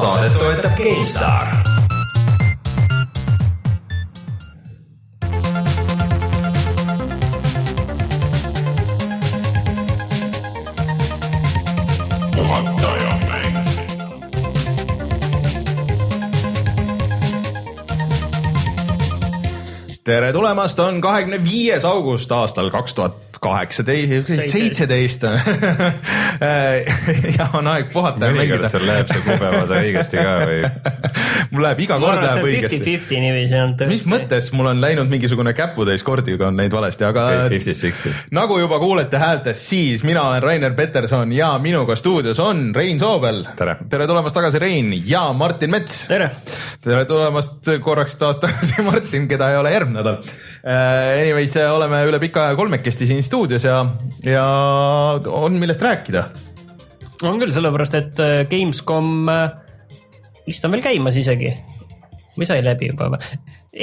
saadet toetab GameStar tere tulemast, on kahekümne viies august aastal kaks tuhat kaheksateist, seitseteist ja on aeg puhata ja mängida. sul läheb see kuupäevase õigesti ka või? mul läheb iga kord läheb õigesti. fifty-fifty niiviisi on tõesti. mis mõttes, mul on läinud mingisugune käputäis kordi, kui on neid valesti, aga nagu juba kuulete häältest, siis mina olen Rainer Peterson ja minuga stuudios on Rein Soobel. tere tulemast tagasi, Rein ja Martin Mets. tere. tere tulemast korraks taas tagasi, Martin, keda ei ole järgmine nädal. Äh, anyways, oleme üle pika aja kolmekesti siin stuudios ja, ja on millest rääkida. on küll, sellepärast et äh, Gamescom äh, vist on veel käimas isegi või sai läbi juba või?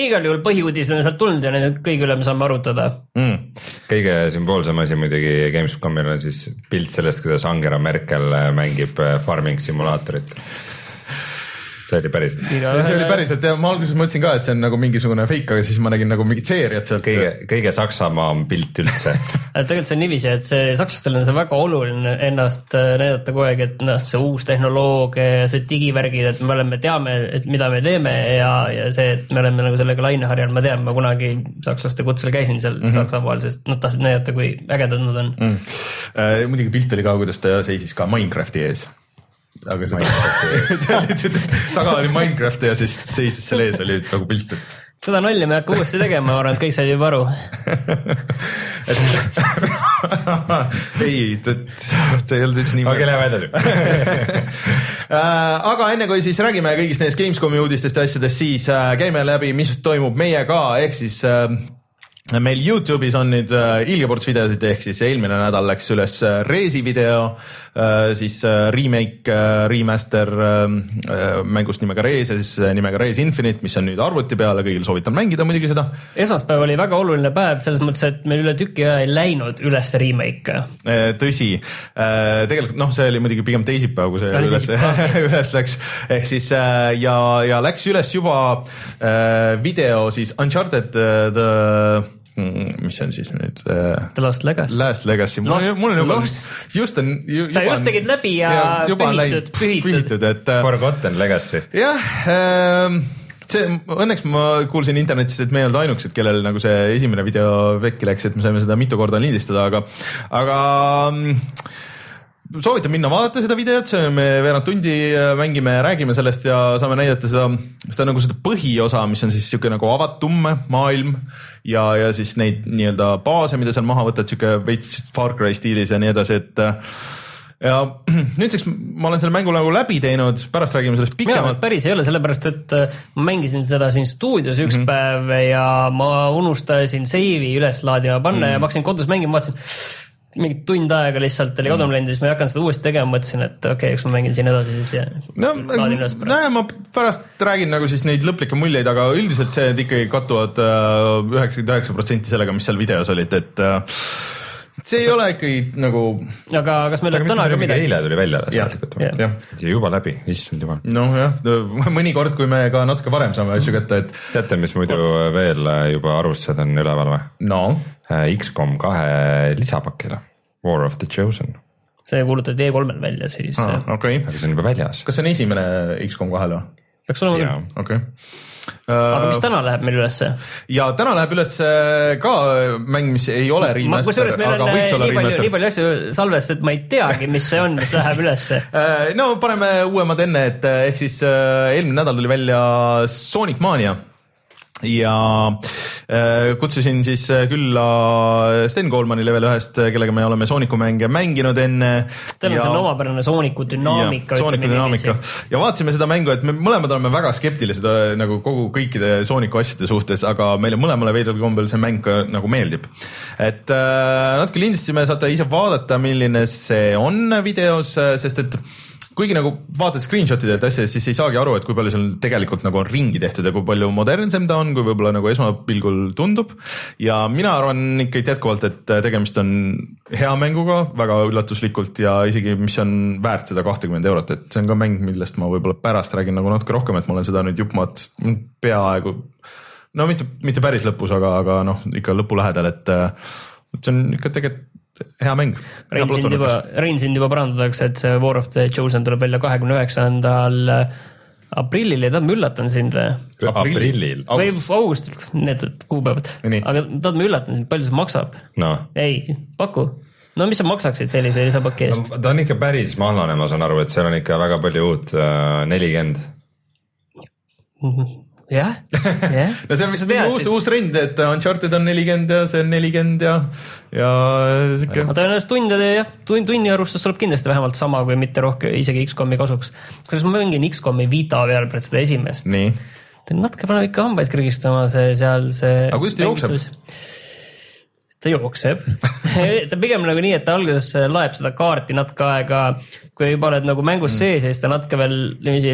igal juhul põhiuudised on sealt tulnud ja need kõige üle me saame arutada mm.. kõige sümboolsem asi muidugi Gamescomil on siis pilt sellest, kuidas Angela Merkel mängib farming simulaatorit see oli päris. see oli päriselt ja ma alguses mõtlesin ka, et see on nagu mingisugune fake, aga siis ma nägin nagu mingit seeriat sealt. kõige, kõige Saksamaa pilt üldse tegelikult see on niiviisi, et see sakslastel on see väga oluline ennast äh, näidata kogu aeg, et noh, see uus tehnoloogia ja see digivärgid, et me oleme, teame, et mida me teeme ja, ja see, et me oleme nagu sellega laineharjal, ma tean, ma kunagi sakslaste kutsel käisin seal mm -hmm. Saksamaal, sest nad tahtsid näidata, kui ägedad nad on mm.. Äh, muidugi pilt oli ka, kuidas ta seisis ka Minecrafti ees aga see lihtsalt taga oli Minecraft ja siis seisis seal ees oli nagu pilt, et. seda nalja me ei hakka uuesti tegema, ma arvan, et kõik said juba aru ei, see ei olnud üldse nii. okei, lähme edasi äh, aga enne kui siis räägime kõigist nendest Gamescomi uudistest ja asjadest, siis äh, käime läbi, mis toimub meiega, ehk siis äh, meil Youtube'is on nüüd äh, ilgeports videosid, ehk siis eelmine nädal läks üles äh, Resi video äh,, siis remake remaster mängust nimega Res ja siis nimega Res Infinite, mis on nüüd arvuti peal ja kõigil soovitan mängida muidugi seda. esmaspäev oli väga oluline päev selles mõttes, et meil üle tüki aja ei läinud üles remake. Tõsi. Tegelikult noh, see oli muidugi pigem teisipäev, kui see oli üles, üles läks, ehk siis ja, ja läks üles juba video siis Uncharted the mis see on siis nüüd äh,? The Last Legacy. Last Legacy, mul on, mul on juba, just on. sa just tegid läbi ja, ja pühitud, pühitud. et äh,. Forgotten Legacy. jah äh,, see õnneks ma kuulsin internetist, et me ei olnud ainukesed, kellel nagu see esimene video vekki läks, et me saime seda mitu korda lindistada, aga, aga soovitan minna vaadata seda videot, me veerand tundi äh, mängime, räägime sellest ja saame näidata seda, seda nagu seda põhiosa, mis on siis sihuke nagu avatum maailm ja, ja siis neid nii-öelda baase, mida seal maha võtad, sihuke veits Far Cry stiilis ja nii edasi, et äh, ja nüüdseks ma olen selle mängu nagu läbi teinud, pärast räägime sellest pikemalt. päris ei ole, sellepärast et äh, ma mängisin seda siin stuudios üks mm -hmm. päev ja ma unustasin seivi üles laadima panna mm -hmm. ja ma hakkasin kodus mängima, vaatasin mingi tund aega lihtsalt oli kodune läinud ja siis ma ei hakanud seda uuesti tegema, mõtlesin, et okei okay,, eks ma mängin siin edasi siis ja. no näe, ma pärast räägin nagu siis neid lõplikke muljeid, aga üldiselt see ikkagi kattuvad äh, üheksakümmend üheksa protsenti sellega, mis seal videos olid, et äh, see ei ole ikkagi nagu. aga kas meil on täna ka midagi? eile tuli välja tegelikult või? juba läbi, issand jumal. nojah, mõnikord, kui me ka natuke varem saame asju kätte, et. teate, mis muidu veel juba arvustused on üleval või? no Äh, XCOM kahe lisapakile, War of the Chosen. see kuulutati E3-l välja siis ah,. Okay. aga see on juba väljas. kas see on esimene XCOM kahel või? peaks olema küll. okei okay. Aga mis täna läheb meil ülesse? ja täna läheb üles ka mäng, mis ei ole remaster. kusjuures meil on nii palju, nii palju asju salves, et ma ei teagi, mis see on, mis läheb ülesse äh, no paneme uuemad enne, et ehk siis eelmine nädal tuli välja Sonic Mania ja äh, kutsusin siis äh, külla Sten Koolmani level ühest, äh, kellega me oleme Sooniku mänge mänginud enne. Teil on selline omapärane Sooniku dünaamika. Sooniku dünaamika ja vaatasime seda mängu, et me mõlemad oleme väga skeptilised nagu kogu kõikide Sooniku asjade suhtes, aga meile mõlemale veidral kombel see mäng ka nagu meeldib. et natuke lindistasime, saate ise vaadata, milline see on videos, sest et kuigi nagu vaatad screenshot'idelt asja, siis ei saagi aru, et kui palju seal tegelikult nagu on ringi tehtud ja kui palju modernsem ta on, kui võib-olla nagu esmapilgul tundub. ja mina arvan ikkagi jätkuvalt, et tegemist on hea mänguga, väga üllatuslikult ja isegi, mis on väärt seda kahtekümmend eurot, et see on ka mäng, millest ma võib-olla pärast räägin nagu natuke rohkem, et ma olen seda nüüd juppmat peaaegu no mitte, mitte päris lõpus, aga, aga noh, ikka lõpu lähedal, et see on ikka tegelikult hea mäng. Rein sind juba, Rein sind juba parandatakse, et see War of the Chosen tuleb välja kahekümne üheksandal aprillil ja tead, ma üllatan sind või? aprillil? või augustil, need kuupäevad, aga tead, ma üllatan sind, palju see maksab no.? ei, paku no mis sa maksaksid sellise lisapaki eest no,? ta on ikka päris mahlane, ma saan aru, et seal on ikka väga palju uut, äh, nelikümmend jah, jah. no see on lihtsalt uus, uus trend, et Uncharted on nelikümmend ja see on nelikümmend ja, ja sihuke. tõenäoliselt tundide jah, tund, tunni arvustus tuleb kindlasti vähemalt sama, kui mitte rohkem, isegi X-komi kasuks. kusjuures ma mängin X-komi Vita peal praegu seda esimest. natuke paneb ikka hambaid krigistama see seal see. aga kuidas ta jookseb? ta jookseb ta pigem nagu nii, et ta alguses laeb seda kaarti natuke aega, kui juba oled nagu mängus mm. sees ja siis ta natuke veel niiviisi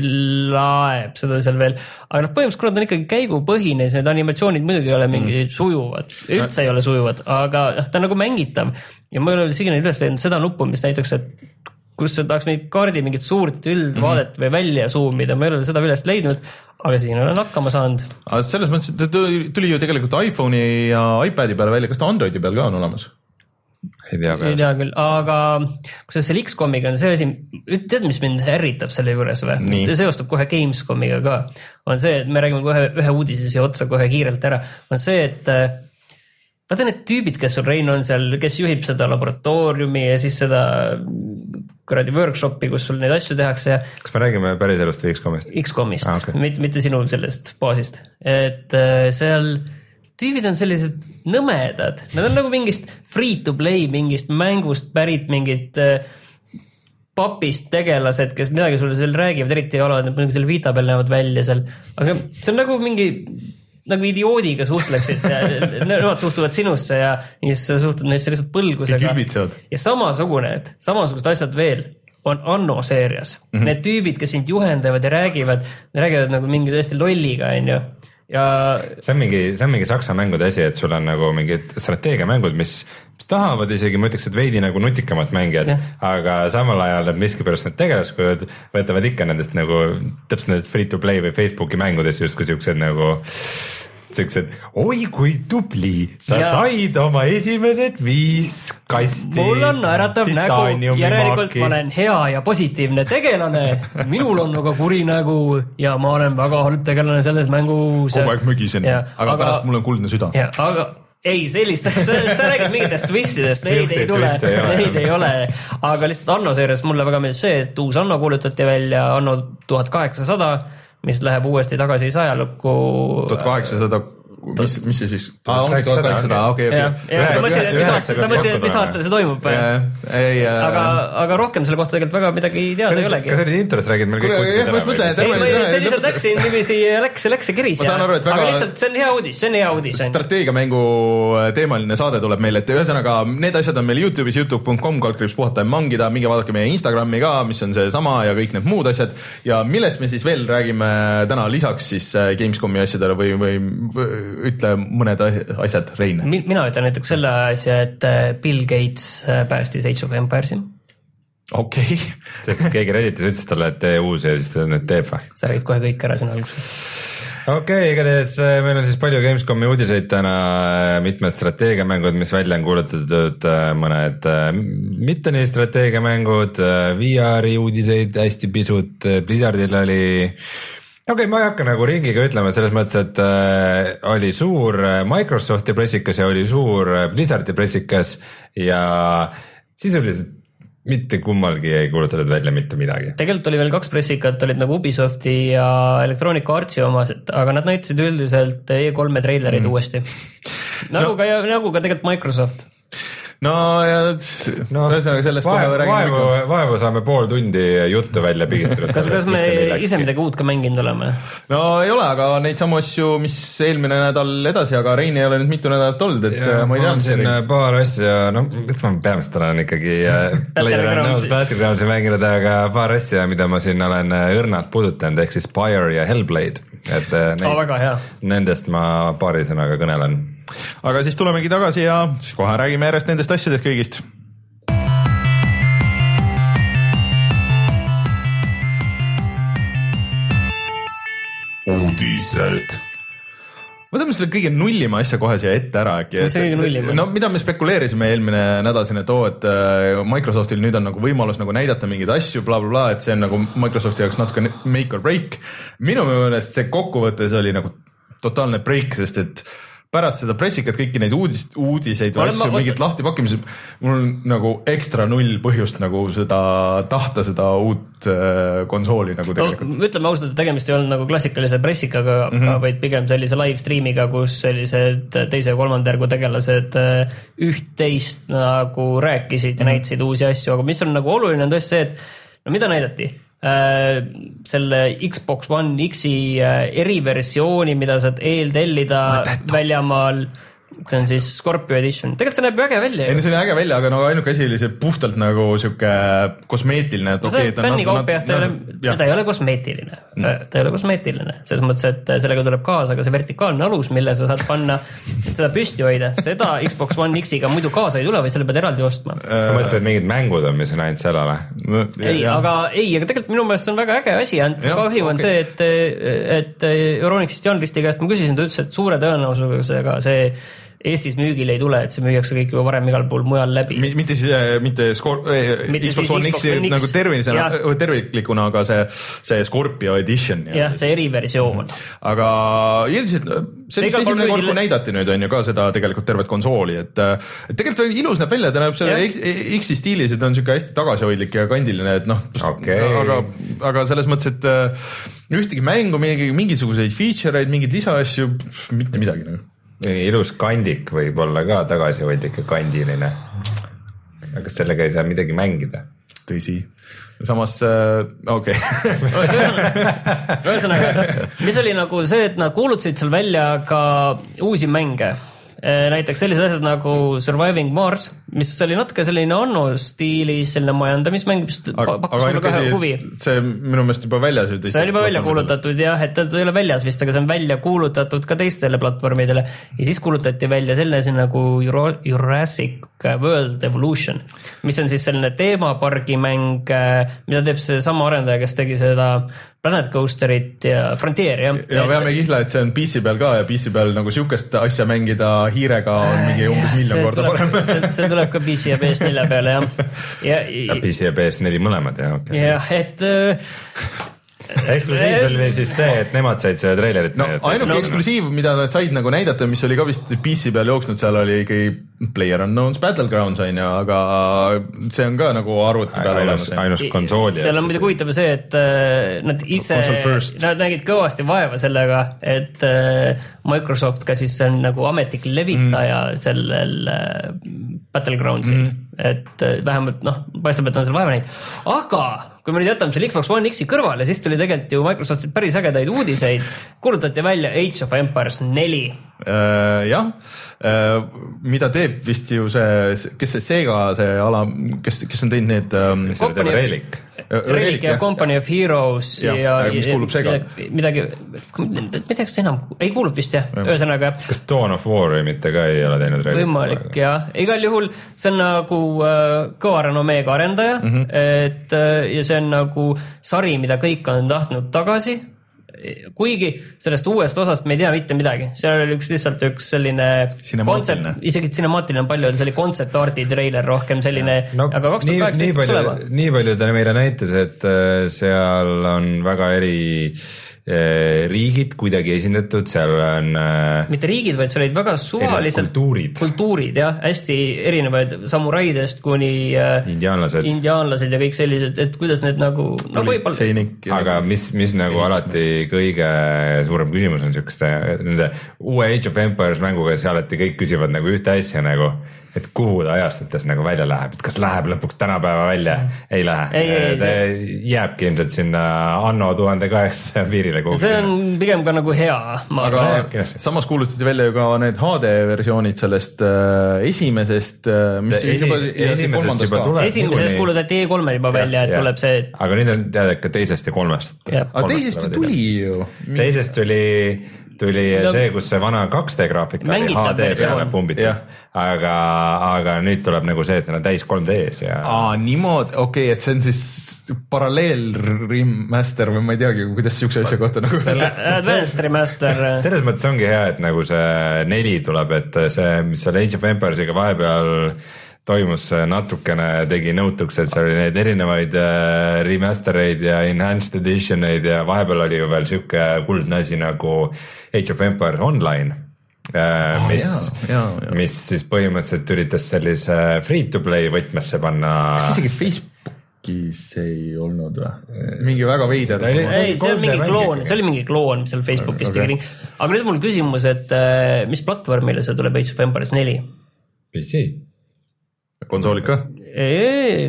laeb seda seal veel. aga noh, põhimõtteliselt kuna ta on ikkagi käigupõhine, siis need animatsioonid muidugi ei ole mingi mm. sujuvad, üldse ei ole sujuvad, aga noh, ta on nagu mängitav. ja ma ei ole siiani üles leidnud seda nuppu, mis näiteks, et kus tahaks mingit kaardi mingit suurt üldvaadet mm -hmm. või välja zoom ida, ma ei ole seda üles leidnud, aga siin olen hakkama saanud. selles mõttes, et ta tuli ju tegelikult iPhone'i ja iPad'i peale välja, kas ta Androidi peal ka on olemas? Ei tea peast. ei tea küll, aga kusjuures selle X-komiga on see asi, tead, mis mind ärritab selle juures või? see seostub kohe Gamescomiga ka. on see, et me räägime kohe ühe uudise siia otsa kohe kiirelt ära, on see, et vaata need tüübid, kes sul Rein on seal, kes juhib seda laboratooriumi ja siis seda kuradi workshop'i, kus sul neid asju tehakse ja. kas me räägime päriselust või X-komist? X-komist ah,, okay. mitte, mitte sinu sellest baasist, et äh, seal tüübid on sellised nõmedad, nad on nagu mingist free to play mingist mängust pärit mingid äh, papist tegelased, kes midagi sulle seal räägivad, eriti jalad, nad muidugi seal Vita peal näevad välja seal, aga see on nagu mingi nagu idioodiga suhtleksid nemad suhtuvad sinusse ja siis sa suhtud neisse lihtsalt põlgusega. ja samasugune, et samasugused asjad veel on Anno seerias mm. -hmm. Need tüübid, kes sind juhendavad ja räägivad, räägivad nagu mingi täiesti lolliga, onju ja. see on mingi, see on mingi saksa mängude asi, et sul on nagu mingid strateegiamängud, mis, mis tahavad isegi, ma ütleks, et veidi nagu nutikamad mängijad, aga samal ajal nad miskipärast need tegelaskujud võtavad ikka nendest nagu täpselt nendest free to play või Facebooki mängudest justkui siuksed nagu siuksed, oi kui tubli, sa ja. said oma esimesed viis kasti. mul on naeratav nägu, järelikult ma olen hea ja positiivne tegelane. minul on aga kuri nägu ja ma olen väga halb tegelane selles mängus. kogu aeg mögisen, aga, pärast mul on kuldne süda. aga ei, sellist, sa, sa räägid mingitest twistidest, neid ei tule, neid ei ole. aga lihtsalt Anno seerias mulle väga meeldis see, et uus Anno kuulutati välja, Anno tuhat kaheksasada mis läheb uuesti tagasi ajalukku. tuhat kaheksasada mis, mis see siis? kaheksasada, okei, okei. sa mõtlesid, et mis aasta, sa mõtlesid, et mis aastal see toimub või? aga, aga rohkem selle kohta tegelikult väga midagi teada ei olegi. kas sa nüüd introst räägid meil kõik ära? ma just mõtlen, et ärme. see lihtsalt läks siin niiviisi, läks, läks ja keris. ma saan aru, et väga. aga lihtsalt see on hea uudis, see on hea uudis. strateegiamängu äh, teemaline saade tuleb meil, et ühesõnaga need asjad on meil Youtube'is, Youtube.com, kaldkriips puhata ja mangida, minge vaadake meie Instagrami ka, mis on seesama ja kõik need muud asjad. ja millest me siis veel räägime täna lisaks siis äh, Gamescomi asjadele või, või ütle mõne mõned asjad, Rein? mina ütlen näiteks selle asja, et äh, Bill Gates äh, päästis Age of Empire'i. okei okay.. sest keegi Redditis ütles talle, et tee uus ja siis ta nüüd teeb või? sa räägid kohe kõik ära siin alguses okei okay,, igatahes äh, meil on siis palju Gamescomi uudiseid täna, mitmed strateegiamängud, mis välja on kuulutatud, mõned mitte nii strateegiamängud, VR-i uudiseid hästi pisut, Blizzardil oli okei okay,, ma ei hakka nagu ringiga ütlema selles mõttes, et äh, oli suur äh, Microsofti pressikas ja oli suur äh, Blizzardi pressikas ja sisuliselt mitte kummalgi ei kuulutatud välja mitte midagi. tegelikult oli veel kaks pressikat, olid nagu Ubisofti ja Electronic Artsi omased, aga nad näitasid üldiselt E3-e treilerid mm. uuesti. nagu no. ka, nagu ka tegelikult Microsoft no ja no ühesõnaga sellest kohe vaevu, räägime vaevu, vaevu saame pool tundi juttu välja pigistada. kas, kas me ise midagi uut ka mänginud oleme? no ei ole, aga neid samu asju, mis eelmine nädal edasi, aga Rein ei ole nüüd mitu nädalat olnud, et ja äh, ma ei on siin tea. äh, paar asja, noh, ma peamiselt olen ikkagi äh, Battlegroundsi. Battlegroundsi mänginud, aga paar asja, mida ma siin olen äh, õrnalt puudutanud, ehk siis Spire ja Hellblade, et äh, väga hea. nendest ma paari sõnaga kõnelen. Aga siis tulemegi tagasi ja siis kohe räägime järjest nendest asjadest kõigist. uudised. võtame selle kõige nullima asja kohe siia ette ära äkki. Mis see kõige nullim on? no mida me spekuleerisime eelmine nädal siin, et oo, et äh, Microsoftil nüüd on nagu võimalus nagu näidata mingeid asju bla,, blablabla, et see on nagu Microsofti jaoks natuke make or break. minu meelest see kokkuvõttes oli nagu totaalne break, sest et pärast seda pressikat kõiki neid uudist, uudiseid Ma või asju, ma- mingit lahtipakkimisi, mul on nagu ekstra null põhjust nagu seda tahta seda uut äh, konsooli nagu tegelikult. no ütleme ausalt, et tegemist ei olnud nagu klassikalise pressikaga mm. -hmm. vaid pigem sellise live stream'iga, kus sellised teise ja kolmanda järgu tegelased äh, üht-teist nagu rääkisid ja näitasid uusi asju, aga mis on nagu oluline, on tõesti see, et no mida näidati selle Xbox One X-i äh, eriversiooni, mida saad eeltellida väljamaal, see on siis Scorpio edition, tegelikult see näeb ju äge välja ei no see oli äge välja, aga no ainuke asi oli see puhtalt nagu sihuke kosmeetiline. no see on fännikaup jah, ta ei ole, ta ei ole kosmeetiline mm., ta ei ole kosmeetiline, selles mõttes, et sellega tuleb kaasa ka see vertikaalne alus, mille sa saad panna, et seda püsti hoida, seda Xbox One X-iga muidu kaasa ei tule, vaid selle pead eraldi ostma. ma mõtlesin, et mingid mängud on, mis on ainult seal ole. ei, aga ei, aga tegelikult minu meelest see on väga äge asi, ainult kahju on okei. see, et, et Euronixist Jan Risti käest ma küsisin, ta ütles, et suure tõenäosusega see Eestis müügile ei tule, et see müüakse kõik juba varem igal pool mujal läbi. mitte siis, mitte Scor-, Mitte Xbox One X-i nagu tervisena Jah., terviklikuna, aga see, see Scorpio edition. jah, see eriversioon. aga ilmselt see vist igal pool esimene kord, kui näidati nüüd on ju ka seda tegelikult tervet konsooli, et et tegelikult väga ilus näeb välja, ta näeb selle X-i stiilis ja ta on siuke hästi tagasihoidlik ja kandiline, et noh Okei. aga, aga selles mõttes, et äh, ühtegi mängu, mingi mingisuguseid feature eid, mingeid lisaasju, mitte midagi nagu. Ilus kandik võib olla ka tagasihoidlik ja kandiline. aga kas sellega ei saa midagi mängida? tõsi, samas äh, okei okay. ühesõnaga, mis oli nagu see, et nad kuulutasid seal välja ka uusi mänge. Näiteks sellised asjad nagu Surviving Mars, mis oli natuke selline Anno stiilis selline majandamismäng, mis aga, pakkus aga mulle ainuke huvi see minu meelest juba väljas ju. see on juba välja. kuulutatud jah, et ta ei ole väljas vist, aga see on välja kuulutatud ka teistele platvormidele ja siis kuulutati välja selline asi nagu Jurassic World Evolution, mis on siis selline teemapargi mäng, mida teeb seesama arendaja, kes tegi seda Planet Coasterit ja Frontieri jah. ja veame kihla, et see on PC peal ka ja PC peal nagu siukest asja mängida hiirega on mingi umbes miljon korda parem. see, see tuleb ka PC ja PS4 peale jah. ja, ja ja, PC ja PS4 mõlemad jah, okei okay.. jah, et äh, eksklusiiv oli siis see, et nemad said selle treilerit no ainuke eksklusiiv, mida nad said nagu näidata, mis oli ka vist PC peal jooksnud, seal oli ikkagi Player Unknown's Battlegrounds on ju, aga see on ka nagu arvuti peal olemas. ainus konsooli. seal on muidugi huvitav see, et äh, nad ise nad nägid kõvasti vaeva sellega, et äh, Microsoft ka siis on nagu ametlik levitaja mm. sellel äh, Battlegroundsil mm., et äh, vähemalt noh, paistab, et on seal vaeva näinud, aga kui me nüüd jätame selle Xbox One X-i kõrvale, siis tuli tegelikult ju Microsoftil päris ägedaid uudiseid, kuulutati välja Age of Empires neli jah, mida teeb vist ju see, kes see Sega see ala, kes, kes on teinud need Company- Relic. Relic ja Company of Heroes ja, aga mis kuulub Sega? midagi, midagi seda enam, ei kuulub vist jah, ühesõnaga kas Dawn of War'i mitte ka ei ole teinud? võimalik jah, igal juhul see on nagu äh, kõva renomeega arendaja mm. -hmm. et äh, ja see on nagu sari, mida kõik on tahtnud tagasi. Kuigi sellest uuest osast me ei tea mitte midagi, seal oli üks lihtsalt üks selline kontsept, isegi cinemaatiline on palju, see oli concept art'i treiler rohkem selline, no aga kaks nii, tuhat kaheksateist palju tulema., nii palju ta meile näitas, et äh, seal on väga eri äh, riigid kuidagi esindatud, seal on äh, mitte riigid, vaid seal olid väga suvalised kultuurid. kultuurid jah, hästi erinevaid samuraidest kuni äh, indiaanlased, indiaanlased ja kõik sellised, et kuidas need nagu, no võib-olla, aga mis, mis nagu alati kõige suurem küsimus on siukeste nende uue Age of Empires mänguga, see alati kõik küsivad nagu ühte asja nagu, et kuhu ta ajastutes nagu välja läheb, et kas läheb lõpuks tänapäeva välja, ei lähe. Ei, ei, ta jääbki ilmselt sinna anno tuhande kaheksasaja piirile kuhugi. see on pigem ka nagu hea, ma arvan. samas kuulutati välja ju ka need HD versioonid sellest äh, esimesest äh,, mis Esi- juba, ja see esimesest juba tuleb. esimeses niikuinii- kuulutati E3-l juba välja, et Jah, tuleb see, aga nüüd on teada ikka teisest ja kolmest. Aga teisest ju tuli ju. teisest tuli, tuli No- see, kus see vana 2D graafika oli HD peale pumbitud. Aga, aga nüüd tuleb nagu see, et neil on täis 3D-s ja aa, niimoodi, okei okay,, et see on siis paralleel remaster või ma ei teagi, kuidas siukse asja kohta nagu. Advanced Remaster, selles mõttes ongi hea, et nagu see neli tuleb, et see, mis seal Age of Empiresiga vahepeal toimus, natukene tegi nõutuks, et seal oli neid erinevaid äh, remaster eid ja enhanced edition eid ja vahepeal oli ju veel sihuke kuldne asi nagu Age of Empires Online äh,. mis jaa. mis siis põhimõtteliselt üritas sellise free to play võtmesse panna. kas isegi Facebookis ei olnud või? mingi väga veider oli-. ei, see on mingi 3D kloon, see oli mingi kloon, mis seal Facebookis Okei. tegi aga nüüd mul küsimus, et äh, mis platvormile see tuleb Age of Empires neli? PC, konsoolid ka?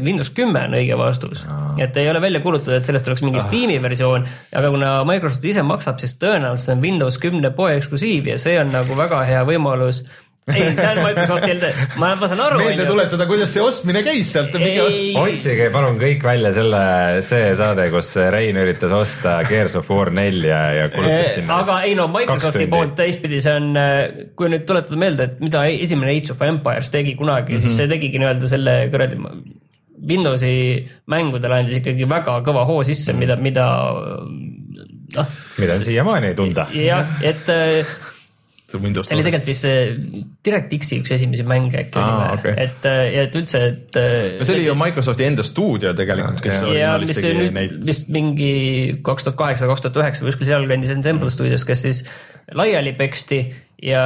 Windows kümme on õige vastus, et ei ole välja kuulutatud, et sellest oleks mingi Steam'i versioon, aga kuna Microsoft ise maksab, siis tõenäoliselt on Windows kümne poe eksklusiiv ja see on nagu väga hea võimalus. ei, see on Microsoftil, ma, ma saan aru, meelde tuletada, kuidas see ostmine käis sealt. ei, otsige palun kõik välja selle, see saade, kus Rein üritas osta Gears of War nelja ja kulutas sinna. aga ei no Microsofti poolt teistpidi see on, kui nüüd tuletada meelde, et mida esimene Age of Empires tegi kunagi mm, -hmm. siis see tegigi nii-öelda selle kuradi Windowsi mängudele andis ikkagi väga kõva hoo sisse, mida, mida noh, mida on siiamaani tunda. jah, et äh, Windows see oli tegelikult vist see DirectX-i üks esimesi mänge äkki Aa, oli või okei. et, ja et üldse, et. no see oli ju Microsofti enda stuudio tegelikult, kes ja originaalis mis nüüd neid. vist mingi kaks tuhat kaheksa, kaks tuhat üheksa kuskil sealkandis Ensemble stuudios, kes siis laiali peksti ja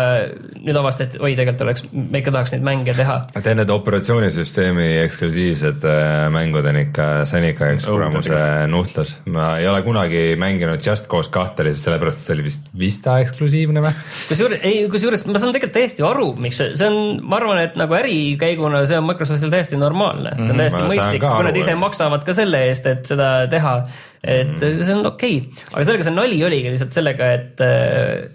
nüüd avastati, et oi, tegelikult oleks, me ikka tahaks neid mänge teha. Tead, need operatsioonisüsteemi eksklusiivsed äh, mängud on ikka, see on ikka üks kuramuse nuhtlus. ma ei ole kunagi mänginud Just Cause kahte lihtsalt sellepärast, et see oli vist Vista eksklusiivne või? kusjuures, ei, kusjuures ma saan tegelikult täiesti aru, miks see, see on, ma arvan, et nagu ärikäiguna see on Microsoftil täiesti normaalne, see on täiesti Mhm, ma saan mõistlik, kui nad ise maksavad ka selle eest, et seda teha. Et Mhm. see on okei okay., aga sellega see nali oligi lihtsalt sellega, et,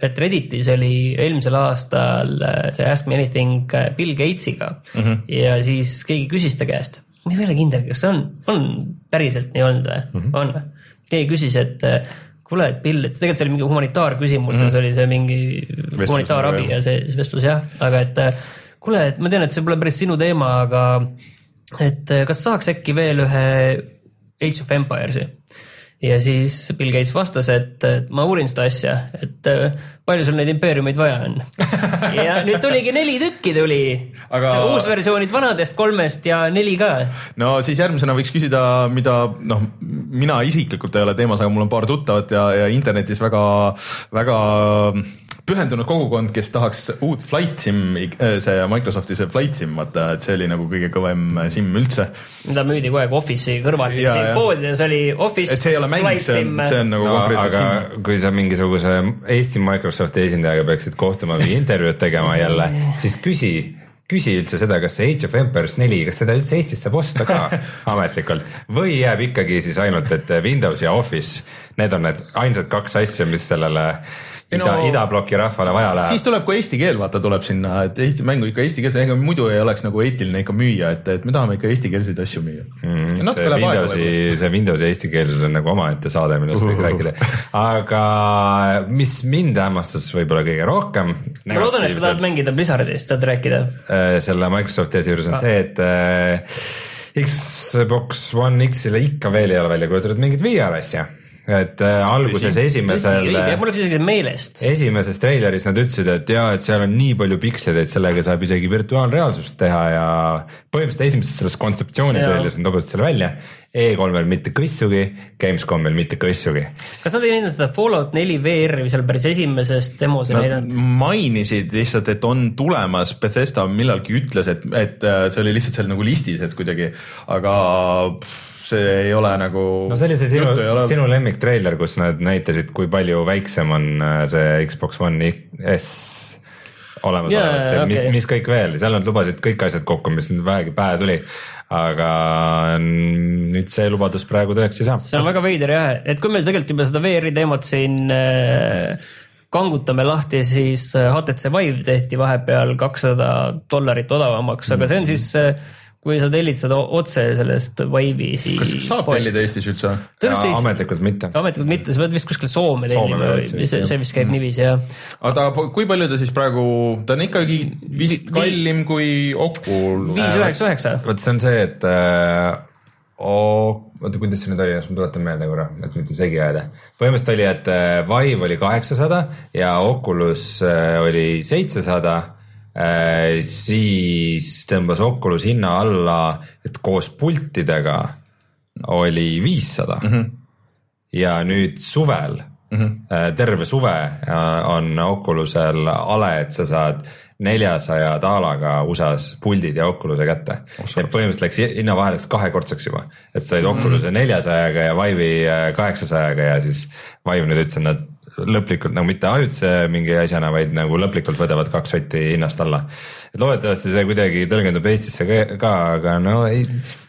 et Redditis oli eelmisel aastal äh, see Ask me anything äh, Bill Gatesiga mm. -hmm. ja siis keegi küsis ta käest, ma ei ole kindel, kas see on, on päriselt nii olnud või mm. -hmm. on või? keegi küsis, et äh, kuule, et Bill, et tegelikult see oli mingi humanitaarküsimustes mm -hmm. oli see mingi humanitaarabi jah. ja see see vestlus jah, aga et äh, kuule, et ma tean, et see pole päris sinu teema, aga et äh, kas saaks äkki veel ühe Age of Empires'i ja siis Bill Gates vastas, et ma uurin seda asja, et äh, palju sul neid impeeriumeid vaja on. ja nüüd tuligi neli tükki tuli Aga- aga..., uusversioonid vanadest kolmest ja neli ka. no siis järgmisena võiks küsida, mida noh, mina isiklikult ei ole teemas, aga mul on paar tuttavat ja, ja internetis väga, väga pühendunud kogukond, kes tahaks uut Flight Sim, see Microsofti see Flight Sim, vaata, et see oli nagu kõige kõvem sim üldse. mida müüdi kogu aeg Office'i kõrval, poodides oli Office. et see ei ole mäng, see on, see on nagu no konkreetselt aga sim. kui sa mingisuguse Eesti Microsofti esindajaga peaksid kohtuma või intervjuud tegema jälle, siis küsi küsi üldse seda, kas see Age of Empires neli, kas seda üldse Eestis saab osta ka ametlikult või jääb ikkagi siis ainult, et Windows ja Office, need on need ainsad kaks asja, mis sellele Ei ida no- idabloki rahvale vaja läheb siis. tuleb, kui eesti keel vaata tuleb sinna, et Eesti mängu ikka eesti keeles, ega muidu ei oleks nagu eetiline ikka müüa, et, et me tahame ikka eestikeelseid asju müüa mm,. see Windowsi, see Windowsi eestikeelsus on nagu omaette saade, millest Uhuh. rääkida. aga mis mind hämmastas võib-olla kõige rohkem. ma loodan, et sa tahad mängida Blizzardist, tahad rääkida? äh, selle Microsofti asja juures on Ah. see, et äh, Xbox One X-ile ikka veel ei ole välja kuulutatud mingit VR asja, et äh, alguses esimesel mul läks isegi meelest. esimeses treileris nad ütlesid, et jaa, et seal on nii palju piksleid, et sellega saab isegi virtuaalreaalsust teha ja põhimõtteliselt esimeses selles kontseptsiooni treileris nad lubasid selle välja. E3-l mitte kõissugi, Gamescomil mitte kõissugi. kas nad ei näidanud seda Fallout neli VR-i seal päris esimeses demos ei Nad näidanud? mainisid lihtsalt, et on tulemas, Bethesda millalgi ütles, et, et äh, see oli lihtsalt seal nagu listis, et kuidagi, aga pff, see ei ole nagu. no see oli see sinu, sinu lemmiktreiler, kus nad näitasid, kui palju väiksem on äh, see Xbox One S. olemasolevast Jaa, ja mis okei., mis kõik veel, seal nad lubasid kõik asjad kokku, mis nüüd vähegi pähe tuli. aga nüüd see lubadus praegu tõeks ei saa. see on väga veider jah, et kui me tegelikult juba seda VR-i teemat siin äh, kangutame lahti, siis äh, HTC Vive tehti vahepeal kakssada dollarit odavamaks, aga see on siis, kui sa tellid seda otse sellest Vive'i siis. kas saab tellida Eestis üldse? ametlikult mitte. ametlikult mitte, sa pead vist kuskilt Soome Soome tellima pead, see, see vist käib niiviisi jah. aga ta, kui palju ta siis praegu, ta on ikkagi vist Vi- kallim kui Ocul. viis üheksa üheksa. vot see on see, et äh, oo- oota, kuidas see nüüd oli, las ma tuletan meelde korra, et mitte segi ajada. põhimõtteliselt oli, et äh, Vive oli kaheksasada ja Oculus äh, oli seitsesada. Siis tõmbas Oculus hinna alla, et koos pultidega oli viissada mm. -hmm. ja nüüd suvel mm, -hmm. terve suve äh, on Oculusel ale, et sa saad neljasaja daalaga USA-s puldid ja Oculus'e kätte. et põhimõtteliselt läks hinnavahe läks kahekordseks juba, et said Oculus'e neljasajaga ja Vive'i äh, kaheksasajaga ja siis Vive nüüd ütles, et nad lõplikult nagu mitte ajutise mingi asjana, vaid nagu lõplikult võtavad kaks sotti hinnast alla. et loodetavasti see kuidagi tõlgendub Eestisse ka, aga no ei.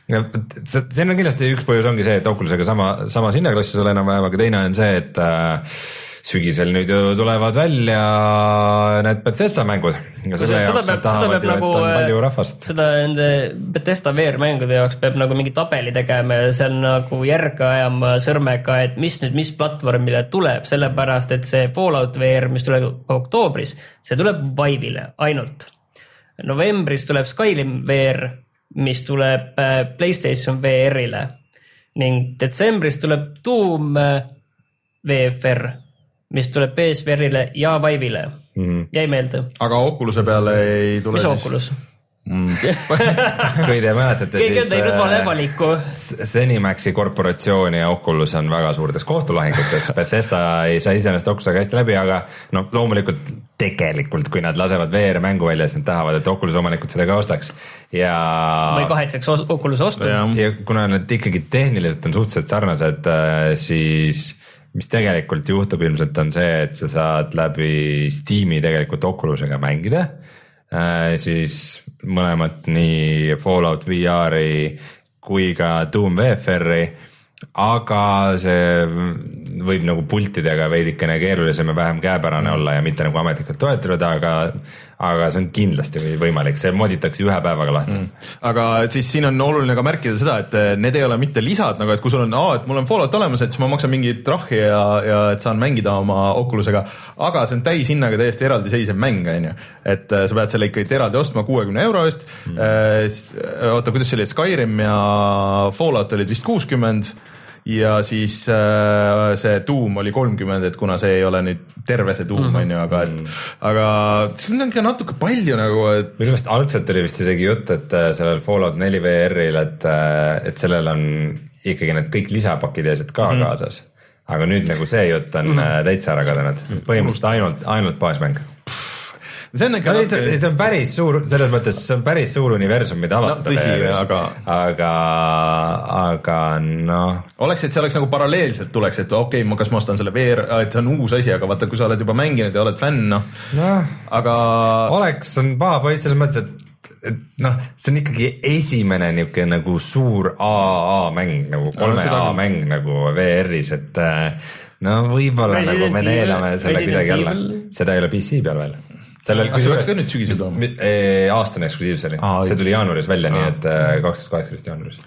siin on kindlasti üks põhjus ongi see, et Oculusega sama, samas hinnaklassis ole enam-vähem, aga teine on see, et äh, sügisel nüüd ju tulevad välja need Bethesda mängud. seda jaoks peab- seda peab ju, nagu, äh, seda nende Betesta VR-mängude jaoks peab nagu mingi tabeli tegema ja seal nagu järge ajama sõrmega, et mis nüüd, mis platvormile tuleb, sellepärast et see Fallout VR, mis tuleb oktoobris, see tuleb Vive'ile ainult. novembris tuleb Skyrim VR, mis tuleb äh, Playstation VR-ile ning detsembris tuleb Doom äh, VFR, mis tuleb PSVR-ile ja Vive'ile Mhm. jäi meelde, aga Oculus'e peale ei tule mis Oculus? kui te mäletate, siis äh. Zenimaxi korporatsioon ja Oculus on väga suurtes kohtulahingutes, Bethesda ei saa iseenesest Oculusega hästi läbi, aga noh, loomulikult tegelikult, kui nad lasevad VR-mängu välja, siis nad tahavad, et Oculus omanikud selle ka ostaks ja. ma ei kahetseks Oculus'e ostu. ja kuna need ikkagi tehniliselt on suhteliselt sarnased, siis mis tegelikult juhtub ilmselt on see, et sa saad läbi Steam'i tegelikult Oculusega mängida. siis mõlemat nii Fallout VR-i kui ka Doom VFR-i, aga see võib nagu pultidega veidikene keerulisem ja vähem käepärane olla ja mitte nagu ametlikult toetatud, aga, aga see on kindlasti võimalik, see moditakse ühe päevaga lahti mm.. aga siis siin on oluline ka märkida seda, et eh, need ei ole mitte lisad nagu, et kui sul on, et mul on Fallout olemas, et siis ma maksan mingit trahvi ja, ja et saan mängida oma Oculusega. aga see on täishinnaga täiesti eraldiseisev mäng, on ju. et eh, sa pead selle ikkagi eraldi ostma kuuekümne euro eest mm.. oota, kuidas see oli, Skyrim ja Fallout olid vist kuuskümmend ja siis äh, see tuum oli kolmkümmend, et kuna see ei ole nüüd terve see tuum on ju, aga et, aga see on ikka natuke palju nagu, et minu meelest algselt oli vist isegi jutt, et äh, sellel Fallout neli VR-il, et, et sellel on ikkagi need kõik lisapakid ja asjad ka mm -hmm. kaasas. aga nüüd nagu see jutt on mm -hmm. täitsa ära kadunud, põhimõtteliselt ainult, ainult baasmäng. See on ikka no see, see on päris suur, selles mõttes see on päris suur universum, mida avastada VR-is. aga- aga, aga noh, oleks, et see oleks nagu paralleelselt tuleks, et okei okay,, kas ma ostan selle VR, et see on uus asi, aga vaata, kui sa oled juba mänginud ja oled fänn, noh, noh. Aga oleks, on paha poiss selles mõttes, et et noh, see on ikkagi esimene niisugune nagu suur AA mäng nagu kolme A mäng nagu VR-is, et äh, no võib-olla nagu me neelame selle kuidagi alla. Seda ei ole PC peal veel. Sellel Aga see peaks ka nüüd sügisel tulema? Mi- aastane eksklusiivs oli Aa,, see tuli jaanuaris välja, nii et äh, kaks tuhat kaheksateist jaanuaris.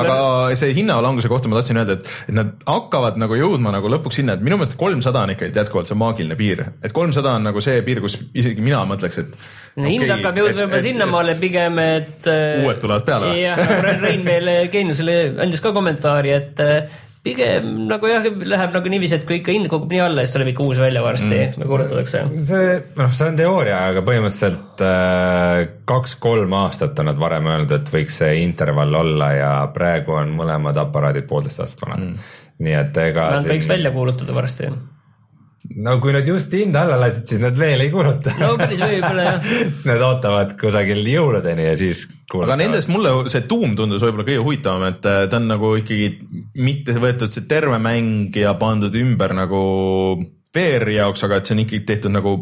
aga see hinnalanguse kohta ma tahtsin öelda, et, et nad hakkavad nagu jõudma nagu lõpuks sinna, et minu meelest kolmsada on ikka jätkuvalt see maagiline piir, et kolmsada on nagu see piir, kus isegi mina mõtleks, et. hind hakkab jõudma juba sinnamaale pigem, et. Uued tulevad peale või? jah, Rein meile Geeniusele andis ka kommentaari, et pigem nagu jah, läheb nagu niiviisi, et kui ikka hind kukub nii alla, siis tuleb ikka uus välja varsti mm., nagu kuulutatakse. see, noh, see on teooria, aga põhimõtteliselt äh, kaks-kolm aastat on nad varem öelnud, et võiks see intervall olla ja praegu on mõlemad aparaadid poolteist aastat vanad mm.. nii et ega Nad võiks välja kuulutada varsti. No kui nad just hinda alla lasid, siis nad veel ei kuuluta no päris võib-olla jah. siis nad ootavad kusagil jõuludeni ja siis aga nendest mulle see tuum tundus võib-olla kõige huvitavam, et äh, ta on nagu ikkagi mitte võetud see terve mäng ja pandud ümber nagu VR-i jaoks, aga et see on ikkagi tehtud nagu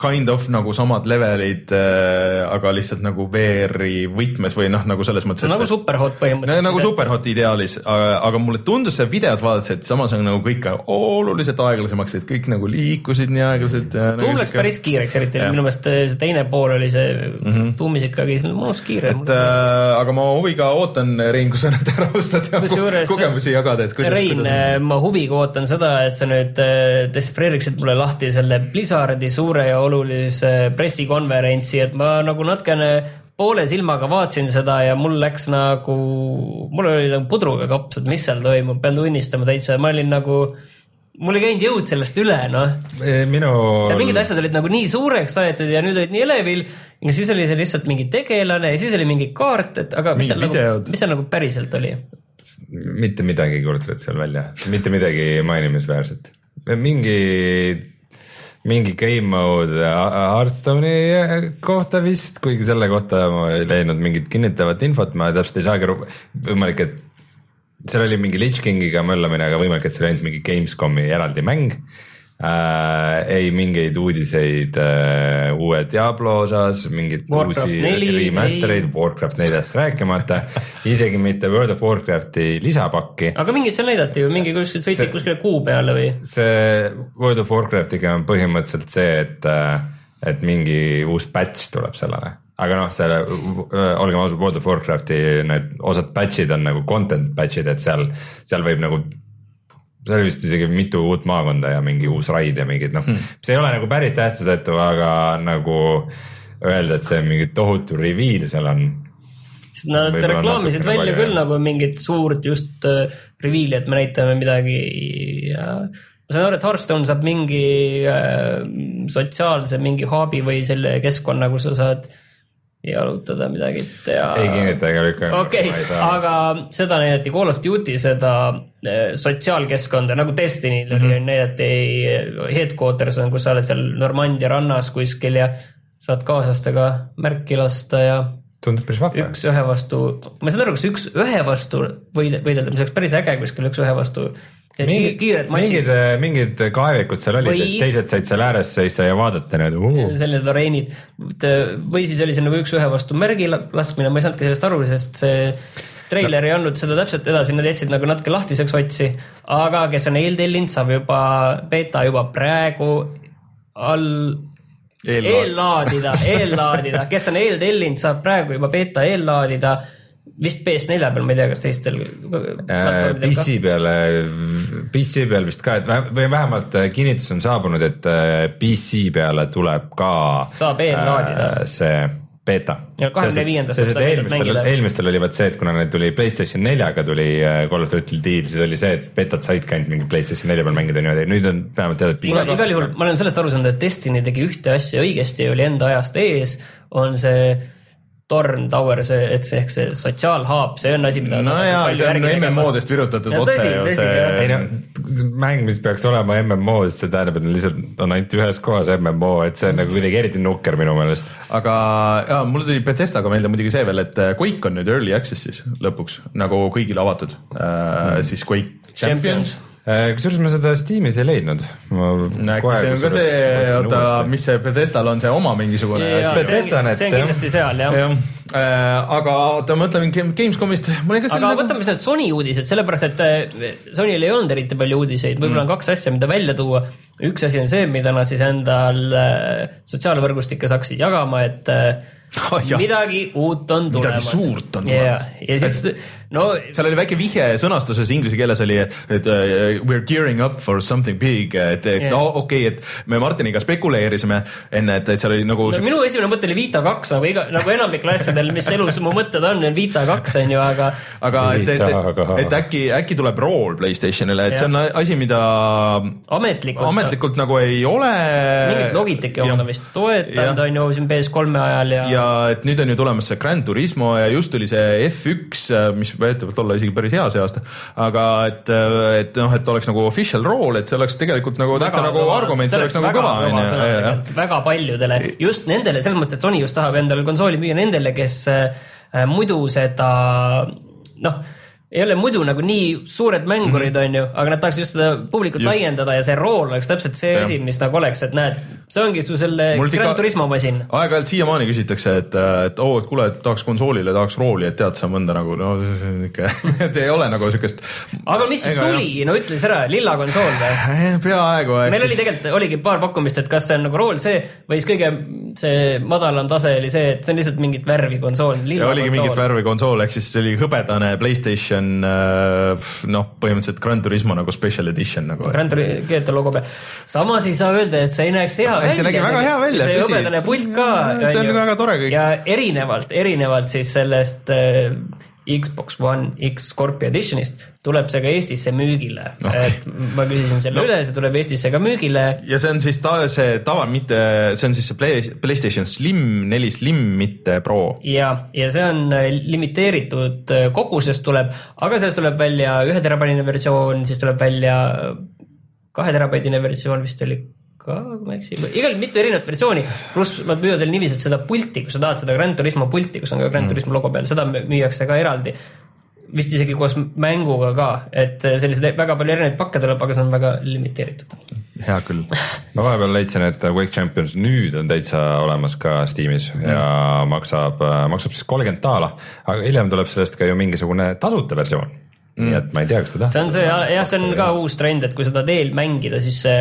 kind of nagu samad levelid äh,, aga lihtsalt nagu VR-i võtmes või noh, nagu selles mõttes. nagu Superhot põhimõtteliselt. nagu Superhot ideaalis, aga mulle tundus see videot vaadates, et samas on nagu kõik oluliselt aeglasemaks, et kõik nagu liikusid nii aeglaselt. Tuum nagu läks päris kiireks, eriti ja. minu meelest see teine pool oli see mm -hmm. Tuumis ikkagi mõnus kiire. et äh, aga ma huviga ootan, Rein, kui sa nüüd ära ostad ja Kusjuures, kogemusi jagada, et kuidas. Rein, äh, ma huviga ootan seda, et sa nüüd äh, dešifreeriksid mulle lahti selle Blizzardi suure ja olulise pressikonverentsi, et ma nagu natukene poole silmaga vaatasin seda ja mul läks nagu, mul oli nagu pudruga kaps, et mis seal toimub, pean tunnistama täitsa, ma olin nagu mul ei käinud jõud sellest üle, noh. minu. seal mingid asjad olid nagu nii suureks aetud ja nüüd olid nii elevil ja siis oli see lihtsalt mingi tegelane ja siis oli mingi kaart, et aga mis seal nagu, mis seal nagu päriselt oli? mitte midagi ei kuulutatud seal välja, mitte midagi mainimisväärset, mingi mingi game mode Hearthstone'i kohta vist, kuigi selle kohta ma ei leidnud mingit kinnitavat infot, ma täpselt ei saagi aru, võimalik, et seal oli mingi Lich Kingiga möllamine, aga võimalik, et see oli ainult mingi Gamescomi eraldi mäng äh,. ei mingeid uudiseid äh, uue Diablo osas, mingeid uusi remaster eid, Warcraft neljast rääkimata isegi mitte World of Warcrafti lisapakki. aga mingit seal näidati ju, mingi kuskilt sõitsid kuskile kuu peale või? see World of Warcraftiga on põhimõtteliselt see, et, äh, et mingi uus patch tuleb sellele aga noh, selle, äh, olgem ausad, World of Warcrafti need osad batch'id on nagu content batch'id, et seal, seal võib nagu seal oli vist isegi mitu uut maakonda ja mingi uus raid ja mingid noh hmm., see ei ole nagu päris tähtsusetu, aga nagu öelda, et see on mingi tohutu reveal seal on. sest nad reklaamisid välja küll jah. nagu mingit suurt just uh, reveal'i, et me näitame midagi ja ma saan aru, et Hearthstone saab mingi uh, sotsiaalse mingi hub'i või selle keskkonna, kus sa saad uh, jalutada midagi teha. ei kinnita ega lükka. okei okay,, aga seda näidati Call of Duty seda eh, sotsiaalkeskkonda nagu Destiny'l mm -hmm. näidati eh, headquarters on, kus sa oled seal Normandia rannas kuskil ja saad kaaslastega märki lasta ja. tundub päris vahva. üks ühe vastu, ma ei saa aru, kas üks ühe vastu võidelda, see oleks päris äge kuskil üks ühe vastu mingid, kiired mingid, mingid kaevikud seal olid või... ja siis teised said seal ääres seista ja vaadata need uh.. sellised areenid või siis oli see nagu üks-ühe vastu märgi laskmine, ma ei saanudki sellest aru, sest see treiler no. ei andnud seda täpselt edasi, nad jätsid nagu natuke lahtiseks otsi, aga kes on eeltellinud, saab juba beeta juba praegu all eellaadida, eellaadida, kes on eeltellinud, saab praegu juba beeta eellaadida vist PS4 peal, ma ei tea, kas teistel äh,. PC peale, PC peal vist ka, et või vähemalt äh, kinnitus on saabunud, et äh, PC peale tuleb ka. saab eellaadida äh,. see beeta. kahekümne viiendast. eelmistel, eelmistel oli vaat see, et kuna need tuli Playstation neljaga tuli Call of Duty deal, siis oli see, et betat saidki ainult mingi Playstation nelja peal mängida niimoodi, nüüd on vähemalt teada, et PC. igal juhul ma olen sellest aru saanud, et Destiny tegi ühte asja õigesti, oli enda ajast ees, on see Torn Tower, see, et see ehk see sotsiaalhaab, see on asi, mida. no jaa, see on MMO-dest virutatud ja, otse ju see. ei no mäng, mis peaks olema MMO, siis see tähendab, et lihtsalt on ainult ühes kohas MMO, et see on nagu kuidagi eriti nukker minu meelest. aga jaa, mul tuli Bethesdaga meelde muidugi see veel, et Quake on nüüd early access'is lõpuks nagu kõigile avatud äh, mm., siis Quake Champions, Champions Äh, kusjuures ma seda Steamis ei leidnud. äkki see on ka see, oota, mis see Bethesdal on see oma mingisugune. see on kindlasti seal jah ja.. Äh, aga oota, ma mõtlen Gamescomist. aga nagu... võtame need Sony uudised, sellepärast et äh, Sonyl ei olnud eriti palju uudiseid, võib-olla mm. on kaks asja, mida välja tuua. Üks asi on see, mida nad siis endal sotsiaalvõrgustikes hakkasid jagama, et oh, midagi uut on tulemas. midagi suurt on tulemas. ja siis no seal oli väike vihje sõnastuses inglise keeles oli, et, et uh, we are gearing up for something big, et, et yeah. no okei okay,, et me Martiniga spekuleerisime enne, et, et seal oli nagu no, minu esimene mõte oli Vita kaks nagu iga, nagu enamikel asjadel, mis elus mu mõtted on, on Vita kaks on ju, aga aga et, et, et, et äkki, äkki tuleb rool Playstationile, et ja. see on asi, mida ametlikult, ametlikult nagu ei ole. mingit Logitechi omad on vist toetanud, on ju, siin PS3-e ajal ja ja et nüüd on ju tulemas see Grand Turismo ja just tuli see F1, mis väidetavalt olla isegi päris hea see aasta. aga et, et noh, et oleks nagu official role, et see oleks tegelikult nagu täitsa nagu argument, see oleks nagu kõva onju. väga paljudele, just nendele, selles mõttes, et Sony just tahab endale konsooli müüa nendele, kes äh, muidu seda noh ei ole muidu nagu nii suured mängurid mm, -hmm. on ju, aga nad tahaks just seda publikut Just. laiendada ja see rool oleks täpselt see asi, mis nagu oleks, et näed, see ongi su selle Mul Gran Turismo masin. aeg-ajalt siiamaani küsitakse, et, et oo, et kuule, et tahaks konsoolile, tahaks rooli, et tead sa mõnda nagu no ikka, et ei ole nagu siukest. aga mis siis tuli, no ütle siis ära, lilla konsool või? peaaegu. meil oli tegelikult, oligi paar pakkumist, et kas see on nagu rool see või siis kõige see madalam tase oli see, et see on lihtsalt mingit värvi konsool, lilla oligi mingit konsool. värvi konsool, ehk siis see oli hõbedane Playstation äh, noh, põhimõtteliselt Gran Turismo nagu special edition nagu. Grand Turismo GT logo peal. samas ei saa öelda, et see ei näeks hea Ei, see nägi väga hea välja, see hõbedane pult ka. See on väga tore kõik. ja erinevalt, erinevalt siis sellest äh, Xbox One X Scorpio Editionist tuleb see ka Eestisse müügile okay.. et ma küsisin selle no. üle, see tuleb Eestisse ka müügile ja see on siis ta, see tava, mitte, see on siis see Play, PlayStation Slim, neli Slim, mitte Pro. ja, ja see on äh, limiteeritud äh, koguses tuleb, aga sellest tuleb välja ühe terabaidine versioon, siis tuleb välja kahe terabaidine versioon vist oli ka, kui ma ei eksi, igal mitu erinevat versiooni, pluss nad müüvad veel niiviisi, et seda pulti, kui sa tahad seda Gran Turismo pulti, kus on ka Gran Turismo logo peal, seda müüakse ka eraldi. vist isegi koos mänguga ka, et äh, selliseid väga palju erinevaid pakke tuleb, aga see on väga limiteeritud. hea küll. ma vahepeal leidsin, et Wake Champions nüüd on täitsa olemas ka Steamis mm. ja maksab, maksab siis kolmkümmend daala, aga hiljem tuleb sellest ka ju mingisugune tasuta versioon mm.. nii et ma ei tea, kas te see tahate on see jah, see on ka uus trend, et kui sa tahad eel mängida, siis see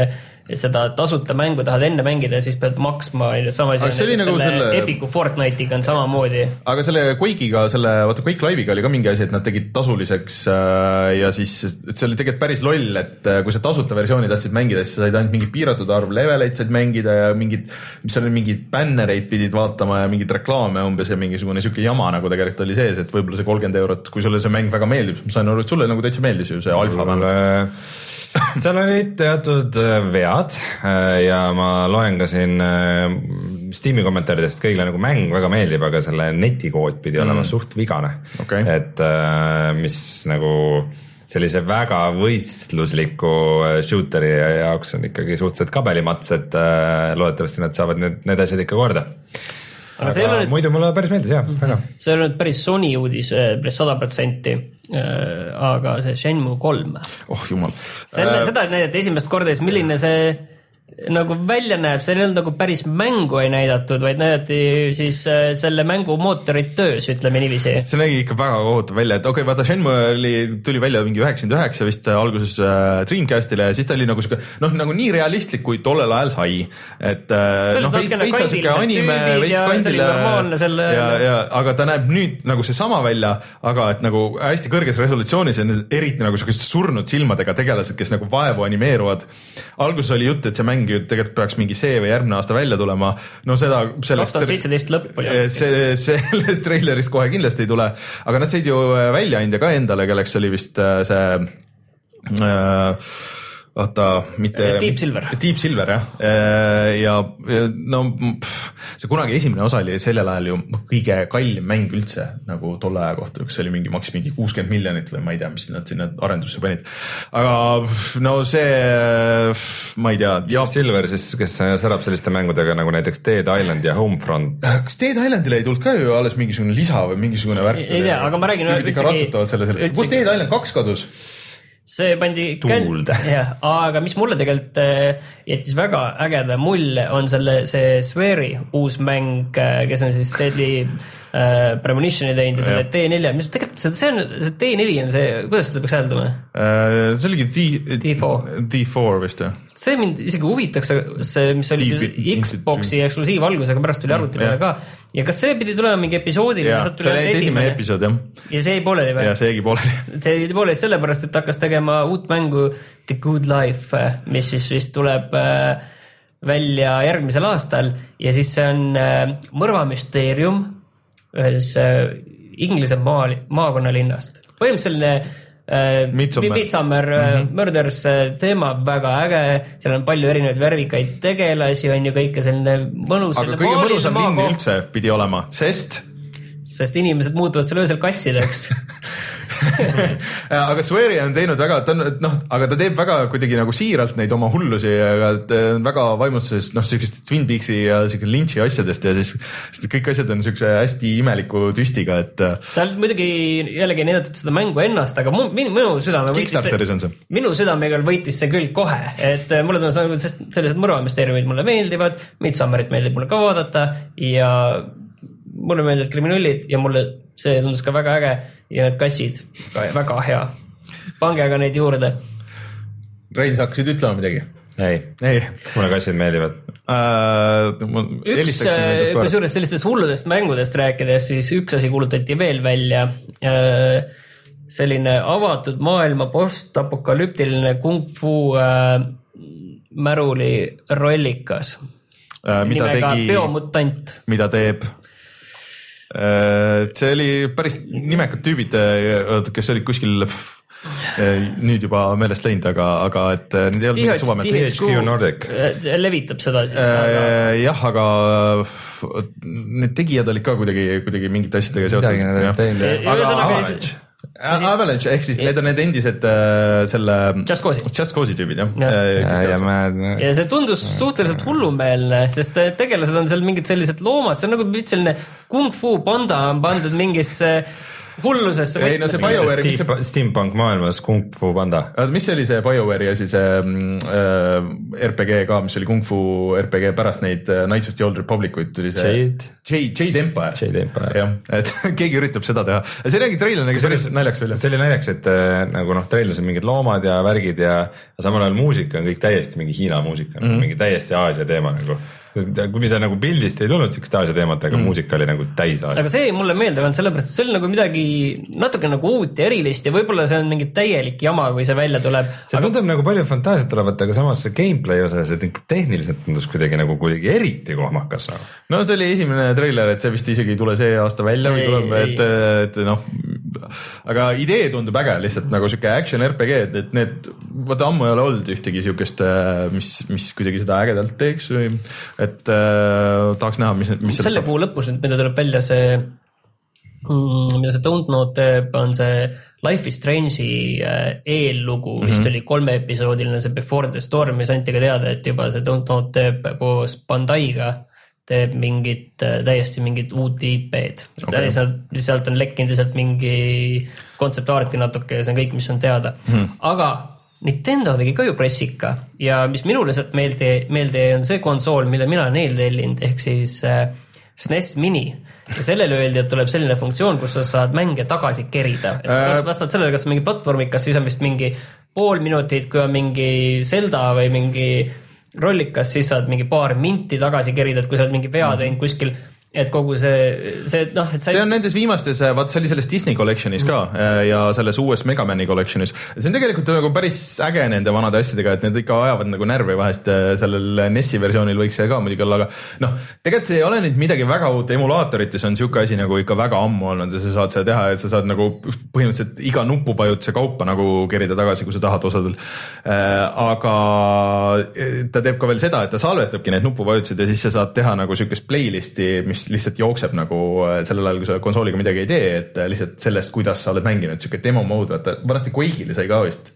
seda tasuta mängu tahad enne mängida ja siis pead maksma, sama asi Aga see oli on nagu selle selle- Epicu Fortnite'iga on samamoodi. aga selle Quake'iga, selle, vaata Quake Live'iga oli ka mingi asi, et nad tegid tasuliseks äh, ja siis, et see oli tegelikult päris loll, et äh, kui sa tasuta versiooni tahtsid mängida, siis sa said ainult mingi piiratud arv leveleid said mängida ja mingid, mis seal oli, mingeid bännereid pidid vaatama ja mingeid reklaame umbes ja mingisugune sihuke jama nagu tegelikult oli sees, et võib-olla see kolmkümmend eurot, kui sulle see mäng väga meeldib, ma sain aru, et sulle nagu täitsa meeldis ju see alfa vähemalt. seal olid teatud äh, vead äh, ja ma loen ka siin äh, Steam'i kommentaaridest, kõigile nagu mäng väga meeldib, aga selle netikood pidi olema Mm. suht vigane Okei. et mis nagu sellise väga võistlusliku shooter'i jaoks on ikkagi suhteliselt kabelimats, et loodetavasti nad saavad need, need asjad ikka korda. Aga ole nüüd, muidu mulle päris meeldis jah, väga. see ei ole nüüd päris Sony uudis, päris sada protsenti. aga see Shenmue kolm, oh jumal. selle, seda näidati esimest korda siis milline see nagu välja näeb, seal ei olnud nagu päris mängu ei näidatud, vaid näidati siis äh, selle mängu mootorit töös, ütleme niiviisi. see nägi ikka väga kohutav välja, et okei okay,, vaata Shenmue oli, tuli välja mingi üheksakümmend üheksa vist äh, alguses äh, Dreamcastile ja siis ta oli nagu sihuke noh, nagu nii realistlik, kui tollel ajal sai. et noh, veits, natukene veits on sihuke anime, veits ja kandile normaalne selle- ja, ja aga ta näeb nüüd nagu seesama välja, aga et nagu hästi kõrges resolutsioonis ja eriti nagu siukeste surnud silmadega tegelased, kes nagu vaevu animeeruvad. alguses oli jutt, et see mäng ju tegelikult peaks mingi see või järgmine aasta välja tulema, no seda sellest kaks tuhat seitseteist lõpp oli. see, sellest treilerist kohe kindlasti ei tule, aga nad said ju äh, väljaandja ka endale, kelleks oli vist äh, see äh, vaata, mitte. Deep Silver. Deep Silver jah, ja, ja no pff, see kunagi esimene osa oli sellel ajal ju kõige kallim mäng üldse nagu tolle aja kohta, üks oli mingi, maksis mingi kuuskümmend miljonit või ma ei tea, mis nad sinna arendusse panid. aga no see, ma ei tea, ja Silver siis, kes särab selliste mängudega nagu näiteks Dead Island ja Homefront. kas Dead Islandile ei tulnud ka ju alles mingisugune lisa või mingisugune värk? Ei tea, aga ma räägin tüübid ikka ratsutavad selle, selle, kus Dead Island kaks kadus? See pandi Tuulde. jah, aga mis mulle tegelikult äh, jättis väga ägeda mulje, on selle, see Sweari uus mäng, kes on siis Deadly äh, Premonition'i teinud ja selle Jah. T4, mis tegelikult see, see on, see T4 on see, kuidas seda peaks hääldama? see oligi D, D4. D4 vist jah? see mind isegi huvitaks, see, mis oli Deep siis Xbox'i eksklusiivalgusega, pärast tuli arvuti peale ka. ja kas see pidi tulema mingi sealt see oli esimene episood jah, ja see jäi pooleli või ja? see jäigi pooleli. see jäi pooleli sellepärast, et hakkas tegema uut mängu The Good Life, mis siis vist tuleb äh, välja järgmisel aastal ja siis see on äh, mõrvamüsteerium ühes äh, Inglise maa, maakonnalinnast. põhimõtteliselt selline äh, Midsommar. Midsommar mm -hmm. Murders äh, teema väga äge, seal on palju erinevaid värvikaid tegelasi, on ju kõike selline mõnus. aga kõige mõnusam linn üldse pidi olema, sest sest inimesed muutuvad seal öösel kassideks aga Swery on teinud väga, ta on noh, aga ta teeb väga kuidagi nagu siiralt neid oma hullusi, aga on väga vaimustuses noh, siukest Twin Peaksi ja siuke Lynch'i asjadest ja siis, siis kõik asjad on siukse hästi imeliku twistiga, et. seal muidugi jällegi ei näidatud seda mängu ennast, aga mu, minu südame. Kickstarteris on see. minu südamega võitis see küll kohe, et mulle tundus sellised mõrvamüsteeriumid mulle meeldivad, Midsummerit meeldib mulle ka vaadata ja mulle meeldivad kriminaallid ja mulle see tundus ka väga äge ja need kassid, väga hea. pange aga neid juurde. Rein, sa hakkasid ütlema midagi? ei, ei., mulle kassid meeldivad uh,. üks, äh, kusjuures sellistest hulludest mängudest rääkides, siis üks asi kuulutati veel välja uh, selline avatud maailma postapokalüptiline kung fu äh, märuli rollikas äh,. mida tegi, biomutant. mida teeb äh,? see oli päris nimekad tüübid, äh, kes olid kuskil äh, nüüd juba meelest läinud, aga, aga et need ei olnud mingid suvamehed. THQ Nordic. levitab seda siis äh,. jah, aga need tegijad olid ka kuidagi, kuidagi mingite asjadega seotud. midagi Avalanche Avalanche ehk siis need on need endised äh, selle. Just Cause'i. Just Cause'i tüübid jah ja. ja, ja, ma... ja see tundus suhteliselt hullumeelne, sest tegelased on seal mingid sellised loomad, see on nagu selline kung fu panda on pandud mingisse hullusesse. ei no see BioWare'i. Steam, steampunk maailmas Kung Fu Panda. mis see oli see BioWare'i asi, see äh, RPG ka, mis oli Kung Fu RPG pärast neid äh, Knights of the Old Republic uid tuli see. Jade. Jade, Jade Empire. Jade Empire. jah, et keegi üritab seda teha, see nägi treiler nägi päris naljakas välja. see oli naljakas, et äh, nagu noh, treilis on mingid loomad ja värgid ja samal ajal muusika on kõik täiesti mingi Hiina muusika mm, -hmm. mingi täiesti Aasia teema nagu mida nagu pildist ei tulnud siukest Aasia teemat, aga mm. muusika oli nagu täis Aasia. aga see mulle meeldib ainult sellepärast, et see oli nagu midagi natuke nagu uut ja erilist ja võib-olla see on mingi täielik jama, kui see välja tuleb. see aga... tundub nagu palju fantaasiat olevat, aga samas see gameplay osas, et tehniliselt tundus kuidagi nagu kuidagi eriti kohmakas nagu. no see oli esimene treiler, et see vist isegi ei tule see aasta välja või tuleb, et, et noh, aga idee tundub äge, lihtsalt nagu sihuke action RPG, et, et need, vaata ammu ei ole olnud ühtegi siukest, mis, mis kuidagi seda ägedalt teeks või et äh, tahaks näha, mis, mis selle kuu lõpus mida tuleb välja see mm,, mida see Don't Know teeb, on see Life is Strange'i äh, eellugu mm, -hmm. vist oli kolmeepisoodiline, see Before the Storm, mis anti ka teada, et juba see Don't Know teeb koos Bandai'ga teeb mingit äh, täiesti mingit uut IP-d okay.. sealt, sealt on lekkinud lihtsalt mingi kontseptaarti natuke ja see on kõik, mis on teada mm, -hmm. aga Nintendo tegi ka ju pressika ja mis minule sealt meelde, meelde jäi, on see konsool, mille mina olen eeltellinud, ehk siis äh, SNES Mini. ja sellele öeldi, et tuleb selline funktsioon, kus sa saad mänge tagasi kerida, et äh... kas vastavalt sellele, kas mingi platvormikas, siis on vist mingi pool minutit, kui on mingi Zelda või mingi rollikas, siis saad mingi paar minti tagasi kerida, et kui sa oled mingi vea teinud kuskil et kogu see, see noh, et sa see on nendes viimastes, vaat see oli selles Disney collection'is ka mm. ja selles uues Megamani collection'is. see on tegelikult nagu päris äge nende vanade asjadega, et need ikka ajavad nagu närvi vahest. sellel NES-i versioonil võiks see ka muidugi olla, aga noh, tegelikult see ei ole nüüd midagi väga uut, emulaatorites on sihuke asi nagu ikka väga ammu olnud ja sa saad seda teha, et sa saad nagu põhimõtteliselt iga nupupajutuse kaupa nagu kerida tagasi, kui sa tahad osadel. aga ta teeb ka veel seda, et ta salvestabki need nupuvajutused ja siis sa saad teha nagu sihukest playlist'i, mis lihtsalt jookseb nagu äh, sellel ajal, kui sa konsooliga midagi ei tee, et äh, lihtsalt sellest, kuidas sa oled mänginud, sihuke demo mode, vaata vanasti Quake'ile sai ka vist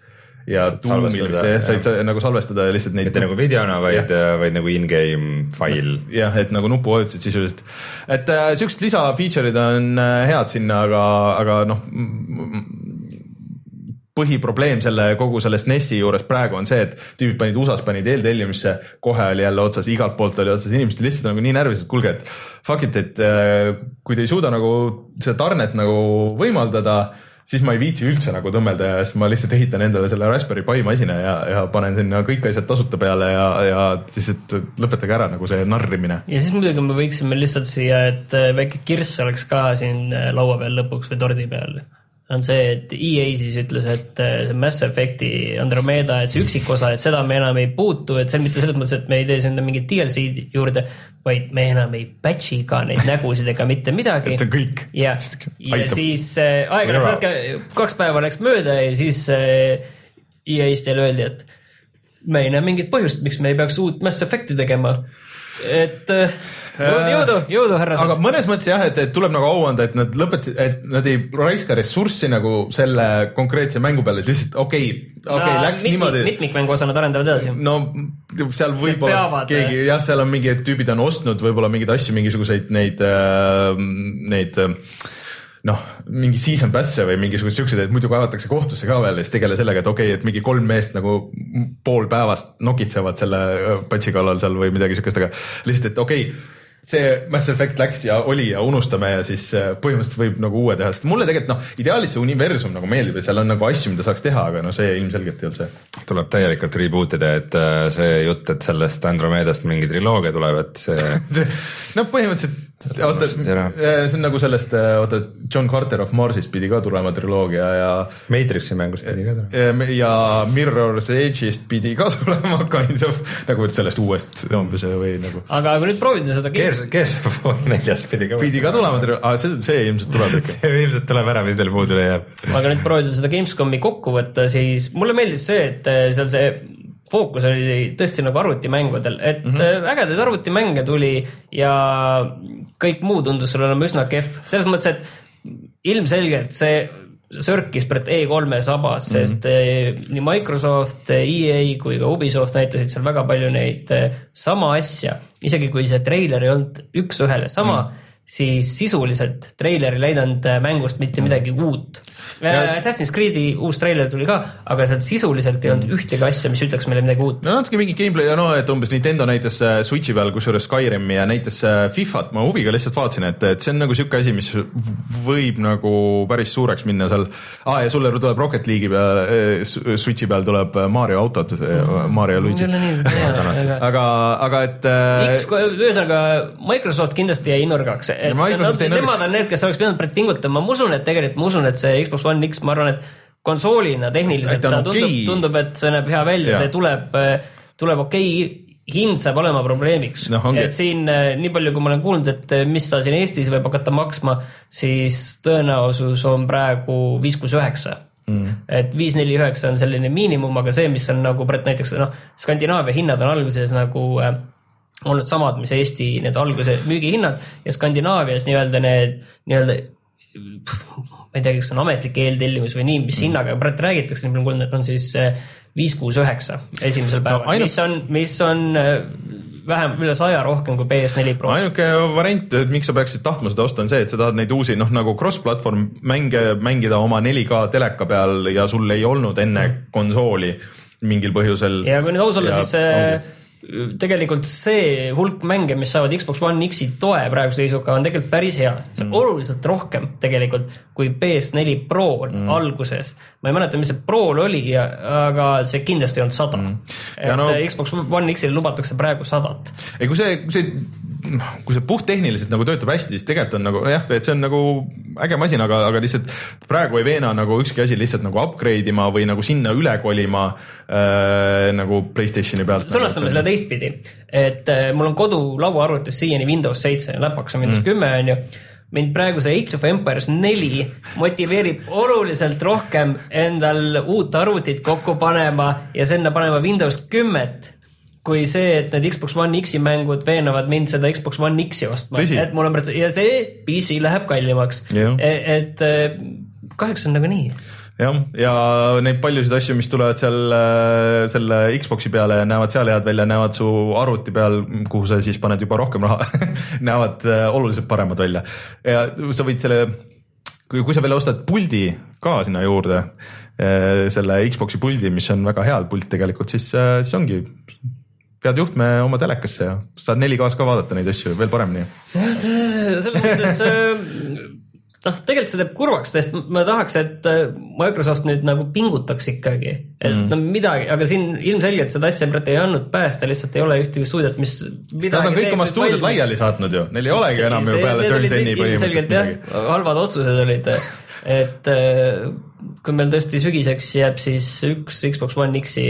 ja tuumil vist said sa nagu salvestada lihtsalt neid. mitte nagu videona, vaid, vaid nagu in-game fail. jah, et nagu nupuvajutused sisuliselt, et äh, siuksed lisa feature'id on äh, head sinna, aga, aga noh põhiprobleem selle kogu selle SNES-i juures praegu on see, et tüübid panid USA-s panid eeltellimisse, kohe oli jälle otsas, igalt poolt oli otsas, inimesed lihtsalt nagu nii närvis, et kuulge, et fuck it, et äh, kui te ei suuda nagu seda tarnet nagu võimaldada, siis ma ei viitsi üldse nagu tõmmelda ja siis ma lihtsalt ehitan endale selle Raspberry Pi masina ja, ja panen sinna kõik asjad tasuta peale ja, ja lihtsalt lõpetage ära nagu see narrimine. ja siis muidugi me võiksime lihtsalt siia, et äh, väike kirss oleks ka siin äh, laua peal lõpuks või tordi peal on see, et EA siis ütles, et see Mass Effect'i Andromeda, et see üksikosa, et seda me enam ei puutu, et see on mitte selles mõttes, et me ei tee sinna mingit DLC-d juurde, vaid me enam ei patch'i ka neid nägusid ega mitte midagi. et see on kõik. ja, ja siis äh, aega, kaks päeva läks mööda ja siis äh, EA-st jälle öeldi, et me ei näe mingit põhjust, miks me ei peaks uut Mass Effect'i tegema. Et äh, jõudu, jõudu, härrased aga. mõnes mõttes jah, et, et tuleb nagu au anda, et nad lõpetasid, et nad ei raiska ressurssi nagu selle konkreetse mängu peale, lihtsalt okei okay,, okei okay,, läks mitmik, niimoodi. mitmikmängu osa nad arendavad edasi. no seal võib-olla keegi jah, seal on mingi tüübid on ostnud võib-olla mingeid asju, mingisuguseid neid äh,, neid äh, noh, mingi season pass'e või mingisuguseid siukseid, et muidu kaevatakse kohtusse ka veel ja siis tegele sellega, et okei okay,, et mingi kolm meest nagu pool päevast nokitsevad selle äh, patsi kallal seal või midagi siukest, aga lihtsalt, et okei okay, see Mass Effect läks ja oli ja unustame ja siis äh, põhimõtteliselt võib nagu uue teha, sest mulle tegelikult noh, ideaalis see universum nagu meeldib ja seal on nagu asju, mida saaks teha, aga no see ilmselgelt ei olnud see. tuleb täielikult reboot ida, et äh, see jutt, et sellest Andromedast mingi triloogia tuleb, et see no põhimõtteliselt, oota, see on nagu sellest, oota, John Carter of Marsist pidi ka tulema triloogia ja Matrixi mängust pidi ka tulema. ja Mirror's Edge'ist pidi ka tulema kind of nagu sellest uuest umbes või nagu aga kui nüüd proovida seda Gears, Gears of War neljas pidi ka. pidi ka tulema, aga see, see ilmselt tuleb ikka. see ilmselt tuleb ära, mis teil puudu jääb. aga nüüd proovida seda Gamescomi kokku võtta, siis mulle meeldis see, et seal see fookus oli tõesti nagu arvutimängudel, et mm -hmm. ägedaid arvutimänge tuli ja kõik muu tundus sulle olema üsna kehv, selles mõttes, et ilmselgelt see sörkis Brett E3-e sabas mm, -hmm. sest eh, nii Microsoft, EA kui ka Ubisoft näitasid seal väga palju neid sama asja, isegi kui see treiler ei olnud üks-ühele sama mm, -hmm siis sisuliselt treiler ei näidanud äh, mängust mitte midagi uut. Assassin's Creed'i uus treiler tuli ka, aga sealt sisuliselt ei olnud ühtegi asja, mis ütleks meile midagi uut. no natuke mingi gameplay ja no et umbes Nintendo näitas äh, Switch'i peal kusjuures Skyrimi ja näitas äh, Fifat, ma huviga lihtsalt vaatasin, et, et see on nagu sihuke asi, mis võib nagu päris suureks minna seal ah,. ja sulle tuleb Rocket League'i peal, Switch'i peal tuleb Mario autod, Mario ja Luigi. aga aga, et äh, ühesõnaga Microsoft kindlasti jäi nurgaks, et nad, nemad on need, kes oleks pidanud pingutama, ma usun, et tegelikult ma usun, et see Xbox One X, ma arvan, et konsoolina tehniliselt ta tundub okay., tundub, et see näeb hea välja, see tuleb, tuleb okei okay. hind saab olema probleemiks ongi. et siin eh, nii palju, kui ma olen kuulnud, et eh, mis ta siin Eestis võib hakata maksma, siis tõenäosus on praegu viis, kuus, üheksa mm. et viis, neli, üheksa on selline miinimum, aga see, mis on nagu näiteks noh, Skandinaavia hinnad on alguses nagu äh, olnud samad, mis Eesti need alguse müügihinnad ja Skandinaavias nii-öelda need nii-öelda ma ei tea, kas see on ametlik eeltellimus või nii, mis hinnaga praegu räägitakse, on siis äh, viis, kuus, üheksa esimesel päeval no,, ainult- mis on, mis on äh, vähem, üle saja rohkem kui PS4 Pro. ainuke variant, et miks sa peaksid tahtma seda osta, on see, et sa tahad neid uusi noh, nagu cross-platvorm mänge mängida oma 4K teleka peal ja sul ei olnud enne konsooli mingil põhjusel. ja kui nüüd aus olla, siis äh, tegelikult see hulk mänge, mis saavad Xbox One X-i toe praeguse seisuga on tegelikult päris hea, see on mm. oluliselt rohkem tegelikult kui PS4 Pro-l mm. alguses. ma ei mäleta, mis see Pro-l oli, aga see kindlasti ei olnud sada mm.. et no- Xbox One X-ile lubatakse praegu sadat. ei, kui see, kui see, kui see puhttehniliselt nagu töötab hästi, siis tegelikult on nagu jah, et see on nagu äge masin, aga, aga lihtsalt praegu ei veena nagu ükski asi lihtsalt nagu upgrade ima või nagu sinna üle kolima äh, nagu Playstationi pealt. sõnastame selle teistpidi, et äh, mul on kodulauaarvutis siiani Windows seitse, läpaks on Windows kümme mm. on ju mind praegu see Age of Empires neli motiveerib oluliselt rohkem endal uut arvutit kokku panema ja sinna panema Windows kümmet kui see, et need Xbox One X-i mängud veenavad mind seda Xbox One X-i ostma, et mul on ja see PC läheb kallimaks, Jah. et äh, kahjuks on nagu nii. jah, ja neid paljusid asju, mis tulevad seal äh, selle Xbox'i peale ja näevad seal head välja, näevad su arvuti peal, kuhu sa siis paned juba rohkem raha näevad oluliselt paremad välja ja sa võid selle, kui, kui sa veel ostad puldi ka sinna juurde, selle Xbox'i puldi, mis on väga hea pult tegelikult, siis, siis ongi pead juhtme oma telekasse ja saad 4K-s ka vaadata neid asju veel paremini. selles mõttes äh, noh, tegelikult see teeb kurvaks, sest ma tahaks, et äh, Microsoft nüüd nagu pingutaks ikkagi, et mm. no midagi, aga siin ilmselgelt seda asja ei andnud päästa, lihtsalt ei ole ühtegi stuudiot, mis. Nad on kõik oma stuudiod laiali saatnud ju, neil ei olegi enam ju peale Turn 10-i ilmselgelt jah põhimõtteliselt, halvad otsused olid, et äh, kui meil tõesti sügiseks jääb siis üks Xbox One X-i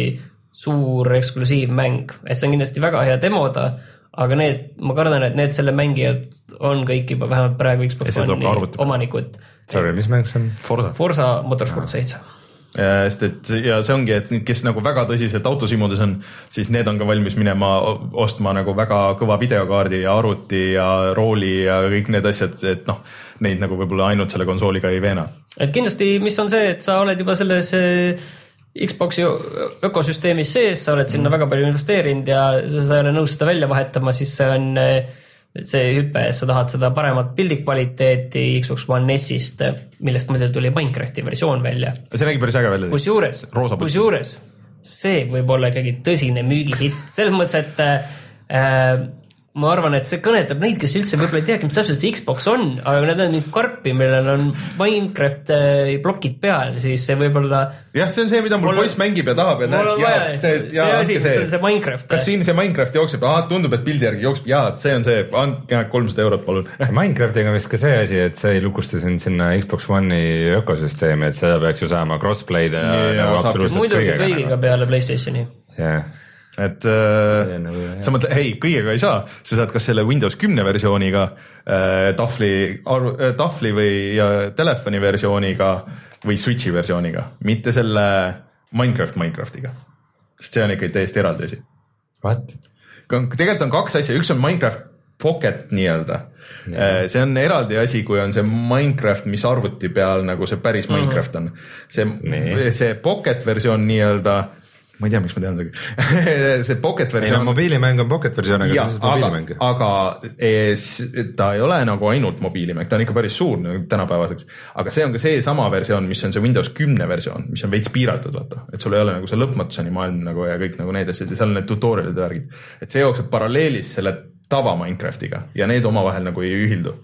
suur eksklusiivmäng, et see on kindlasti väga hea demoda, aga need, ma kardan, et need selle mängijad on kõik juba vähemalt praegu Xbox One'i omanikud. Sorry, mis mäng see on? Forsa. Forsa Motorsport seitse. sest et ja see ongi, et kes nagu väga tõsiselt autosimudes on, siis need on ka valmis minema ostma nagu väga kõva videokaardi ja arvuti ja rooli ja kõik need asjad, et noh, neid nagu võib-olla ainult selle konsooliga ei veena. et kindlasti, mis on see, et sa oled juba selles eh, Xbox'i ökosüsteemis sees, sa oled sinna mm. väga palju investeerinud ja sa ei ole nõus seda välja vahetama, siis see on eh, see hüpe, sa tahad seda paremat pildikvaliteeti Xbox One S-ist, millest muidu tuli Minecrafti versioon välja. see nägi päris äge välja. kusjuures, kusjuures see võib olla ikkagi tõsine müügihitt, selles mõttes, et äh, ma arvan, et see kõnetab neid, kes üldse võib-olla ei teagi, mis täpselt see Xbox on, aga nad näevad mingit karpi, millel on Minecraft plokid peal, siis see võib-olla. jah, see on see, mida mul poiss mängib ja tahab ja näeb. mul on vaja, see, see asi, see on see Minecraft. kas siin see Minecraft jookseb, tundub, et pildi järgi jookseb, jaa, see on see, andke kolmsada eurot, palun Minecraftiga on vist ka see asi, et see ei lukusta sind sinna Xbox One'i ökosüsteemi, et seda peaks ju saama crossplay'd ja, ja nagu absoluutselt kõigega. muidugi kõigiga nagu. peale Playstationi. jah et äh, nagu, sa mõtled, ei, kõigega ei saa, sa saad kas selle Windows kümne versiooniga äh, tahvli äh,, tahvli või telefoni versiooniga või Switchi versiooniga, mitte selle Minecraft Minecraftiga. sest see on ikkagi täiesti eraldi asi. What? tegelikult on kaks asja, üks on Minecraft Pocket nii-öelda yeah.. Äh, see on eraldi asi, kui on see Minecraft, mis arvuti peal nagu see päris mm -hmm. Minecraft on. see, see Pocket versioon nii-öelda ma ei tea, miks ma tean seda see Pocket versioon. ei no mobiilimäng on Pocket versioon, aga see on lihtsalt mobiilimäng. aga es, ta ei ole nagu ainult mobiilimäng, ta on ikka päris suur nagu tänapäevaseks. aga see on ka seesama versioon, mis on see Windows kümne versioon, mis on veits piiratud, vaata, et sul ei ole nagu see lõpmatuseni maailm nagu ja kõik nagu need asjad ja seal on need tutorial'id ja värgid. et see jookseb paralleelis selle tava Minecraftiga ja need omavahel nagu ei ühildu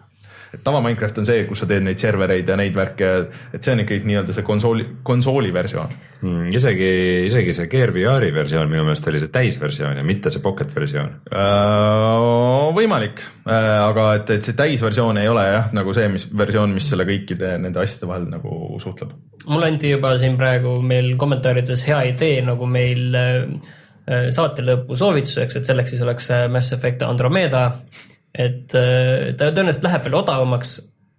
et tava Minecraft on see, kus sa teed neid servereid ja neid värke, et see on ikkagi nii-öelda see konsooli, konsooli versioon mm,. isegi, isegi see Gear VR-i versioon minu meelest oli see täisversioon ja mitte see Pocket versioon uh,. võimalik uh,, aga et, et see täisversioon ei ole jah, nagu see, mis versioon, mis selle kõikide nende asjade vahel nagu suhtleb. mulle anti juba siin praegu meil kommentaarides hea idee, nagu meil uh, saate lõpu soovituseks, et selleks siis oleks Mass Effect Andromeda et äh, ta tõenäoliselt läheb veel odavamaks,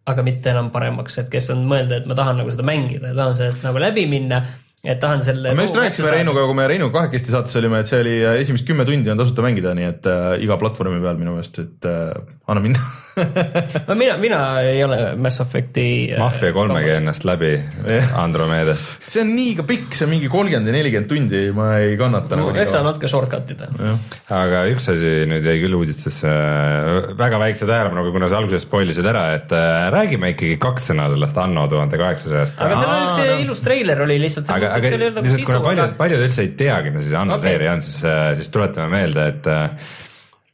aga mitte enam paremaks, et kes on mõelnud, et ma tahan nagu seda mängida ja tahan sealt nagu läbi minna et tahan selle. me just rääkisime Reinuga, kui me Reinuga kahekesti saates olime, et see oli äh, esimesed kümme tundi on tasuta mängida, nii et äh, iga platvormi peal minu meelest, et äh, anna minna no mina, mina ei ole Mass Effect'i äh,. Mafia kolmegi ennast läbi Andromedast. see on liiga pikk, see on mingi kolmkümmend ja nelikümmend tundi, ma ei kannata no, nagu. eks sa natuke shortcut ida. aga üks asi nüüd jäi küll uudistesse äh, väga väikse tähelepanuga, kuna sa alguses spoilisid ära, et äh, räägime ikkagi kaks sõna sellest Anno tuhande kaheksasajast. aga seal oli üks ilus treiler oli lihtsalt. aga, aga nagu lihtsalt kuna paljud, paljud üldse ei teagi, mis see Anno okay. seeria on, siis, siis tuletame meelde, et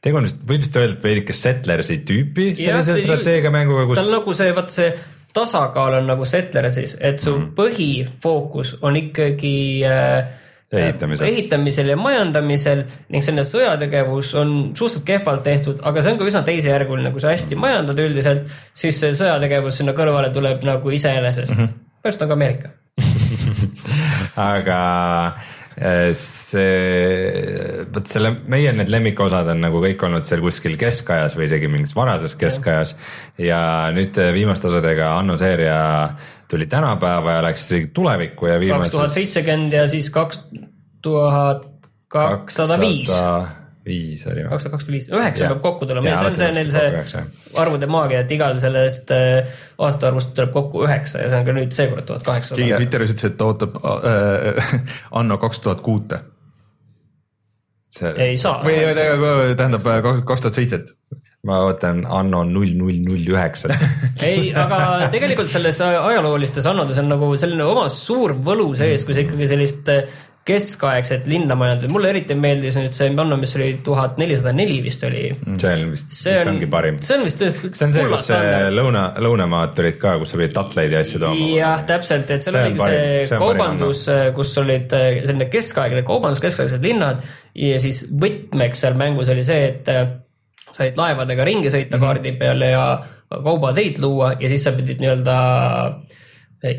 tegu on vist, võib vist öelda veidike Settlersi tüüpi sellise strateegiamänguga, kus. ta on nagu see, vaat see tasakaal on nagu Settlersis, et su mm. põhifookus on ikkagi äh, ehitamisel. ehitamisel ja majandamisel ning selline sõjategevus on suhteliselt kehvalt tehtud, aga see on ka üsna teisejärguline, kui sa hästi majandad üldiselt, siis see sõjategevus sinna kõrvale tuleb nagu iseenesest mm. -hmm. pärast on ka Ameerika aga äh, see, vot selle, meie need lemmikosad on nagu kõik olnud seal kuskil keskajas või isegi mingis varases keskajas. ja nüüd viimaste osadega Anno seeria tuli tänapäeva ja läks isegi tulevikku ja viimases. kaks tuhat seitsekümmend ja siis kaks tuhat kakssada viis viis oli või? kaks tuhat kakssada viis, üheksa peab kokku tulema, see on see neil see arvude maagia, et igal sellest äh, aastaarvust tuleb kokku üheksa ja see on ka nüüd seekord tuhat kaheksasada. keegi Twitteris ütles, et ta ootab äh, Anno kaks tuhat kuute. ei saa. või tähendab äh, kaks tuhat seitset ma ootan Anno null null null üheksa. ei, aga tegelikult selles ajaloolistes annodes on nagu selline oma suur võlu sees, kui sa ikkagi sellist keskaegset linna majandada, mulle eriti meeldis nüüd see Manno, mis oli tuhat nelisada neli vist oli. Mm. see on vist, vist ongi parim. see on vist tõesti. see on see, kus lõuna, lõunamaad tulid ka, kus sa pidid tatleid ja asju tooma. jah, täpselt, et seal see oligi parim. see, see kaubandus, kus olid äh, selline keskaegne kaubandus, keskaegsed linnad ja siis võtmeks seal mängus oli see, et äh, said laevadega ringi sõita mm -hmm. kaardi peal ja kaubateid luua ja siis sa pidid nii-öelda äh,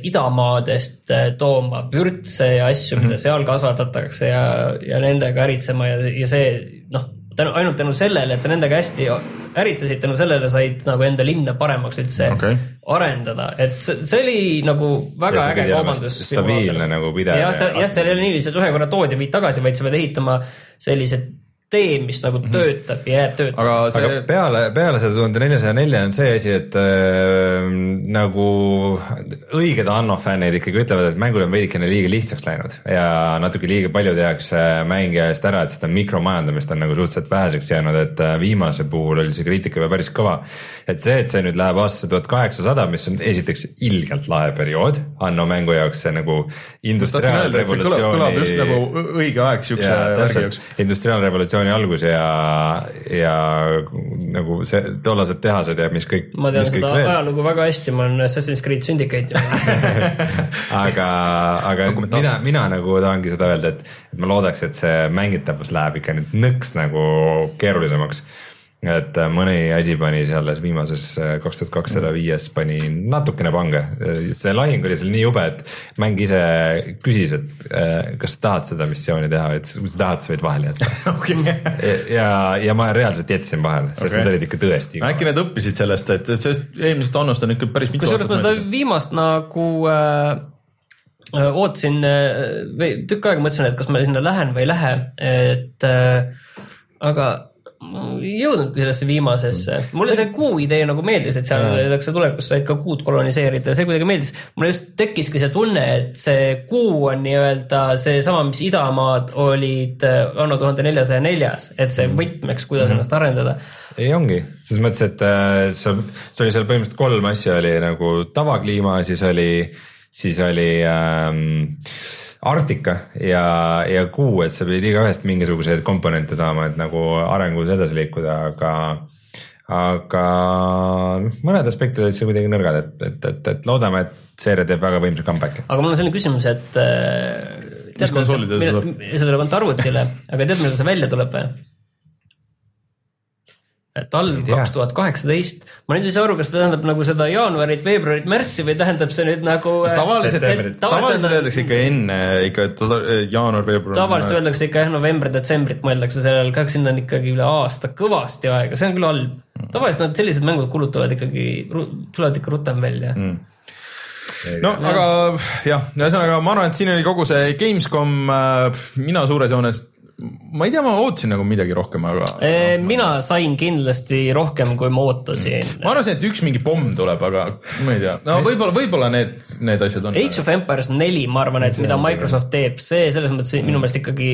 idamaadest äh, tooma vürtse ja asju, mida mm -hmm. seal kasvatatakse ja, ja nendega äritsema ja, ja see noh, tänu, ainult tänu sellele, et sa nendega hästi äritsesid, tänu sellele said nagu enda linna paremaks üldse okay. arendada, et see, see oli nagu väga Ja äge kaubandus. stabiilne nagu pidev jah, ja- jah, seal ei ole nii lihtsalt ühe korra toodi viid tagasi, vaid sa pead ehitama sellise tee, mis nagu töötab ja jääb töötama. aga aga see, peale, peale seda tuhande neljasaja nelja on see asi, et äh, nagu õiged Anno fännid ikkagi ütlevad, et mängul on veidikene liiga lihtsaks läinud ja natuke liiga palju tehakse mängija eest ära, et seda mikromajandamist on nagu suhteliselt väheseks jäänud, et äh, viimase puhul oli see kriitika juba päris kõva. et see, et see nüüd läheb aastasse tuhat kaheksasada, mis on esiteks ilgelt lahe periood Anno mängu jaoks, see nagu see kõlab, just nagu õige aeg siukse värgi jaoks. industriaalrevolutsiooni algus ja, ja nagu see tollased tehased ja mis kõik, ma tean seda ajalugu väga hästi, ma olen Assassin's Creed Syndicate. Aga, aga mina, mina nagu tahangi seda öelda, et, et ma loodaks, et see mängitavus läheb ikka nüüd nõks nagu keerulisemaks. Et äh, mõni asi pani seal alles viimases äh, kaks tuhat kakssada viies pani natukene pange, see lahing oli seal nii jube, et mäng ise küsis, et äh, kas sa tahad seda missiooni teha, et kui sa tahad, sa võid vahele jätta. Okei, ja, ja ma reaalselt jätsin vahele, sest Okei. need olid ikka tõesti äkki need õppisid sellest, et sellest eelmisest Annost on ikka päris mitu kusjuures ma seda viimast nagu äh, ootasin või tükk aega mõtlesin, et kas ma sinna lähen või ei lähe, et äh, aga ma ei jõudnudki sellesse viimasesse. mulle see kuu idee nagu meeldis, et seal öeldakse tulevikus said ka kuud koloniseerida ja see kuidagi meeldis. mulle just tekkiski see tunne, et see kuu on nii-öelda seesama, mis idamaad olid äh, anno tuhande neljasaja neljas, et see võtmeks, kuidas ennast arendada. ei ongi, selles mõttes, et äh, see, see oli seal põhimõtteliselt kolm asja oli nagu tavakliima, siis oli, siis oli ähm, Arktika ja, ja kuu, et sa pidid igaühest mingisuguseid komponente saama, et nagu arengus edasi liikuda, aga aga noh, mõned aspektid olid seal kuidagi nõrgad, et, et, et, et loodame, et seeria teeb väga võimsa comeback'i. aga mul on selline küsimus, et äh,. Mis konsoolidele see tuleb? see tuleb ainult arvutile, aga tead, millal see välja tuleb või? Talv kaks tuhat kaheksateist, ma nüüd ei saa aru, kas see tähendab nagu seda jaanuarit, veebruarit, märtsi või tähendab see nüüd nagu. tavaliselt, Detsembrit. tavaliselt öeldakse ikka enne ikka, jaanuar, veebruar. tavaliselt öeldakse ikka jah, november-detsembrit mõeldakse sellel, aga sinna on ikkagi üle aasta kõvasti aega, see on küll halb. tavaliselt nad sellised mängud kulutavad ikkagi, tulevad ikka rutem välja mm.. no aga jah, ühesõnaga ma arvan, et siin oli kogu see Gamescom, mina suures joones, ma ei tea, ma ootasin nagu midagi rohkem, aga. mina sain kindlasti rohkem, kui ma ootasin. ma arvasin, et üks mingi pomm tuleb, aga ma ei tea, no võib-olla, võib-olla need, need asjad on. Age of Empires neli, ma arvan, et mida Microsoft teeb, see selles mõttes minu meelest ikkagi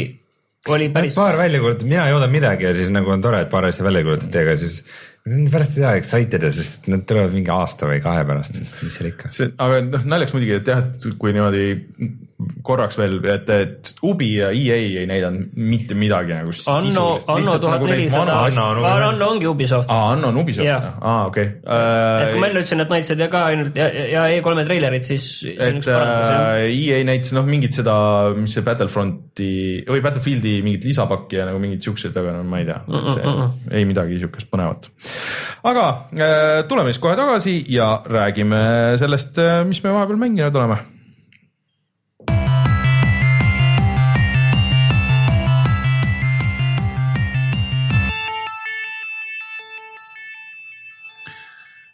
oli päris. paar välja kuulutatud, mina ei oodanud midagi ja siis nagu on tore, et paar asja välja kuulutati, aga siis pärast ei tea excited ja sest nad tulevad mingi aasta või kahe pärast, siis mis seal ikka. see, aga noh, naljakas muidugi, et jah, et kui niimoodi korraks veel, et, et Ubi ja EA ei näidanud mitte midagi nagu Anno, Anno tuhat nelisada, Anno ongi Ubisoft. aa, Anno on Ubisoft aa okei et kui ma okay.. enne ütlesin, et näitasid ja ka ainult ja, ja E3-e treilerid, siis on et üks parandus jah. äh, EA näitas noh, mingit seda, mis see Battlefronti või Battlefieldi mingit lisapakki ja nagu mingid siuksed, aga no ma ei tea mm, mm. ei midagi siukest põnevat. Aga äh, tuleme siis kohe tagasi ja räägime sellest, mis me vahepeal mänginud oleme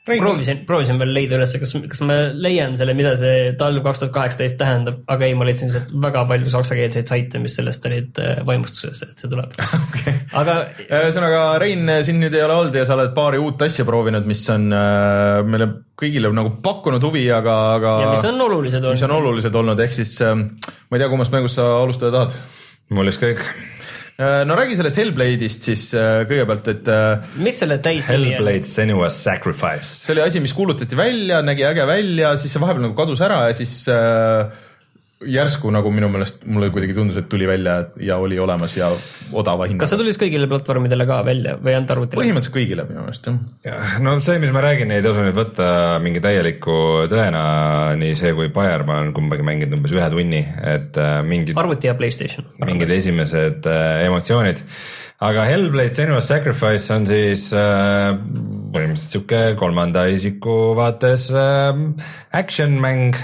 proovisin, proovisin veel leida üles, kas, kas ma leian selle, mida see talv kaks tuhat kaheksateist tähendab, aga ei, ma leidsin sealt väga palju saksakeelseid saite, mis sellest olid äh, vaimustuses, et see tuleb okay.. aga ühesõnaga, Rein, sind nüüd ei ole olnud ja sa oled paari uut asja proovinud, mis on äh, meile kõigile nagu pakkunud huvi, aga, aga. ja mis on olulised mis on olnud. olulised olnud, ehk siis äh, ma ei tea, kummast mängust sa alustada tahad mul ükskõik. Äh, no räägi sellest Hellblade'ist siis äh, kõigepealt, et äh, mis selle täisnimi on? Hellblade Senua's Sacrifice. see oli asi, mis kuulutati välja, nägi äge välja, siis see vahepeal nagu kadus ära ja siis äh, järsku nagu minu meelest mulle kuidagi tundus, et tuli välja ja oli olemas ja odava kas hinnaga. see tuli siis kõigile platvormidele ka välja või ainult arvutile? põhimõtteliselt kõigile minu meelest jah. no see, mis ma räägin, ei tasu nüüd võtta mingi täieliku tõena, nii see kui Bayer, ma olen kumbagi mänginud umbes ühe tunni, et äh, mingid, arvuti ja Playstation. mingid esimesed äh, emotsioonid. aga Hellblade Senua's Sacrifice on siis äh, põhimõtteliselt sihuke kolmanda isiku vaates äh, action mäng,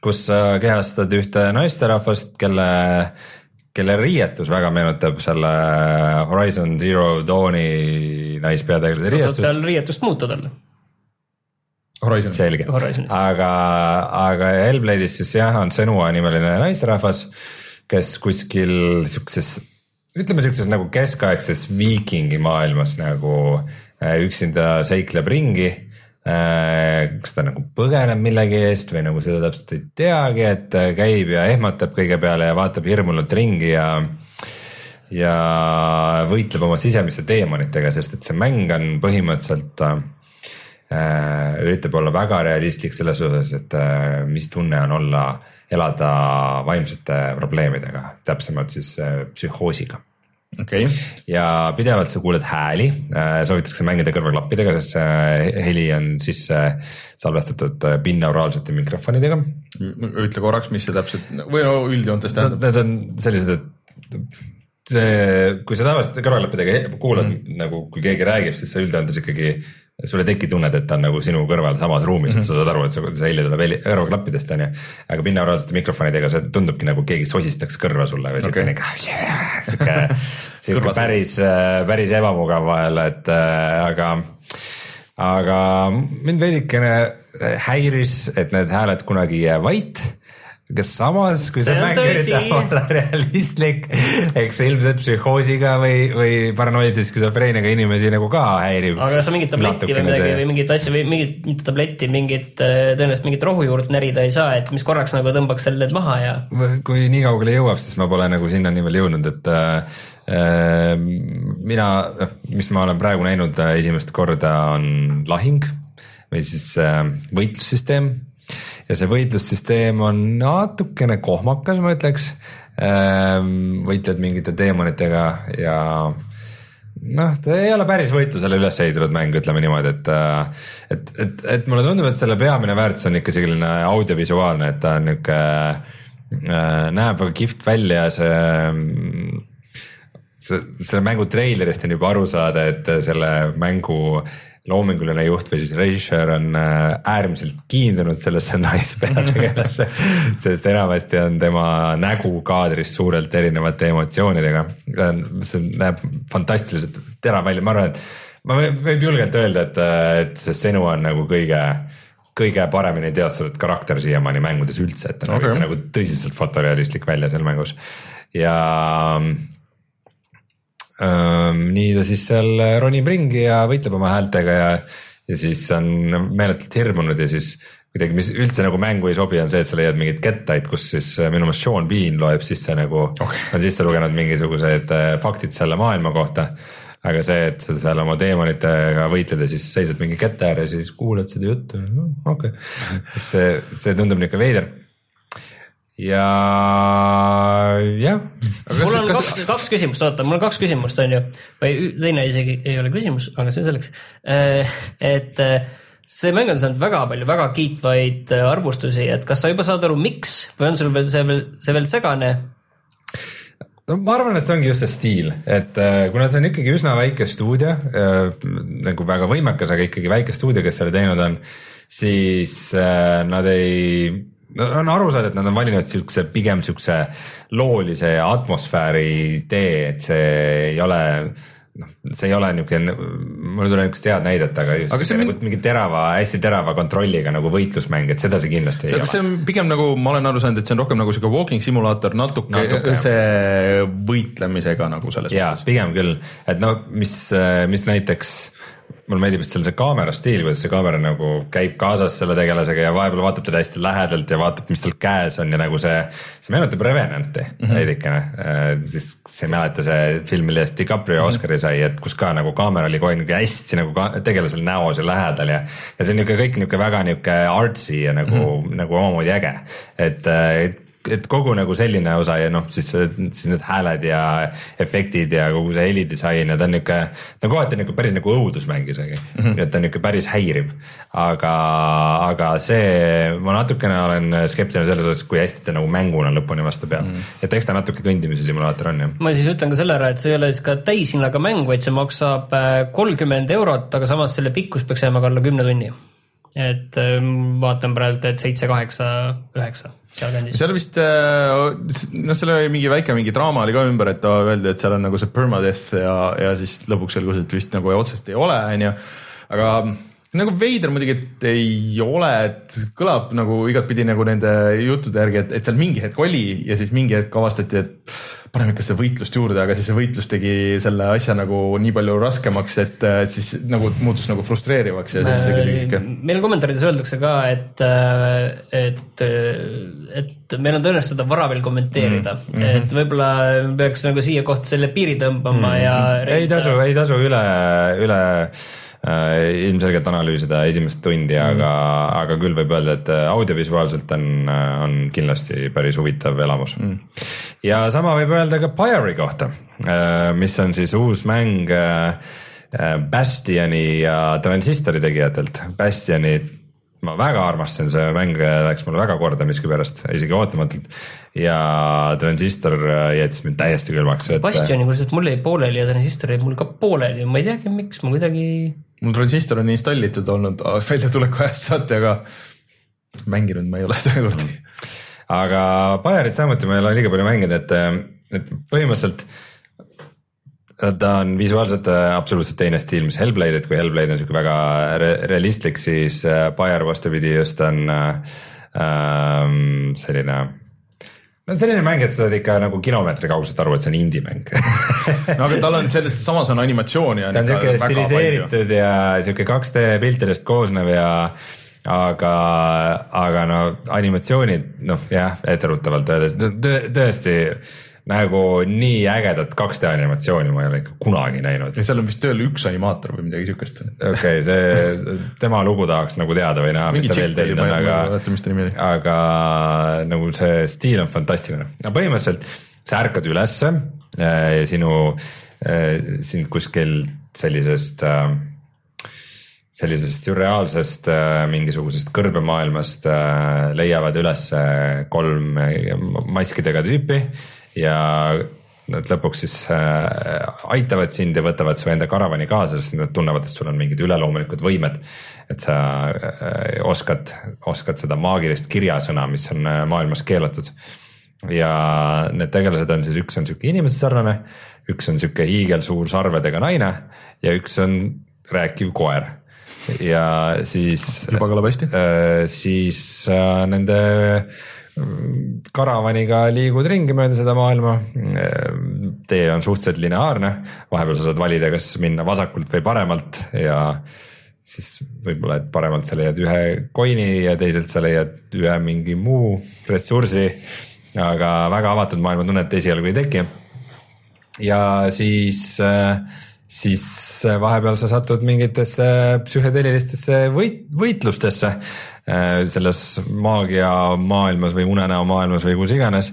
kus sa kehastad ühte naisterahvast, kelle kelle riietus väga meenutab selle Horizon Zero Dawni naispeategelase sa saad seal riietust muuta talle. Horizon. selge, aga, aga Hellblade'is siis jah, on Senua nimeline naisterahvas, kes kuskil siukses, ütleme siukses nagu keskaegses viikingi maailmas nagu äh, üksinda seikleb ringi. Kas ta nagu põgeneb millegi eest või nagu seda täpselt ei teagi, et äh, käib ja ehmatab kõige peale ja vaatab hirmunult ringi ja ja võitleb oma sisemiste teemonitega, sest et see mäng on põhimõtteliselt äh, üritab olla väga realistlik selles osas, et äh, mis tunne on olla, elada vaimsete probleemidega, täpsemalt siis äh, psühhoosiga okei, ja pidevalt sa kuuled hääli, soovitakse mängida kõrvaklappidega, sest see heli on sisse salvestatud äh, binauraalsete mikrofonidega. ütle korraks, mis see täpselt või no üldjoontes tähendab. Need on sellised, et see, kui sa tavaliselt kõrvaklappidega kuulad mm. nagu, kui keegi räägib, siis sa üldjoontes ikkagi, sul ei teki tunnet, et ta on nagu sinu kõrval samas ruumis mm, -hmm. et sa saad aru, et see heli tuleb kõrvaklappidest on ju. aga binauraalsete mikrofonidega see tundubki nagu keegi sosistaks kõrva sulle või siuke Okei. nagu yeah, siuke, siuke päris, päris ebamugav vahel, et äh, aga aga mind veidikene häiris, et need hääled kunagi ei jää vait. Aga samas, kui see See mäng üritab olla realistlik, eks ilmselt psühhoosiga või, või paranoidse skisofreeniaga inimesi nagu ka häirib. aga sa mingit tabletti või midagi või mingit asja või mingit, mitte tabletti, mingit äh, tõenäoliselt mingit rohujuurt närida ei saa, et mis korraks nagu tõmbaks selle maha ja. kui nii kaugele jõuab, siis ma pole nagu sinnani veel jõudnud, et äh, äh, mina, mis ma olen praegu näinud äh, esimest korda, on lahing või siis äh, võitlussüsteem ja see võitlussüsteem on natukene kohmakas, ma ütleks äh,. võitled mingite teemonitega ja noh, ta ei ole päris võitlusele üles ehitatud mäng, ütleme niimoodi, et, et, et, et mulle tundub, et selle peamine väärtus on ikka selline audiovisuaalne, et ta on niuke äh,, näeb väga kihvt välja, see, selle mängu treilerist on juba aru saada, et selle mängu loominguline juht või siis režissöör on äh, äärmiselt kiindunud sellesse naispeategelasse, sest enamasti on tema nägu kaadris suurelt erinevate emotsioonidega. see näeb fantastiliselt terav välja, ma arvan, et ma võib, julgelt öelda, et, et see Senu on nagu kõige kõige paremini teostatud karakter siiamaani mängudes üldse, et ta näeb ikka nagu tõsiselt fotorealistlik välja seal mängus ja nii ta siis seal ronib ringi ja võitleb oma häältega ja, ja siis on meeletult hirmunud ja siis kuidagi, mis üldse nagu mängu ei sobi, on see, et sa leiad mingeid kettaid, kus siis äh, minu meelest Sean Bean loeb sisse nagu okay., on sisse lugenud mingisugused äh, faktid selle maailma kohta. aga see, et sa seal oma teemonitega võitled ja siis seisad mingi kette ääres ja siis kuulad seda juttu, okei okay., et see, see tundub niuke veider. Ja jah, mul on kaks, kaks küsimust, oota, mul on kaks küsimust, on ju, või teine isegi ei ole küsimus, aga see selleks. et äh, see mäng on saanud väga palju väga kiitvaid äh, arvustusi, et kas sa juba saad aru, miks või on sul veel see veel, see veel segane? no ma arvan, et see ongi just see stiil, et äh, kuna see on ikkagi üsna väike stuudio äh,, nagu väga võimekas, aga ikkagi väike stuudio, kes selle teinud on, siis äh, nad ei on aru saada, et nad on valinud siukse pigem siukse loolise atmosfääri tee, et see ei ole noh, see ei ole niisugune, mul ei tule niisugust head näidet, aga just Aga see see nagu mingi terava, hästi terava kontrolliga nagu võitlusmäng, et seda see kindlasti ei aga see ole. on pigem nagu ma olen aru saanud, et see on rohkem nagu sihuke walking simulaator, natuke, Natuke, see võitlemisega nagu selles jaa, pigem küll, et no mis, mis näiteks mulle meeldib just seal see kaamera stiil, kuidas see kaamera nagu käib kaasas selle tegelasega ja vahepeal vaatab teda hästi lähedalt ja vaatab, mis tal käes on ja nagu see, see meenutab Revenanti mm -hmm. veidikene. siis sa ei mäleta see film, mille eest DiCaprio Oscari sai, et kus ka nagu kaamera oli kogu aeg hästi nagu tegelasel näos ja lähedal ja. ja see on niuke kõik niuke väga niuke artsy ja nagu mm, -hmm. nagu omamoodi äge, et, et et kogu nagu selline osa ja noh, siis, siis need hääled ja efektid ja kogu see helidisain ja ta on niuke, ta on kohati nagu päris nagu õudusmäng isegi mm, -hmm. et ta on niuke päris häiriv. aga, aga see, ma natukene olen skeptiline selles osas, kui hästi ta nagu mänguna lõpuni vastu peab mm. -hmm. et eks ta natuke kõndimise simulaator on jah. ma siis ütlen ka selle ära, et see ei ole siis ka täishinnaga mäng, vaid see maksab äh, kolmkümmend eurot, aga samas selle pikkus peaks jääma ka alla kümne tunni. Et ähm, vaatan praegu, et seitse, kaheksa, üheksa sealkandis. seal vist, äh, noh, seal oli mingi väike mingi draama oli ka ümber, et öeldi, et seal on nagu see permadeath ja, ja siis lõpuks selgus, et vist nagu otseselt ei ole, onju. aga nagu veider muidugi, et ei ole, et kõlab nagu igatpidi nagu nende juttude järgi, et, et seal mingi hetk oli ja siis mingi hetk avastati, et paneme ikka seda võitlust juurde, aga siis see võitlus tegi selle asja nagu nii palju raskemaks, et siis nagu muutus nagu frustreerivaks ja siis tegi ikka. meil kommentaarides öeldakse ka, et, et, et meil on tõenäoliselt seda vara veel kommenteerida mm, -hmm. et võib-olla peaks nagu siia kohta selle piiri tõmbama mm -hmm. ja. ei tasu, ei tasu üle, üle Äh, ilmselgelt analüüsida esimest tundi mm., aga, aga küll võib öelda, et äh, audiovisuaalselt on, äh, on kindlasti päris huvitav elamus mm.. ja sama võib öelda ka Pyre'i kohta, mis on siis uus mäng Bastioni ja Transistori tegijatelt. Bastioni ma väga armastasin, see mäng läks mulle väga korda miskipärast, isegi ootamatult. ja Transistor jättis mind täiesti külmaks et.... Bastioni kusjuures mul jäi pooleli ja Transistor jäi mul ka pooleli, ma ei teagi, miks ma kuidagi mul transistor on installitud olnud väljatuleku ajast saati, aga mänginud ma ei ole seda korda. aga Bayerit samuti ma ei ole liiga palju mänginud, et, et põhimõtteliselt ta on visuaalselt absoluutselt teine stiil, mis Hellblade, et kui Hellblade on sihuke väga re realistlik, siis Bayer vastupidi just on ähm, selline no selline mäng, et sa saad ikka nagu kilomeetri kauguselt aru, et see on indie-mäng no aga tal on selles samas on animatsiooni. ta on siuke stiliseeritud ja siuke 2D piltidest koosnev ja aga, aga no animatsioonid noh jah, etteruttavalt öeldes tõesti nagu nii ägedat 2D animatsiooni ma ei ole ikka kunagi näinud. seal on vist tööl üks animaator või midagi siukest. okei okay,, see, tema lugu tahaks nagu teada või näha, mis ta veel teinud on, aga, aga nagu see stiil on fantastiline. no põhimõtteliselt sa ärkad ülesse äh, sinu äh,, sind kuskil sellisest äh, sellisest sürreaalsest äh, mingisugusest kõrbemaailmast leiavad üles kolm maskidega tüüpi ja nad lõpuks siis äh, aitavad sind ja võtavad su enda karavani kaasa, sest nad tunnevad, et sul on mingid üleloomulikud võimed. et sa äh, oskad, oskad seda maagilist kirjasõna, mis on äh, maailmas keelatud. ja need tegelased on siis, üks on sihuke inimese sarnane, üks on sihuke hiigelsuur sarvedega naine ja üks on rääkiv koer ja siis. juba kõlab hästi. siis nende karavaniga liigud ringi mööda seda maailma. tee on suhteliselt lineaarne, vahepeal sa saad valida, kas minna vasakult või paremalt ja siis võib-olla, et paremalt sa leiad ühe coin'i ja teiselt sa leiad ühe mingi muu ressursi. aga väga avatud maailmatunnet esialgu ei teki. ja siis siis vahepeal sa satud mingitesse psühhedeelilistesse võit-, võitlustesse selles maagia maailmas või unenäo maailmas või kus iganes.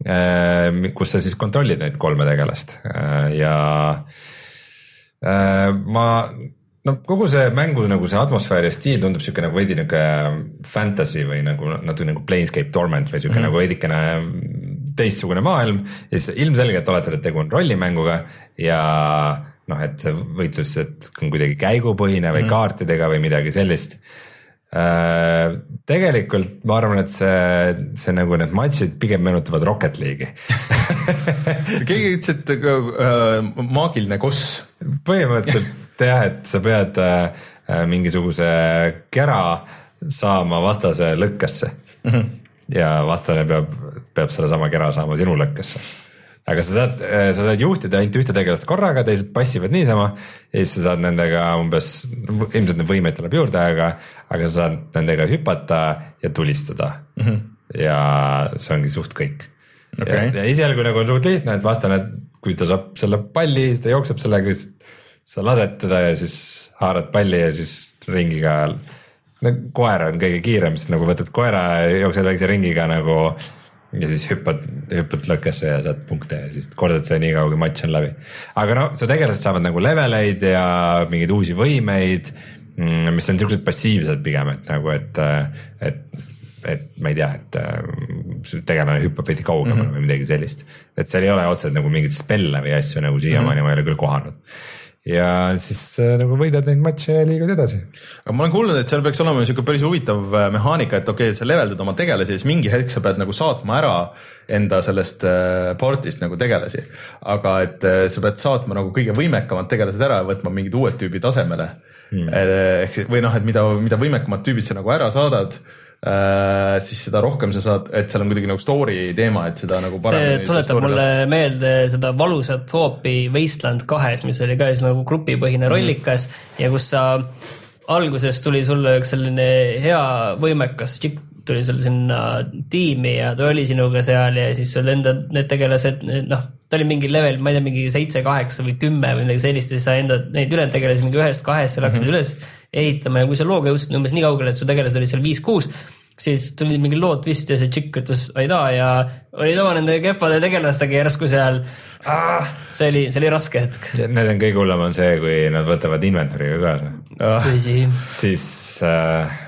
Äh, kus sa siis kontrollid neid kolme tegelast äh, ja ma no kogu see mängu nagu see atmosfäär ja stiil tundub sihuke nagu veidi nihuke fantasy või nagu natuke nagu Planescape Torment või sihuke mm -hmm. nagu veidikene teistsugune maailm. ja siis ilmselgelt oletad, et tegu on rollimänguga ja noh, et see võitlus, et on kuidagi käigupõhine või mm. kaartidega või midagi sellist äh,. Tegelikult ma arvan, et see, see nagu need matšid pigem meenutavad Rocket League'i keegi ütles, et äh, maagiline koss. põhimõtteliselt jah, et sa pead äh, mingisuguse kära saama vastase lõkkesse mm. -hmm. ja vastane peab, peab sellesama kära saama sinu lõkkesse aga sa saad, äh, sa saad juhtida ainult ühte tegelast korraga, teised passivad niisama. ja siis sa saad nendega umbes, ilmselt neid võimeid tuleb juurde, aga, aga sa saad nendega hüpata ja tulistada mm. -hmm. ja see ongi suht kõik okay.. ja, ja esialgu nagu on suht lihtne, et vastane, kui ta saab selle palli, siis ta jookseb sellega, siis sa lased teda ja siis haarad palli ja siis ringiga. no koer on kõige kiirem, siis nagu võtad koera ja jooksed väikse ringiga nagu ja siis hüppad, hüppad lõkkesse ja saad punkte ja siis kordad seda nii kaua, kui matš on läbi. aga no su tegelased saavad nagu leveleid ja mingeid uusi võimeid, mm, mis on siuksed passiivsed pigem, et nagu, et, et et ma ei tea, et su tegelane hüppab veidi kaugemale mm -hmm. või midagi sellist. et seal ei ole otseselt nagu mingeid spelle või asju nagu siiamaani mm -hmm. ma ei ole küll kohanud. Ja siis äh, nagu võidad neid matše ja liigud edasi. aga ma olen kuulnud, et seal peaks olema niisugune päris huvitav äh, mehaanika, et okei okay,, sa leveldad oma tegelasi ja siis mingi hetk sa pead nagu saatma ära enda sellest äh, port'ist nagu tegelasi. aga et sa pead saatma nagu kõige võimekamad tegelased ära ja võtma mingid uued tüübid asemele hmm.. ehk siis või noh, et mida, mida võimekamad tüübid sa nagu ära saadad siis seda rohkem sa saad, et seal on kuidagi nagu story teema, et seda nagu see tuletab mulle meelde seda valusat hoopi Wasteland kahes, mis oli ka siis nagu grupipõhine mm. rollikas ja kus sa alguses tuli sulle üks selline hea võimekas tšikk tuli sul sinna tiimi ja ta oli sinuga seal ja siis sul enda need tegelased, noh, ta oli mingi level, ma ei tea, mingi seitse, kaheksa või kümme või midagi sellist ja siis sa enda neid ülejäänud tegelasi mingi ühest kahesse mm -hmm. üles ehitama ja kui sa looga jõudsid umbes nii kaugele, et su tegelased olid seal viis-kuus, siis tulid mingi lood vist ja see tšikk ütles aidaa ja olid oma nende kehvade tegelastega järsku seal ah,. see oli, see oli raske hetk. Need on kõige hullem on see, kui nad võtavad inventory'ga kaasa ah.. siis äh,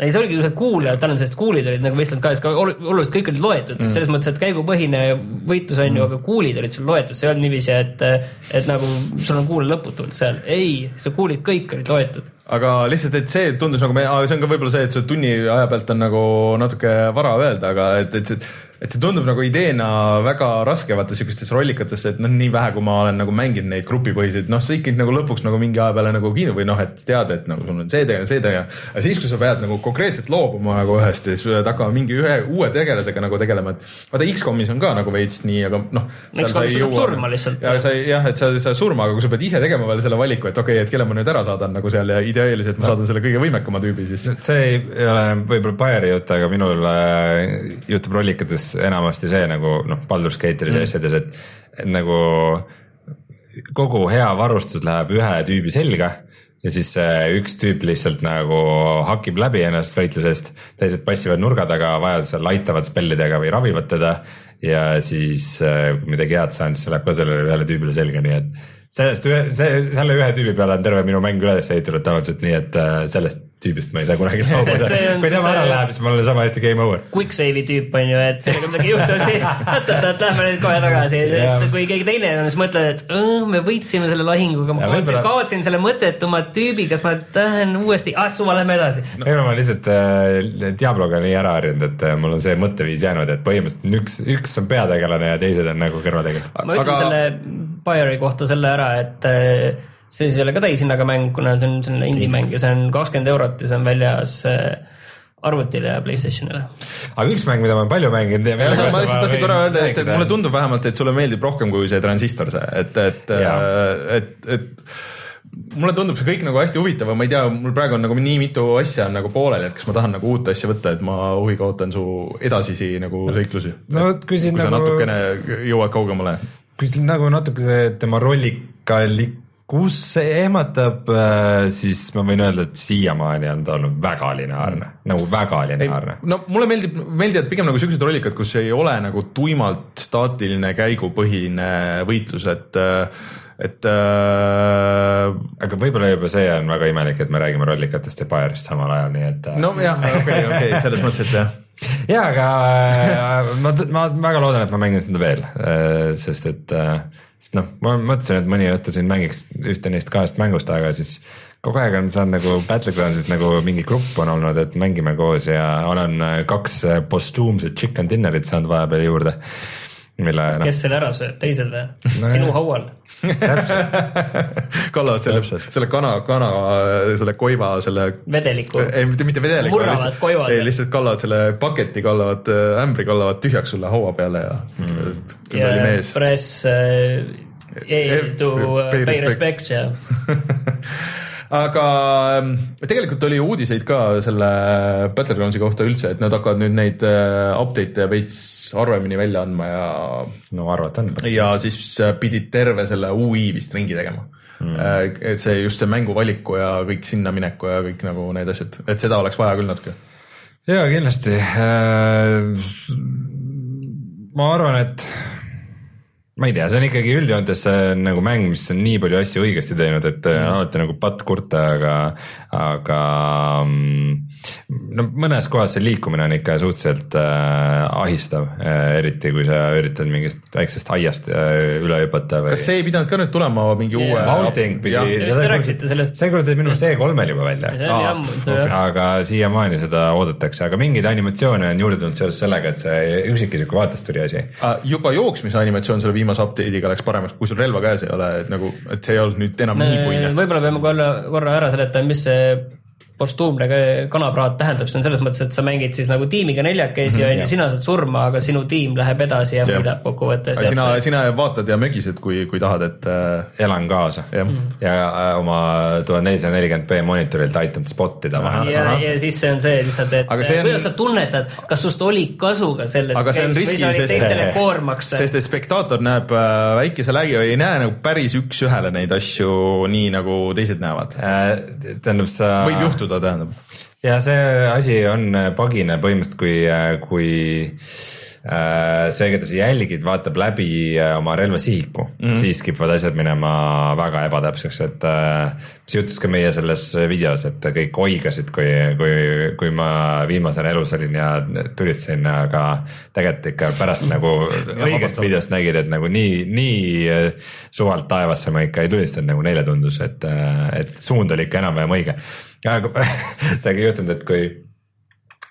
ei, see oligi see kuulajad, tal on sellised kuulid olid nagu Wasteland kahes ka oluliselt kõik olid loetud mm., selles mõttes, et käigupõhine võitlus on mm. ju, aga kuulid olid sul loetud, see ei olnud niiviisi, et, et nagu sul on kuule lõputult seal, ei, su kuulid kõik olid loetud aga lihtsalt, et see tundus nagu, see on ka võib-olla see, et see tunni aja pealt on nagu natuke vara öelda, aga et, et, et et see tundub nagu ideena väga raske vaata siukestes rollikates, et noh, nii vähe, kui ma olen nagu mänginud neid grupipõhiseid, noh, sa ikkagi nagu lõpuks nagu mingi aja peale nagu kiinu või noh, et tead, et nagu sul on see tegelane, see tegelane. aga siis, kui sa pead nagu konkreetselt loobuma nagu ühest ja siis pead hakkama mingi ühe uue tegelasega nagu tegelema, et vaata X-komis on ka nagu veits nii, aga noh. X-komis saab surma lihtsalt. ja sa jah, et sa, sa surma, aga kui sa pead ise tegema veel selle valiku, et okei okay,, et kelle ma nüüd ära saadan nagu seal ja ideaaliliselt ma saadan selle kõige võimekama tüübi siis. see ei ole võib-olla Bayeri jutt, aga minul äh, juhtub rollikates enamasti see nagu noh, Baldur's Gate'is ja mm. asjades, et, et nagu kogu hea varustus läheb ühe tüübi selga ja siis üks tüüp lihtsalt nagu hakib läbi ennast võitlusest, teised passivad nurga taga, vajadusel aitavad spellidega või ravivad teda ja siis kui midagi head saan, siis läheb ka sellele ühele tüübile selga, nii et sellest ühe, see, selle ühe tüübi peale on terve minu mäng üles ehitatud tavaliselt nii, et äh, sellest tüübist ma ei saa kunagi loobuda. kui tema ära läheb, siis mul on sama hästi game over. Quick save'i tüüp on ju, et sellega midagi juhtub, siis oot-oot-oot, lähme nüüd kohe tagasi, et kui keegi teine on, siis mõtled, et me võitsime selle lahinguga, ma kaotsin, kaotsin selle mõttetuma tüübi, kas ma tahan uuesti, ah suva, lähme edasi no.. ei no ma lihtsalt äh, Diabloga nii ära harjunud, et äh, mul on see mõtteviis jäänud, et põhimõtteliselt üks, üks on peategelane ja teised on nagu kõrvategelased. ma ütlen Aga... selle Bayeri kohta selle ära, et äh, see siis ei ole ka täishinnaga mäng, kuna see on selline indie-mäng ja see on kakskümmend eurot ja see on väljas äh, arvutile ja Playstationile. aga üks mäng, mida ma olen palju mänginud ja. ma lihtsalt tahtsin korra öelda, et, et mulle tundub vähemalt, et sulle meeldib rohkem kui see transistor, see, et, et, äh, et, et mulle tundub see kõik nagu hästi huvitav, aga ma ei tea, mul praegu on nagu nii mitu asja on nagu pooleli, et kas ma tahan nagu uut asja võtta, et ma huviga ootan su edasisi nagu seiklusi. no kui siin nagu. natukene jõuad kaugemale kui siin nagu natuke see tema rollikalikus ehmatab, äh, siis ma võin öelda, et siiamaani on ta olnud väga lineaarne mm., nagu väga lineaarne. no mulle meeldib, meeldivad pigem nagu siuksed rollikad, kus ei ole nagu tuimalt staatiline käigupõhine võitlus, et et äh,. aga võib-olla juba see on väga imelik, et me räägime rollikatest ja Bayerist samal ajal, nii et. Äh, nojah, okei, okei, selles mõttes, et jah ja, aga äh, ma, ma väga loodan, et ma mängin seda veel, äh, sest et, äh, sest noh, ma mõtlesin, et mõni õhtu siin mängiks ühte neist kahest mängust, aga siis kogu aeg on saanud nagu Battlegroundsis nagu mingi grupp on olnud, et mängime koos ja olen kaks postuumset chicken dinner'it saanud vahepeal juurde mille no.. kes selle ära sööb, teised või no,? sinu haual kallavad selle, selle kana, kana, selle koiva, selle. vedeliku. ei, mitte, mitte vedeliku. murravad koivad. ei, lihtsalt kallavad selle paketi, kallavad äh, ämbri, kallavad tühjaks sulle haua peale ja mm.. ja press uh, to pay respect ja aga ähm, tegelikult oli uudiseid ka selle Battlegroundsi kohta üldse, et nad hakkavad nüüd neid äh, update'e veits harvemini välja andma ja. no arvata on. ja siis äh, pidid terve selle ui vist ringi tegema mm.. et see just see mänguvaliku ja kõik sinna mineku ja kõik nagu need asjad, et seda oleks vaja küll natuke. ja kindlasti. ma arvan, et ma ei tea, see on ikkagi üldjoontes nagu mäng, mis on nii palju asju õigesti teinud, et mm. alati nagu patt kurta, aga, aga mm, no mõnes kohas see liikumine on ikka suhteliselt äh, ahistav äh,, eriti kui sa üritad mingist väiksest aiast äh, üle hüpata või. kas see ei pidanud ka nüüd tulema mingi Jaa. uue Vaulting pidi te rääkisite sellest. see kuulutati minu arust E3-l juba välja jah. aga siiamaani seda oodatakse, aga mingeid animatsioone on juurde tulnud seoses sellega, et see üksikisiku vaatest tuli asi. Ah, juba jooksmise animatsioon selle viimase update'iga läks paremaks, kui sul relva käes ei ole, et nagu, et see ei olnud nüüd enam nii puine. võib-olla peame korra, korra ära seletama, mis see postuumne ka- kanapraad tähendab, see on selles mõttes, et sa mängid siis nagu tiimiga neljakesi on ju, sina saad surma, aga sinu tiim läheb edasi ja võidab kokkuvõttes. sina, sina vaatad ja mögised, kui, kui tahad, et äh, elan kaasa jah. ja äh, oma tuhat nelisada nelikümmend B monitorilt aitan spot ida vahel. ja, ja siis see on see lihtsalt, et on- kuidas sa tunnetad, kas sust oli kasu ka sellest aga see on riski, sest, teistele koormaks. sest et spektaator näeb äh, väikese lägi, ei näe nagu päris üks-ühele neid asju nii nagu teised näevad. Äh, tähendab, sa. võib juhtuda, tähendab. ja see asi on pagine põhimõtteliselt, kui, kui äh, see, keda sa jälgid, vaatab läbi äh, oma relvasihiku mm, -hmm. siis kipuvad asjad minema väga ebatäpseks, et äh, mis juhtus ka meie selles videos, et kõik oigasid, kui, kui, kui ma viimasena elus olin ja tulistasin, aga tegelikult ikka pärast nagu õigest videost nägid, et nagu nii, nii äh, suvalt taevasse ma ikka ei tulistanud, nagu neile tundus, et, et suund oli ikka enam-vähem õige. Aga midagi juhtunud, et kui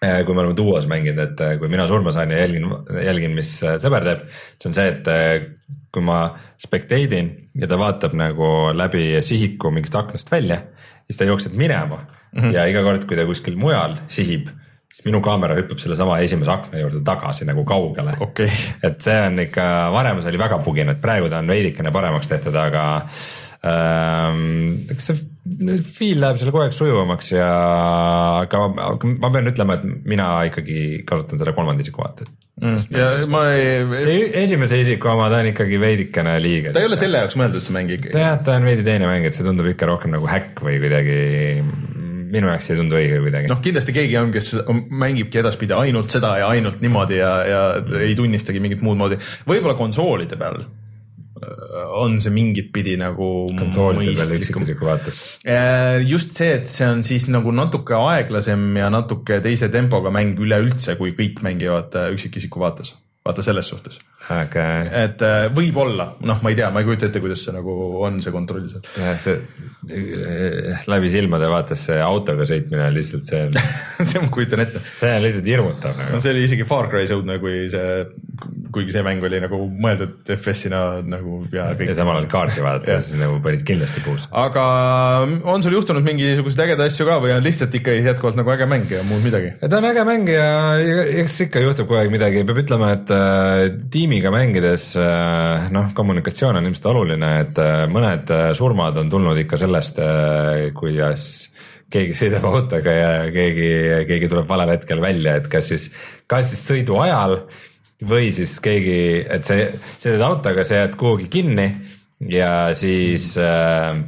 äh, kui me oleme duos mänginud, et äh, kui mina surma saan ja jälgin, jälgin, mis äh, sõber teeb, see on see, et äh, kui ma spectate in ja ta vaatab nagu läbi sihiku mingist aknast välja, siis ta jookseb minema mm -hmm. ja iga kord, kui ta kuskil mujal sihib, siis minu kaamera hüppab sellesama esimese akna juurde tagasi nagu kaugele okay. et see on ikka, varem see oli väga bugine, et praegu ta on veidikene paremaks tehtud, aga ähm, eks see feel läheb seal kogu aeg sujuvamaks ja aga, aga ma pean ütlema, et mina ikkagi kasutan selle kolmanda isiku vaatet mm. ja ma ei, see esimese isiku oma, ta on ikkagi veidikene liiga. ta ei ole selle jaoks mõeldud, see mäng ikkagi. jah, ta on veidi teine mäng, et see tundub ikka rohkem nagu häkk või kuidagi, minu jaoks ei tundu õige kuidagi. noh, kindlasti keegi on, kes mängibki edaspidi ainult seda ja ainult niimoodi ja, ja ei tunnistagi mingit muud moodi. võib-olla konsoolide peal on see mingit pidi nagu konsoolide peal üksikisiku vaates. Äh, just see, et see on siis nagu natuke aeglasem ja natuke teise tempoga mäng üleüldse, kui kõik mängivad äh, üksikisiku vaates vaata selles suhtes. aga. et äh, võib-olla, noh, ma ei tea, ma ei kujuta ette, kuidas see nagu on, see kontroll seal. see läbi silmade vaates see autoga sõitmine on lihtsalt see on see ma kujutan ette. see on lihtsalt hirmutav no nagu. see oli isegi Far Cry õudne, kui see, kuigi see mäng oli nagu mõeldud FPS-ina nagu ja kõik. ja samal ajal kaarti vaadata, siis nagu panid kindlasti puusse. aga on sul juhtunud mingisuguseid ägedaid asju ka või on lihtsalt ikka jätkuvalt nagu äge mäng ja muud midagi? ta on äge mäng ja eks ikka juhtub kogu aeg midagi, peab ütlema, et äh, tiimiga mängides äh, noh, kommunikatsioon on ilmselt oluline, et äh, mõned äh, surmad on tulnud ikka sellest äh,, kuidas keegi sõidab autoga ja keegi, keegi tuleb valel hetkel välja, et kas siis, kas siis sõidu ajal või siis keegi, et sa sõidad autoga, sa jääd kuhugi kinni ja siis äh,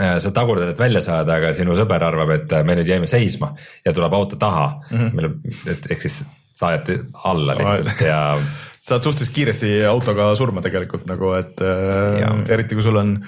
äh, sa tagurdad, et välja saada, aga sinu sõber arvab, et äh, me nüüd jäime seisma ja tuleb auto taha mm, -hmm. mille, et ehk siis sa ajad alla lihtsalt ja saad suhteliselt kiiresti autoga surma tegelikult nagu, et äh, Jaa. eriti kui sul on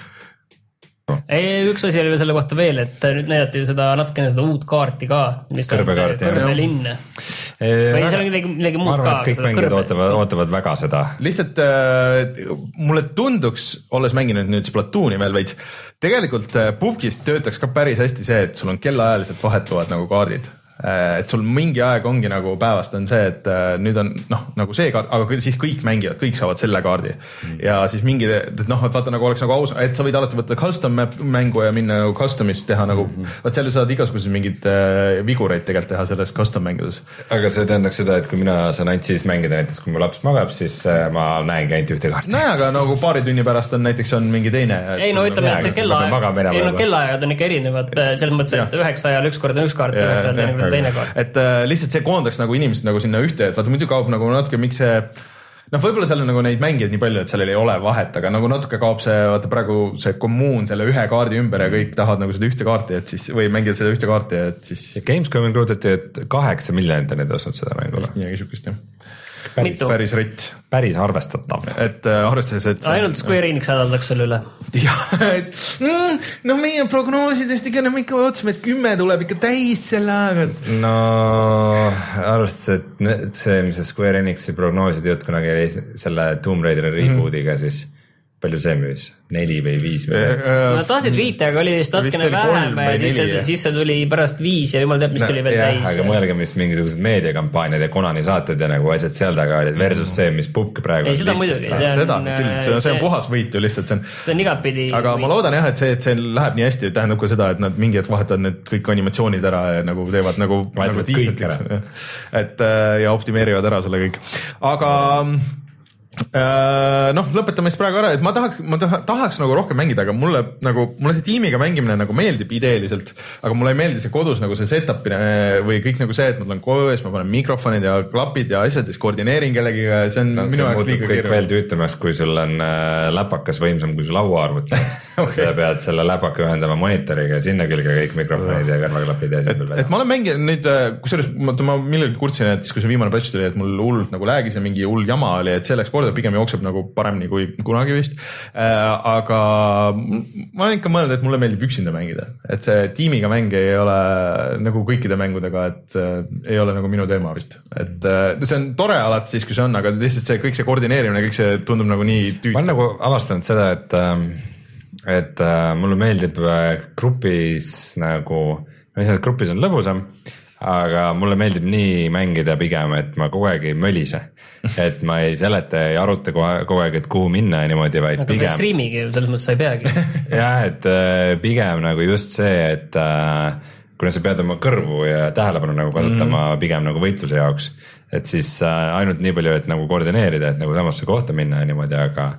ei, üks asi oli veel selle kohta veel, et nüüd näidati seda natukene seda uut kaarti ka, mis on see kõrbelinn või seal on midagi, midagi muud arvan, ka. kõik mängijad ootavad, ootavad väga seda lihtsalt äh, mulle tunduks, olles mänginud nüüd Splatooni veel veits, tegelikult äh, pubgis töötaks ka päris hästi see, et sul on kellaajaliselt vahetuvad nagu kaardid. Et sul mingi aeg ongi nagu päevast on see, et äh, nüüd on noh, nagu see kaart, aga siis kõik mängivad, kõik saavad selle kaardi mm.. ja siis mingi, noh, et vaata nagu oleks nagu aus, et sa võid alati võtta custom map mängu ja minna nagu custom'ist teha nagu mm, -hmm. vot seal sa saad igasuguseid mingeid äh, vigureid tegelikult teha selles custom mängudes. aga see tähendaks seda, et kui mina saan ainult siis mängida, näiteks kui mu laps magab, siis äh, ma näengi ainult ühte kaarti. nojah, aga nagu paari tunni pärast on näiteks on mingi teine. ei no ütleme, et see kellaaeg, ei no kellaajad on ikka erinevad, selles mõttes, et üheksa ajal üks kord on üks kaart, Jaa, üheksa ajal teine kord on teine kaart. et äh, lihtsalt see koondaks nagu inimesed nagu sinna ühte, et vaata muidu kaob nagu natuke, miks see noh, võib-olla seal on nagu neid mängijaid nii palju, et sellel ei ole vahet, aga nagu natuke kaob see, vaata praegu see kommuun selle ühe kaardi ümber ja kõik tahavad nagu seda ühte kaarti, et siis või mängivad seda ühte kaarti, et siis Gamescomi kuulutati, et kaheksa miljonit on neid ostnud seda mängu. midagi siukest jah. Päris. päris ritt, päris arvestatav. et äh, arvestades, et. ainult Square Enix hädaldaks selle üle. jah, et mm, no meie prognoosidest ikka me ikka ootasime, et kümme tuleb ikka täis selle ajaga, no arvestades, et see, mis see Square Enixi prognooside jutt kunagi oli selle Tomb Raideri reboot'iga, siis palju see müüs, neli või viis miljonit? Nad tahtsid viite, aga oli vist natukene vähem ja või siis siis see tuli pärast viis ja jumal teab, mis tuli veel jah, aga täis. mõelge, mis mingisugused meediakampaaniad ja Konani saated ja nagu asjad seal taga olid versus see, mis Pupk praegu. Ei, seda muidugi, see on- seda küll, see on, see on puhas võit ju lihtsalt, see on see on igatpidi. aga ma loodan jah, et see, et see läheb nii hästi, tähendab ka seda, et nad mingi hetk vahetavad need kõik animatsioonid ära ja nagu teevad nagu, Vahetavad kõik diisliks, et äh, ja optimeerivad ära selle kõik, aga äh, noh, lõpetame siis praegu ära, et ma tahaks, ma taha, tahaks nagu rohkem mängida, aga mulle nagu, mulle see tiimiga mängimine nagu meeldib ideeliselt, aga mulle ei meeldi see kodus nagu see setup või kõik nagu see, et ma tulen koju ja siis ma panen mikrofonid ja klapid ja asjad ja siis koordineerin kellegiga ja see on no, minu jaoks liiga kõik veel keeruline. tüütamaks, kui sul on äh, läpakas võimsam kui su lauaarvuti okay.. sa pead selle läpaka ühendama monitoriga ja sinna külge kõik mikrofonid ja kõrvaklapid ja asjad veel et ma olen mänginud neid, kusjuures ma, ma millalgi kurtsin, et siis kui see viimane patch tuli, et mul hullult nagu lag'is ja mingi hull jama oli, et see läks korda, pigem jookseb nagu paremini kui kunagi vist äh,. aga ma olen ikka mõelnud, et mulle meeldib üksinda mängida, et see tiimiga mäng ei ole nagu kõikide mängudega, et äh, ei ole nagu minu teema vist, et äh, see on tore alati siis, kui see on, aga lihtsalt see kõik see koordineerimine, kõik see tundub nagu nii ma tüütu olen. nagu avastanud seda, et, et äh, mulle meeldib äh, grupis nagu, ma ei saa, et grupis on lõbusam, aga mulle meeldib nii mängida pigem, et ma kogu aeg ei mölise. et ma ei seleta ja ei aruta kogu aeg, kogu aeg, et kuhu minna ja niimoodi, vaid aga pigem striimigi ju, selles mõttes sa ei peagi. jah, et äh, pigem nagu just see, et äh, kuna sa pead oma kõrvu ja tähelepanu nagu kasutama mm pigem nagu võitluse jaoks, et siis äh, ainult nii palju, et nagu koordineerida, et nagu samasse kohta minna ja niimoodi, aga,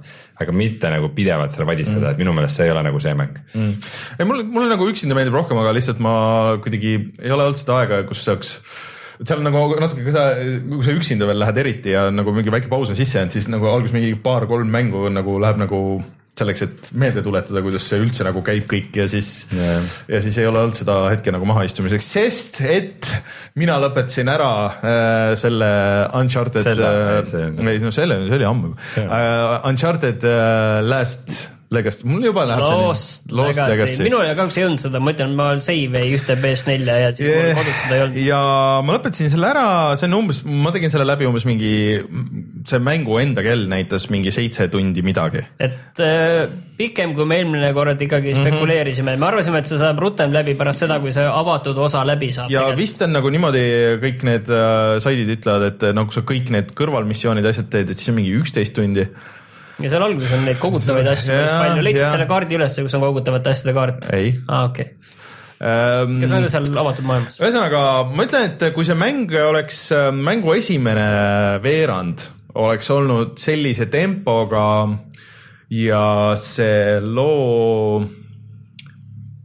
aga mitte nagu pidevalt seal vadistada mm, et minu meelest see ei ole nagu see mäng mm.. ei mulle, mulle nagu üksinda meeldib rohkem, aga lihtsalt ma kuidagi ei ole olnud seda aega, kus saaks seal on nagu natuke ka see, kui sa üksinda veel lähed eriti ja nagu mingi väike paus on sisse jäänud, siis nagu alguses mingi paar-kolm mängu nagu läheb nagu selleks, et meelde tuletada, kuidas see üldse nagu käib kõik ja siis Jah. ja siis ei ole olnud seda hetke nagu mahaistumiseks, sest et mina lõpetasin ära äh, selle Uncharted, on- ei no selle, see oli ammu. Uh,, Uncharted uh, Last Legacy, mul juba läheb Lost Legacy, minul kahjuks ei olnud seda, ma ütlen, ma save ei ühte PS4 ja siis mul kodus seda ei olnud. ja ma lõpetasin selle ära, see on umbes, ma tegin selle läbi umbes mingi, see mängu enda kell näitas mingi seitse tundi midagi. et äh, pikem, kui me eelmine kord ikkagi Mhm. spekuleerisime, me arvasime, et see saab rutem läbi pärast seda, kui see avatud osa läbi saab. ja vist on nagu niimoodi, kõik need äh, saidid ütlevad, et äh, nagu sa kõik need kõrvalmissioonid ja asjad teed, et siis on mingi üksteist tundi. Ja seal alguses on neid kogutavaid asju päris palju, leidsid selle kaardi üles, kus on kogutavate asjade kaart? ei aa, okei. ähm, kas on ka seal avatud maailmas? ühesõnaga, ma ütlen, et kui see mäng oleks, mängu esimene veerand oleks olnud sellise tempoga ja see loo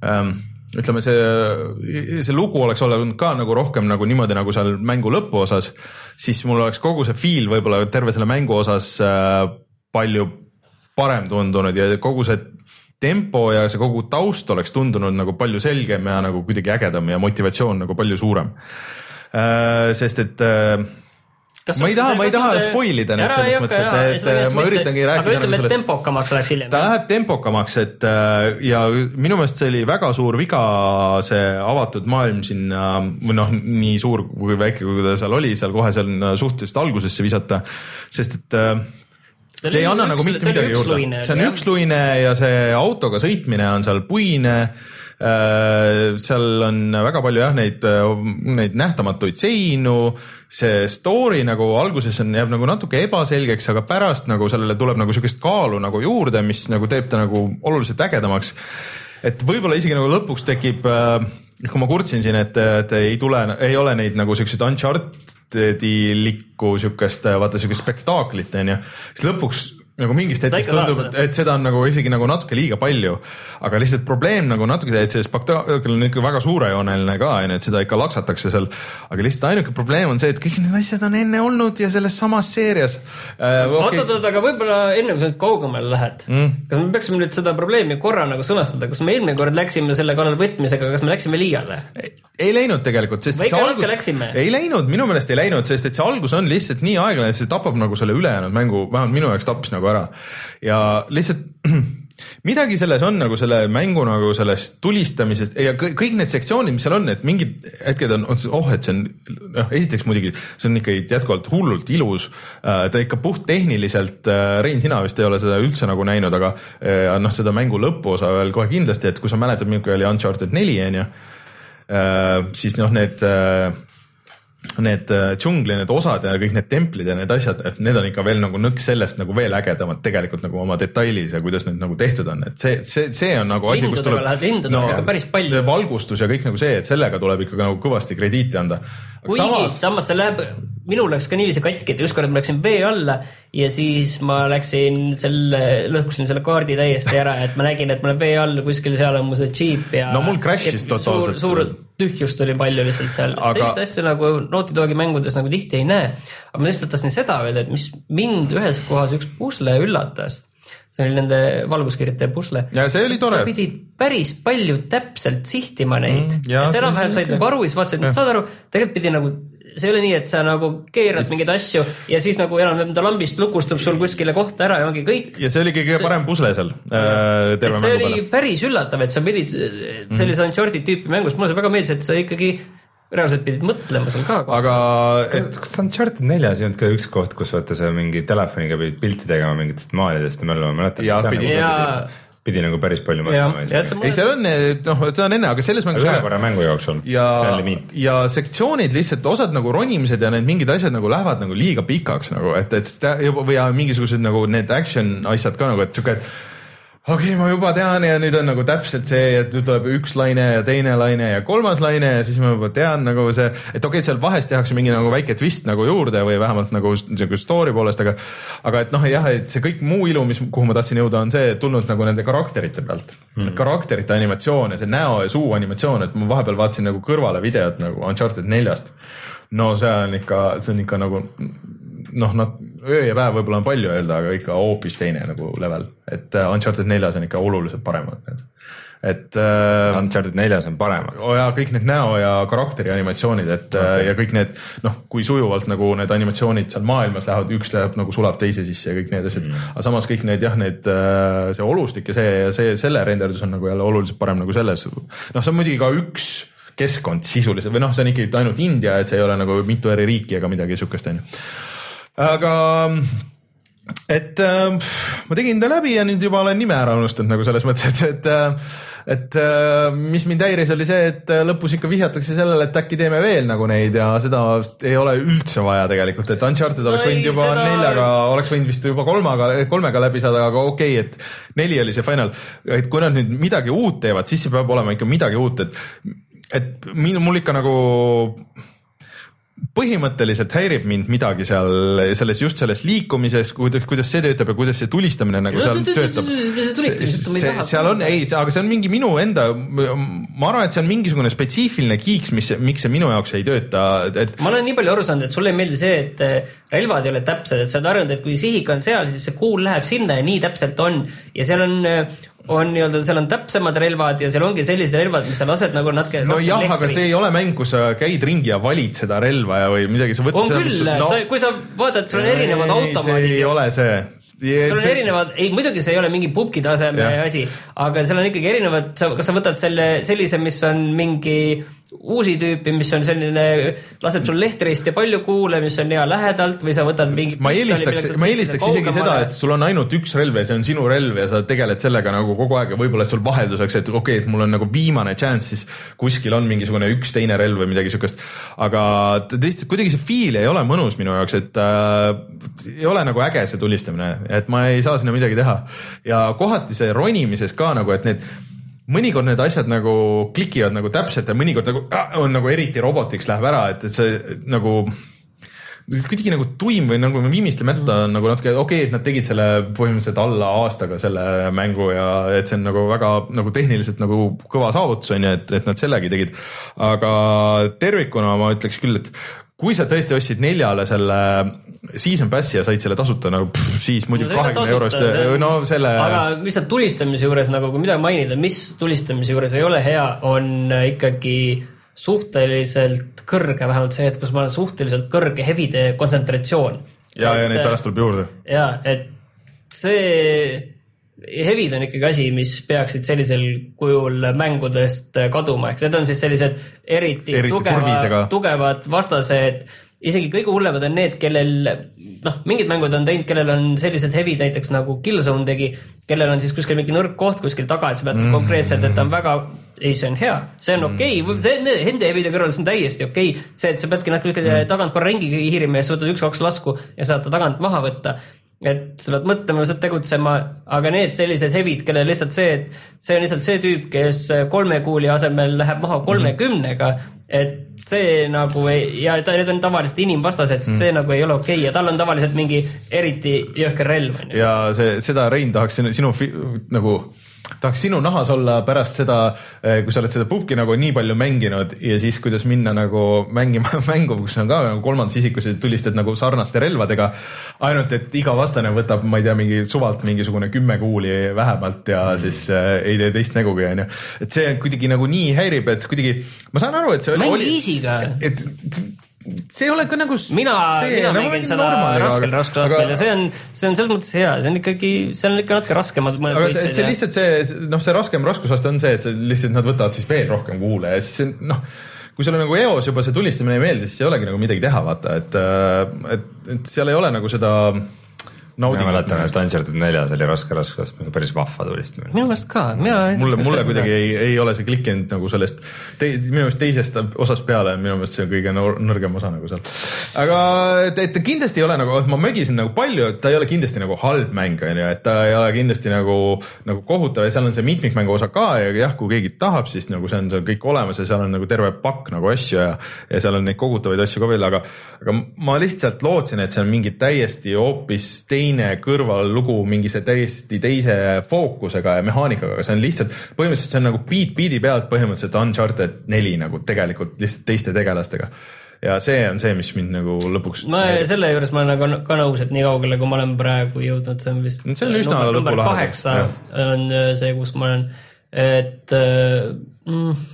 ähm, ütleme, see, see lugu oleks olnud ka nagu rohkem nagu niimoodi nagu seal mängu lõpuosas, siis mul oleks kogu see feel võib-olla terve selle mängu osas äh, palju parem tundunud ja kogu see tempo ja see kogu taust oleks tundunud nagu palju selgem ja nagu kuidagi ägedam ja motivatsioon nagu palju suurem äh,. sest et äh, ma ei taha, ma ei taha spoil ida neid selles mõttes, et, et ma üritangi rääkida. aga ütleme, et tempokamaks läheks hiljem ta. läheb tempokamaks, et äh, ja minu meelest see oli väga suur viga, see avatud maailm sinna või noh, nii suur kui väike, kui ta seal oli, seal kohe seal suhteliselt algusesse visata, sest et äh, see ei anna nagu mitte midagi juurde, see on üksluine ja see autoga sõitmine on seal puine. Äh, seal on väga palju jah, neid, neid nähtamatuid seinu, see story nagu alguses on, jääb nagu natuke ebaselgeks, aga pärast nagu sellele tuleb nagu sihukest kaalu nagu juurde, mis nagu teeb ta nagu oluliselt ägedamaks. et võib-olla isegi nagu lõpuks tekib äh, kui ma kurtsin siin, et, et ei tule, ei ole neid nagu siukseid Uncharted'i likku siukest, vaata siukest spektaaklit onju, siis lõpuks nagu mingist hetkest tundub, et seda on nagu isegi nagu natuke liiga palju, aga lihtsalt probleem nagu natuke, et see spektaakkel on ikka väga suurejooneline ka onju, et seda ikka laksatakse seal. aga lihtsalt ainuke probleem on see, et kõik need asjad on enne olnud ja selles samas seerias äh,. Okay. oot-oot-oot, aga võib-olla enne kui sa nüüd kaugemale lähed Mm. kas me peaksime nüüd seda probleemi korra nagu sõnastada, kas me eelmine kord läksime selle kallal võtmisega, kas me läksime liiale? ei läinud tegelikult, sest Või ikka natuke läksime? ei läinud, minu meelest ei läinud, sest et see algus on lihtsalt nii aeglane, see tapab nagu selle ülejäänud mängu, vähemalt minu jaoks tappis nagu ära. ja lihtsalt midagi selles on nagu selle mängu nagu sellest tulistamisest ja kõik, need sektsioonid, mis seal on, et mingid hetked on, on, oh, et see on noh, esiteks muidugi see on ikka jätkuvalt hullult ilus. ta ikka puhttehniliselt, Rein, sina vist ei ole seda üldse nagu näinud, aga äh, noh, seda mängu lõpuosa veel kohe kindlasti, et kui sa mäletad, milline oli Uncharted neli on ju, siis noh, need äh, need äh, džungli need osad ja kõik need templid ja need asjad, et need on ikka veel nagu nõks sellest nagu veel ägedamad tegelikult nagu oma detailis ja kuidas need nagu tehtud on, et see, see, see on nagu asi, kus Lindudega tuleb läheb- lindudega ikka päris palju. valgustus ja kõik nagu see, et sellega tuleb ikka nagu kõvasti krediiti anda. kuigi samas... samas see läheb, minul läks ka niiviisi katki, et ükskord ma läksin vee alla ja siis ma läksin selle, lõhkusin selle kaardi täiesti ära, et ma nägin, et ma olen vee all, kuskil seal on mu see džiip ja. No mul crash'is totaalselt. suur, suur tühjust oli palju lihtsalt seal Aga- sellist asja nagu Naughty Dogi mängudes nagu tihti ei näe. aga ma lihtsalt tahtsin seda öelda, et mis mind ühes kohas üks pusle üllatas see oli nende valguskirjutaja pusle. Ja see oli tore. sa pidid päris palju täpselt sihtima neid Mm, et sa enam-vähem said nagu aru ja siis vaatasid, saad aru, tegelikult pidi nagu see ei ole nii, et sa nagu keerad mingeid asju ja siis nagu enam-vähem ta lambist lukustub sul kuskile kohta ära ja ongi kõik. ja see oli kõige parem pusle seal äh, see mängu oli peale. päris üllatav, et sa pidid Mhm. sellise Uncharted tüüpi mängus, mulle see väga meeldis, et sa ikkagi reaalselt pidid mõtlema seal ka. aga et, kas Uncharted neljas ei olnud ka üks koht, kus vaata sa mingi telefoniga pidid pilti tegema mingitest maalidest ja möllama, mäletad? Jaa, pidi. Nagu päris palju mõtlema, ei, seal on noh, seda on enne, aga selles mängus ühe korra mängu jooksul, ja see on limiit., ja sektsioonid lihtsalt osad nagu ronimised ja need mingid asjad nagu lähevad nagu liiga pikaks nagu, et, et seda või ja mingisugused nagu need action asjad ka nagu, et sihuke, et okei okay,, ma juba tean ja nüüd on nagu täpselt see, et nüüd tuleb üks laine ja teine laine ja kolmas laine ja siis ma juba tean nagu see, et okei okay,, seal vahest tehakse mingi nagu väike twist nagu juurde või vähemalt nagu sihuke story poolest, aga aga et noh, jah, et see kõik muu ilu, mis, kuhu ma tahtsin jõuda, on see tulnud nagu nende karakterite pealt mm.. karakterite animatsioon ja see näo ja suu animatsioon, et ma vahepeal vaatasin nagu kõrvale videot nagu Uncharted neljast. no see on ikka, see on ikka nagu noh, nad öö ja päev võib-olla on palju öelda, aga ikka hoopis teine nagu level, et äh, Uncharted neljas on ikka oluliselt paremad need, et äh, Uncharted neljas on paremad. oh ja kõik need näo ja karakteri animatsioonid, et okay. Okay. ja kõik need noh, kui sujuvalt nagu need animatsioonid seal maailmas lähevad, üks läheb nagu sulab teise sisse ja kõik need asjad mm., aga samas kõik need jah, need äh, see olustik ja see ja see, selle renderdus on nagu jälle oluliselt parem nagu selles. noh, see on muidugi ka üks keskkond sisuliselt või noh, see on ikkagi ainult India, et see ei ole nagu mitu eri riiki ega midagi siukest onju. Aga et äh, ma tegin ta läbi ja nüüd juba olen nime ära unustanud nagu selles mõttes, et, et äh, et äh, mis mind häiris, oli see, et äh, lõpus ikka vihjatakse sellele, et äkki teeme veel nagu neid ja seda ei ole üldse vaja tegelikult, et Uncharted oleks võinud juba seda- neljaga, oleks võinud vist juba kolmaga, kolmega läbi saada, aga okei okay,, et neli oli see final. et kui nad nüüd midagi uut teevad, siis see peab olema ikka midagi uut, et, et minu, mul ikka nagu põhimõtteliselt häirib mind midagi seal selles just selles liikumises, kuidas, kuidas see töötab ja kuidas see tulistamine nagu seal töötab. seal on, ei, aga see on mingi minu enda, ma arvan, et see on mingisugune spetsiifiline kiiks, mis, miks see minu jaoks ei tööta, et ma olen nii palju aru saanud, et sulle ei meeldi see, et eh, relvad ei ole täpsed, et sa oled harjunud, et kui sihik on seal, siis see kuul läheb sinna ja nii täpselt on ja seal on, on nii-öelda, seal on täpsemad relvad ja seal ongi sellised relvad, mis sa lased nagu natuke. nojah, aga see ei ole mäng, kus sa käid ringi ja valid seda relva ja, või midagi, sa võtad on küll no., kui sa vaatad, sul on erinevad automaadid ei ja ole see. sul on erinevad, ei muidugi see ei ole mingi pubgi taseme Jah. asi, aga seal on ikkagi erinevad, sa, kas sa võtad selle sellise, mis on mingi uusi tüüpi, mis on selline, laseb sul lehtrist ja palju kuule, mis on hea lähedalt või sa võtad mingi. ma eelistaks, ma eelistaks isegi seda, et sul on ainult üks relv ja see on sinu relv ja sa tegeled sellega nagu kogu aeg ja võib-olla sul vahelduseks, et okei okay,, et mul on nagu viimane chance, siis kuskil on mingisugune üks teine relv või midagi siukest. aga lihtsalt kuidagi see feel ei ole mõnus minu jaoks, et äh, ei ole nagu äge see tulistamine, et ma ei saa sinna midagi teha ja kohati see ronimises ka nagu, et need mõnikord need asjad nagu klikivad nagu täpselt ja mõnikord nagu äh, on nagu eriti robotiks läheb ära, et, et see nagu kuidagi nagu tuim või nagu viimiste mätta on nagu natuke okei okay,, et nad tegid selle põhimõtteliselt alla aastaga selle mängu ja et see on nagu väga nagu tehniliselt nagu kõva saavutus on ju, et, et nad sellegi tegid. aga tervikuna ma ütleks küll, et kui sa tõesti ostsid neljale selle season pass'i ja said selle tasuta nagu siis muidugi kahekümne eurost, no selle. aga lihtsalt tulistamise juures nagu kui midagi mainida, mis tulistamise juures ei ole hea, on ikkagi suhteliselt kõrge, vähemalt see hetk, kus ma olen suhteliselt kõrge hevide kontsentratsioon. ja, ja neid pärast tuleb juurde. ja, et see, hevid on ikkagi asi, mis peaksid sellisel kujul mängudest kaduma, ehk need on siis sellised eriti, eriti tugeva, tugevad vastased isegi kõige hullemad on need, kellel noh, mingid mängud on teinud, kellel on sellised hevid näiteks nagu Killzone tegi, kellel on siis kuskil mingi nõrk koht kuskil taga, et sa pead mm -hmm. konkreetselt, et ta on väga, ei, see on hea, see on okei okay. mm -hmm., nende hevide kõrval see on täiesti okei okay., see, et sa peadki natuke mm tagant korra ringi hiirima ja siis võtad üks-kaks lasku ja saad ta tagant maha võtta et sa pead mõtlema, sa pead tegutsema, aga need sellised hevid, kellel lihtsalt see, et see on lihtsalt see tüüp, kes kolme kuuli asemel läheb maha kolmekümnega mm, -hmm et see nagu ei, ja ta, need on tavaliselt inimvastased mm., see nagu ei ole okei okay. ja tal on tavaliselt mingi eriti jõhker relv ja see, seda Rein tahaks sinu, sinu nagu tahaks sinu nahas olla pärast seda, eh, kui sa oled seda pubki nagu nii palju mänginud ja siis kuidas minna nagu mängima mängu, kus on ka nagu kolmandas isikus ja tulistad nagu sarnaste relvadega. ainult, et iga vastane võtab, ma ei tea, mingi suvalt mingisugune kümme kuuli vähemalt ja mm. siis äh, ei tee teist nägugi, onju. et see kuidagi nagu nii häirib, et kuidagi, ma saan aru, et see oli. mängi easy'ga. et see ei ole ka nagu. mina, mina nagu mängin seda raskel raskusastmel ja see on, see on selles mõttes hea, see on ikkagi, seal on ikka natuke raskemad mõned aga see, see lihtsalt see, noh, see raskem raskusaste on see, et see lihtsalt nad võtavad siis veel rohkem kuule ja siis see noh kui sulle nagu eos juba see tulistamine ei meeldi, siis ei olegi nagu midagi teha, vaata, et, äh, et, et seal ei ole nagu seda äh, ma mäletan, et Uncharted neljas oli raske raskusastmega päris vahva tulistamine. minu meelest ka, mina. mulle, mulle kuidagi ei, ei ole see klikkinud nagu sellest te,, minu meelest teisest osast peale on minu meelest see kõige nõrgem osa nagu seal. aga et, et ta kindlasti ei ole nagu, ma mögisin nagu palju, et ta ei ole kindlasti nagu halb mäng, on ju, et ta ei ole kindlasti nagu, nagu kohutav ja seal on see mitmikmängu osa ka ja jah, kui keegi tahab, siis nagu see on seal kõik olemas ja seal on nagu terve pakk nagu asju ja, ja seal on neid kogutavaid asju ka veel, aga, aga ma lihtsalt lootsin, et see on mingi täiesti hoopis teine teine kõrvallugu mingise täiesti teise fookusega ja mehaanikaga, aga see on lihtsalt, põhimõtteliselt see on nagu beat beat'i pealt põhimõtteliselt Uncharted neli nagu tegelikult lihtsalt teiste tegelastega ja see on see, mis mind nagu lõpuks. ma selle juures ma olen nagu ka nõus, et nii kaugele, kui ma olen praegu jõudnud, see on vist. see on üsna number kaheksa on äh, see, kus ma olen, et äh, mm,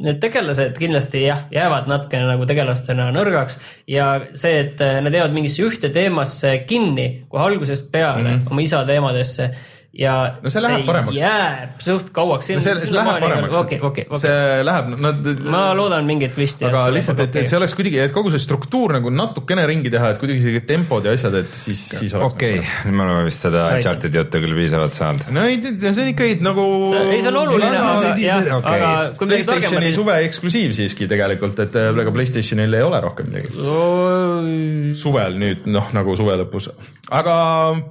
need tegelased kindlasti jah, jäävad natukene nagu tegelastena nõrgaks ja see, et äh, nad jäävad mingisse ühte teemasse kinni kohe algusest peale mm -hmm. oma isa teemadesse ja no see, läheb paremaks. jääb suht kauaks. No see, see läheb paremaks. okei, okei, okei. see läheb, nad. ma loodan mingit twisti. aga lihtsalt, et, et see oleks kuidagi, et kogu see struktuur nagu natukene ringi teha, et kuidagi see tempod ja asjad, et siis, siis oleks. okei okay. nagu..., me oleme vist seda Uncharted'i juttu küll piisavalt saanud. no ei, see on ikkagi nagu. ei, see on oluline, aga, jah, aga kui midagi targemat. suve eksklusiiv siiski tegelikult, et ega äh, Playstationil ei ole rohkem midagi. suvel nüüd, noh, nagu suve lõpus. aga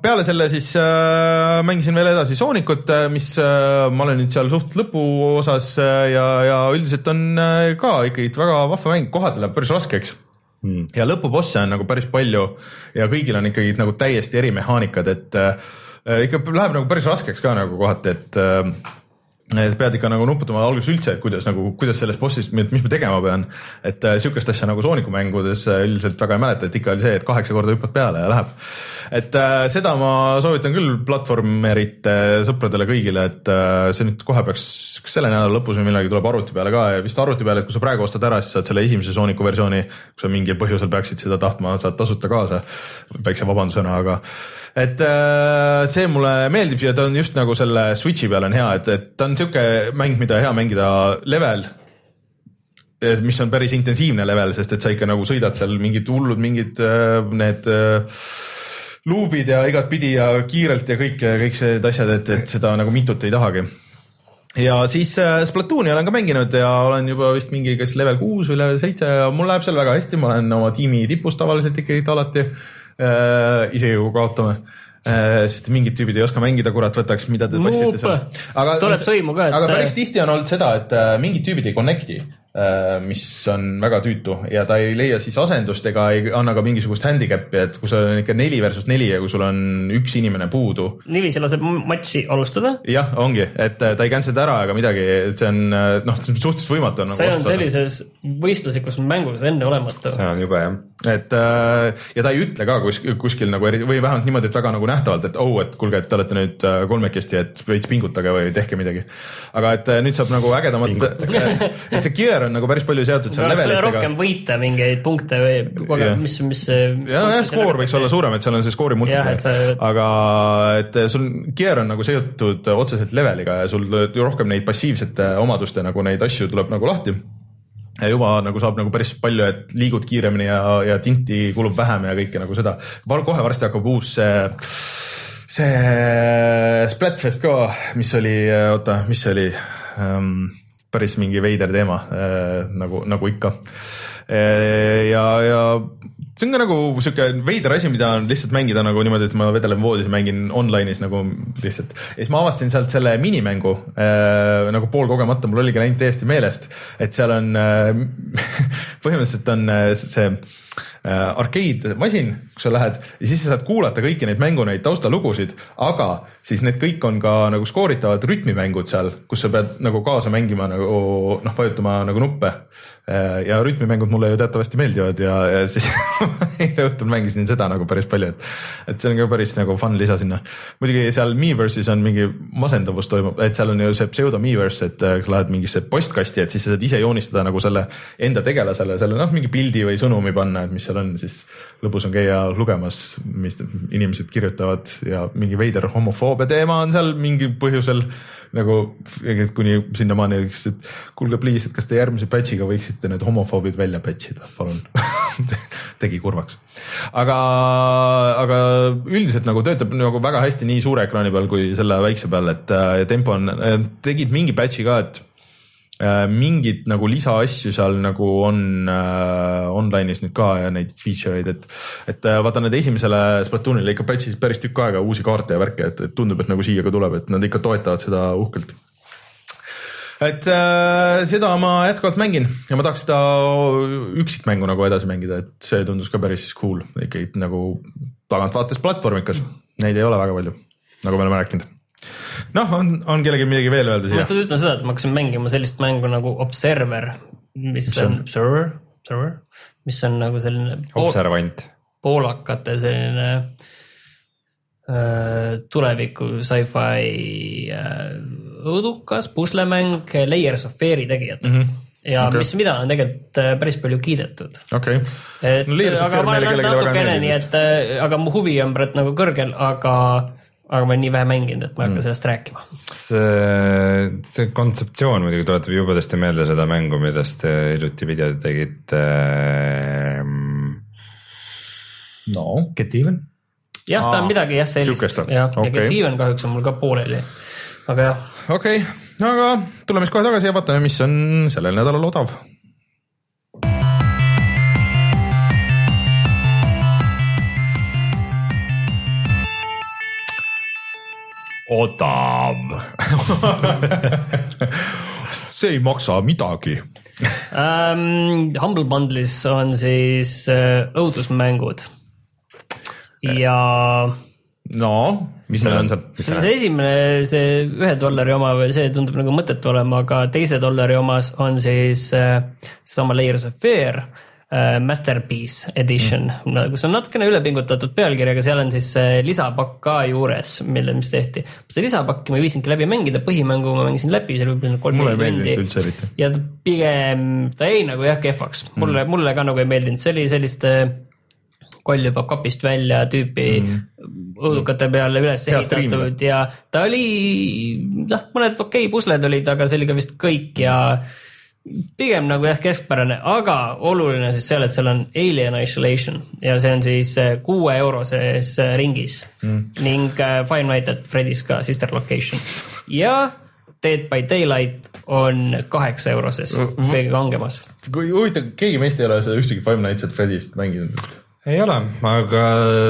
peale selle siis äh, mängisin veel edasi Sooniku valikut, äh, mis äh, ma olen nüüd seal suht lõpuosas äh, ja, ja üldiselt on ka ikkagi väga vahva mäng, kohati läheb päris raskeks. Mm.. ja lõpubosse on nagu päris palju ja kõigil on ikkagi nagu täiesti erimehaanikad, et äh, ikka läheb nagu päris raskeks ka nagu kohati, et äh, et pead ikka nagu nuputama alguses üldse, et kuidas nagu, kuidas selles bossis, mis ma tegema pean. et äh, sihukest asja nagu Sooniku mängudes äh, üldiselt väga ei mäleta, et ikka oli see, et kaheksa korda hüppad peale ja läheb. et äh, seda ma soovitan küll platvormerite sõpradele kõigile, et äh, see nüüd kohe peaks, kas selle nädala lõpus või millalgi tuleb arvuti peale ka ja vist arvuti peale, et kui sa praegu ostad ära, siis saad selle esimese Sooniku versiooni, kui sa mingil põhjusel peaksid seda tahtma, saad tasuta kaasa. väikse vabandusena, aga et äh, see mulle meeldib ja ta on just nagu selle Switch'i peal on hea, et, et ta on sihuke mäng, mida hea mängida level mis on päris intensiivne level, sest et sa ikka nagu sõidad seal mingid hullud mingid äh, need äh, luubid ja igatpidi ja kiirelt ja kõik, kõik need asjad, et, et seda nagu mitut ei tahagi. ja siis Splatooni olen ka mänginud ja olen juba vist mingi, kas level kuus või level seitse ja mul läheb seal väga hästi, ma olen oma tiimi tipus tavaliselt ikkagi alati äh,. Isegi kui kaotame äh,. sest mingid tüübid ei oska mängida, kurat, võtaks, mida te passite seal. tuleb sõimu ka, et. aga päris tihti on olnud seda, et äh, mingid tüübid ei connect'i mis on väga tüütu ja ta ei leia siis asendust ega ei anna ka mingisugust handicap'i, et kui sul on ikka neli versus neli ja kui sul on üks inimene puudu. niiviisi laseb matši alustada. jah, ongi, et ta ei cancel'i ära ega midagi, et see on noh, suhteliselt võimatu on. see nagu on sellises võistluslikus mängus enneolematu. see on jube jah. et ja ta ei ütle ka kuskil, kuskil nagu eri või vähemalt niimoodi, et väga nagu nähtavalt, et oh, et kuulge, et te olete nüüd kolmekesti, et veits pingutage või tehke midagi. aga et nüüd saab nagu ägedamat, et see gear on nagu päris palju seotud seal levelitega. rohkem võita mingeid punkte või kogu aeg, mis, mis. ja, jah, skoor võiks olla suurem, et seal on see skoori multiplier, sa... aga et sul gear on nagu seotud otseselt leveliga ja sul rohkem neid passiivsete omaduste nagu neid asju tuleb nagu lahti ja juba nagu saab nagu päris palju, et liigud kiiremini ja, ja tinti kulub vähem ja kõike nagu seda. kohe varsti hakkab uus see, see Splatfest ka, mis oli, oota, mis see oli um,? Päris mingi veider teema äh, nagu, nagu ikka äh,. ja, ja see on ka nagu sihuke veider asi, mida on lihtsalt mängida nagu niimoodi, et ma vedelen voodis ja mängin online'is nagu lihtsalt. ja siis ma avastasin sealt selle minimängu äh, nagu poolkogemata, mul oligi läinud täiesti meelest, et seal on äh, põhimõtteliselt on äh, see äh, arcade-masin, kus sa lähed ja siis sa saad kuulata kõiki neid mängu neid taustalugusid, aga siis need kõik on ka nagu skooritavad rütmimängud seal, kus sa pead nagu kaasa mängima nagu noh, vajutama nagu nuppe Äh, ja rütmimängud mulle ju teatavasti meeldivad ja, ja siis eile õhtul mängisin seda nagu päris palju, et, et see on ka päris nagu fun lisa sinna. muidugi seal Miiverse'is on mingi masendavus toimub, et seal on ju see pseudo Miiverse, et äh, sa lähed mingisse postkasti, et siis sa saad ise joonistada nagu selle enda tegelasele selle noh, mingi pildi või sõnumi panna, et mis seal on, siis lõbus on käia lugemas, mis inimesed kirjutavad ja mingi veider homofoobia teema on seal mingil põhjusel nagu kuni sinnamaani, et kuulge, please, et kas te järgmise batch'iga võiksite need homofoobid välja batch ida, palun tegi kurvaks. aga, aga üldiselt nagu töötab nagu väga hästi nii suure ekraani peal kui selle väikse peal, et äh, tempo on, tegid mingi batch'i ka, et Äh, mingid nagu lisaasju seal nagu on äh, online'is nüüd ka ja neid feature eid, et, et äh, vaata need esimesele Splatoonile ikka patch'is päris tükk aega uusi kaarte ja värke, et, tundub, et nagu siia ka tuleb, et nad ikka toetavad seda uhkelt. Et äh, seda ma jätkuvalt mängin ja ma tahaks seda üksikmängu nagu edasi mängida, et see tundus ka päris cool ikkagi nagu tagantvaates platvormikas, neid ei ole väga palju, nagu me oleme rääkinud noh, on, on kellelgi midagi veel öelda siia? ma just ütlen seda, et ma hakkasin mängima sellist mängu nagu Observer, mis on, Observer, Observer, mis on nagu selline observant, poolakate selline äh, tuleviku sci-fi äh, õudukas puslemäng Layers of Fear'i tegijatelt mm. -hmm ja okay. mis, mida on tegelikult äh, päris palju kiidetud. okei okay.. No, aga ma olen natukene nii, et äh, aga mu huvi on praegu nagu kõrgel, aga aga ma olen nii vähe mänginud, et ma ei hakka mm. sellest rääkima. see, see kontseptsioon muidugi tuletab jubedasti meelde seda mängu, millest te hiljuti video tegite ähm.... no, Get Even? jah, ta on midagi jah sellist, jah okay., ja Get Even kahjuks on mul ka pooleli, aga jah. okei okay., aga tuleme siis kohe tagasi ja vaatame, mis on sellel nädalal odav odav see ei maksa midagi um,. Humble Bundle'is on siis uh, õudusmängud ja. no, mis need on seal? see esimene, see ühe dollari oma või see tundub nagu mõttetu olema, aga teise dollari omas on siis uh, seesama Layers of Fear Äh, Masterpiece Edition mm., kus on natukene ülepingutatud pealkirjaga, seal on siis lisapakk ka juures, mille, mis tehti. seda lisapakki ma viisingi läbi mängida, põhimängu ma mängisin läbi, see oli võib-olla kolm-neli tundi. ja pigem, ta jäi nagu jah kehvaks, mulle mm., mulle ka nagu ei meeldinud, see oli sellist koll hüppab kapist välja tüüpi mm. õudukate peale üles ehitatud ja ta oli, noh, mõned okei okay, pusled olid, aga see oli ka vist kõik ja mm pigem nagu jah, keskpärane, aga oluline siis seal, et seal on Alien Isolation ja see on siis äh, kuue euroses äh, ringis mm. ning äh, Five Nights at Freddy's ka sister location ja Dead by Daylight on kaheksa euroses kõige kangemas. kui huvitav, keegi meist ei ole seda ühtegi Five Nights at Freddy'st mänginud? ei ole, aga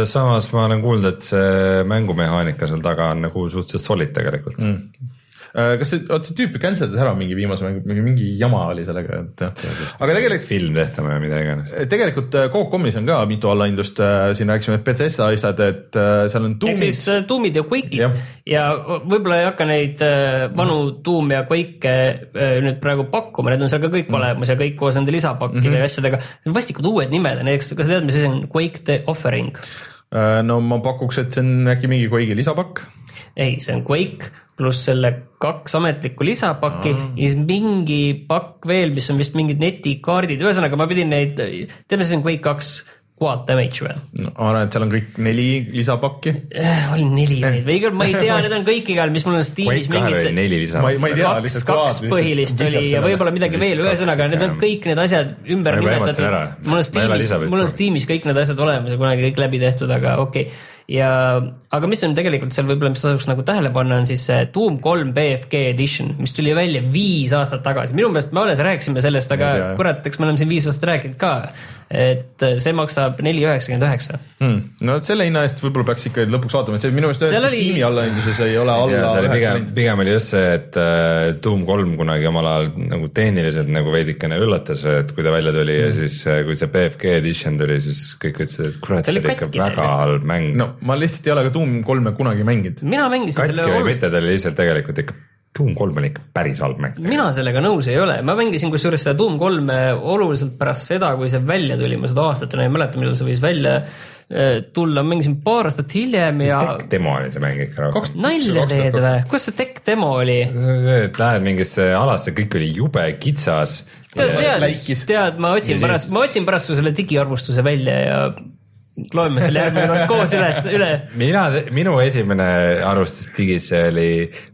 samas ma olen kuulnud, et see mängumehaanika seal taga on nagu suhteliselt solid tegelikult mm kas see, oot see tüüp cancel das ära mingi viimase mängu, mingi, mingi jama oli sellega, et aga tegelikult. film tehtame või mida iganes. tegelikult Coop.com'is on ka mitu allahindlust, siin rääkisime Bethesda asjad, et seal on. ehk siis Doom'id ja Quake'id ja, ja võib-olla ei hakka neid vanu Doom ja Quake'e nüüd praegu pakkuma, need on seal ka kõik mm. olemas ja kõik koos nende lisapakkide mm -hmm. ja asjadega. vastikud uued nimed, näiteks kas sa tead, mis asi on Quake the Offering? no ma pakuks, et see on äkki mingi Quake'i lisapakk ei, see on Quake pluss selle kaks ametlikku lisapakki mm. ja siis mingi pakk veel, mis on vist mingid netikaardid, ühesõnaga ma pidin neid, mis see on Quake kaks quad damage või? no ma arvan, et seal on kõik neli lisapakki äh,. oli neli neid või igal, ma ei tea, need on kõik igal, mis mul on Steamis mingid. neli lisapakki. ma ei tea. kaks, kaks põhilist oli ja võib-olla midagi veel, ühesõnaga need on kõik need asjad ümber nimetatud. mul on Steamis, mul on Steamis kõik need asjad olemas ja kunagi kõik läbi tehtud, aga okei okay ja, aga mis on tegelikult seal võib-olla, mis tasuks nagu tähele panna, on siis see Doom kolm BFG edition, mis tuli välja viis aastat tagasi, minu meelest me alles rääkisime sellest, aga kurat, eks me oleme siin viis aastat rääkinud ka et see maksab neli üheksakümmend üheksa. Hmm. no selle hinna eest võib-olla peaks ikka lõpuks vaatama, et see minu meelest ühes oli... tiimi allahindluses ei ole alla. pigem, pigem oli just see, et uh, Doom kolm kunagi omal ajal nagu tehniliselt nagu veidikene üllatas, et kui ta välja tuli mm. ja hmm. siis uh, kui see BFG edition tuli, siis kõik ütlesid, et kurat, see oli ikka väga halb mäng. no ma lihtsalt ei ole ka Doom kolme kunagi mänginud. mina mängisin katki selle oluliselt. mitte, ta oli lihtsalt tegelikult ikka Doom kolm on ikka päris halb mäng. mina sellega nõus ei ole, ma mängisin kusjuures seda Doom kolme oluliselt pärast seda, kui see välja tuli, ma seda aastat enam ei mäleta, millal see võis välja äh, tulla, mängisin paar aastat hiljem ja. Tech demo oli see mäng ikka. nalja teed või, kus see Tech demo oli? see, et lähed mingisse alasse, kõik oli jube kitsas. tead, tead, tead, ma otsin pärast ma otsin pärast su selle digiarvustuse välja ja loeme selle järgmine kord koos üles, üle. mina, minu esimene arvustus digis oli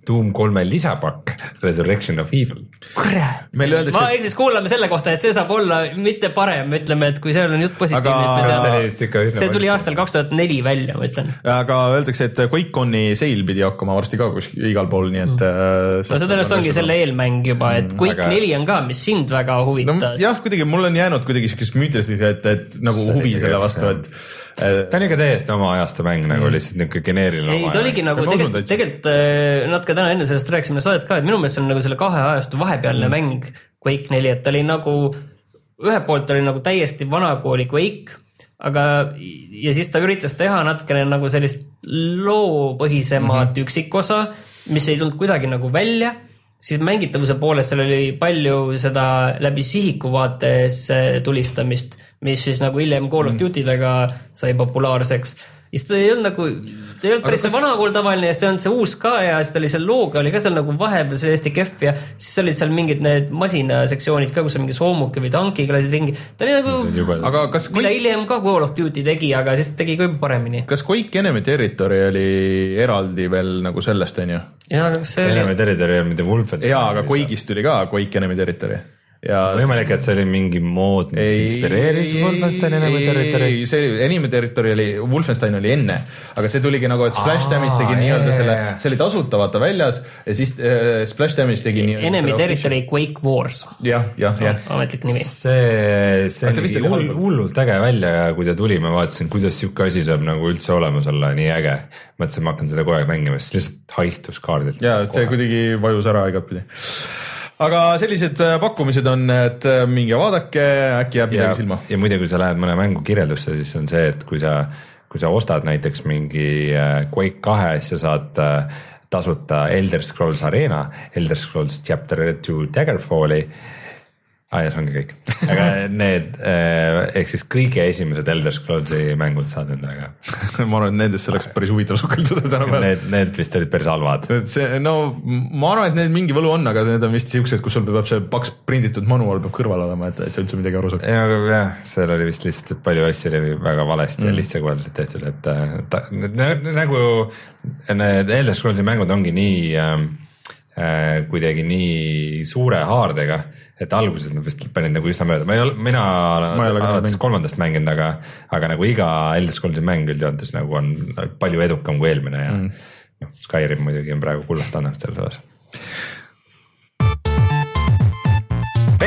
Doom kolme lisapakk Resurrection of Evil. kurat, ma et... siis kuulame selle kohta, et see saab olla mitte parem, ütleme, et kui seal on jutt positiivne aga.... see, see tuli aastal kaks tuhat neli välja, ma ütlen. aga öeldakse, et QuakeConi sale pidi hakkama varsti ka kuskil igal pool, nii et mm.. no see tõenäoliselt ongi selle eelmäng juba, et mm, Quake neli aga... on ka, mis sind väga huvitas no,. jah, kuidagi mul on jäänud kuidagi siukest müütilist, et, et nagu see huvi selle vastu, et ta on ikka täiesti oma ajastu mäng nagu mm. lihtsalt niuke geneeriline. ei, ta oligi nagu tegelikult, tegelikult äh, natuke täna enne sellest rääkisime saadet ka, et minu meelest see on nagu selle kahe ajastu vahepealne mm. mäng Quake neli, et ta oli nagu, ühelt poolt oli nagu täiesti vanakooli Quake, aga, ja siis ta üritas teha natukene nagu sellist loopõhisemat mm -hmm. üksikosa, mis ei tulnud kuidagi nagu välja siis mängitavuse poolest seal oli palju seda läbi sihiku vaates tulistamist mis siis nagu hiljem Call of mm. Duty dega sai populaarseks. siis ta ei olnud nagu, ta ei olnud päris see kas... vana kool tavaline ja siis ei olnud see uus ka ja siis ta oli seal looga oli ka seal nagu vahepeal see hästi kehv ja siis olid seal mingid need masinasektsioonid ka, kus sa mingi soomuki või tankiga lasid ringi. ta oli nagu, aga kas mida Quake... hiljem ka Call of Duty tegi, aga siis tegi ka juba paremini. kas Quake Enemy Territory oli eraldi veel nagu sellest, on ju? jaa, aga kas see oli. Enemy Territory ei olnud mitte Wolfenstein. jaa, aga Quake'ist tuli ka Quake Enemy Territory ja võimalik, et see oli mingi mood, mis ei, inspireeris Wolfensteini nagu territory? ei, see Enemy Territory oli, Wolfenstein oli enne, aga see tuligi nagu, et Splash Damage tegi nii-öelda selle, see oli tasuta vaata väljas ja siis äh, Splash Damage tegi nii-öelda. Enemy Territory Quake Wars. jah, jah, jah. ametlik nimi. see, see nägi hull, hullult äge välja ja kui ta tuli, ma vaatasin, kuidas sihuke asi saab nagu üldse olemas olla, nii äge. mõtlesin, ma hakkan seda kogu aeg mängima, sest lihtsalt haihtus kaardilt. ja see kuidagi vajus ära igatpidi aga sellised äh, pakkumised on, et äh, minge vaadake, äkki jääb midagi silma. ja muide, kui sa lähed mõne mängu kirjeldusse, siis on see, et kui sa, kui sa ostad näiteks mingi äh, Quake kahe, siis sa saad tasuta Elder Scrolls Arena, Elder Scrolls Chapter two Daggerfalli aa ah, ja see ongi kõik, aga need eh, ehk siis kõige esimesed Elder Scrollsi mängud saad endale ka ma arvan, et nendesse oleks päris huvitav sukelduda tänapäeval. Need, need vist olid päris halvad. see, no ma arvan, et need mingi võlu on, aga need on vist siuksed, kus sul peab see paks prinditud manual peab kõrval olema, et, et sa üldse midagi aru saad. ja, aga jah, seal oli vist lihtsalt, et palju asju oli väga valesti mm. ja lihtsakoeliselt tehtud, et ta, nagu need Elder Scrollsi mängud ongi nii äh, äh, kuidagi nii suure haardega et alguses nad vist panid nagu üsna mööda, ma ei ole, mina olen alates kolmandast mänginud, aga, aga nagu iga Elder Scrollsi mäng üldjoontes nagu on palju edukam kui eelmine ja mm. noh, Skyrim muidugi on praegu kulla standard selles osas.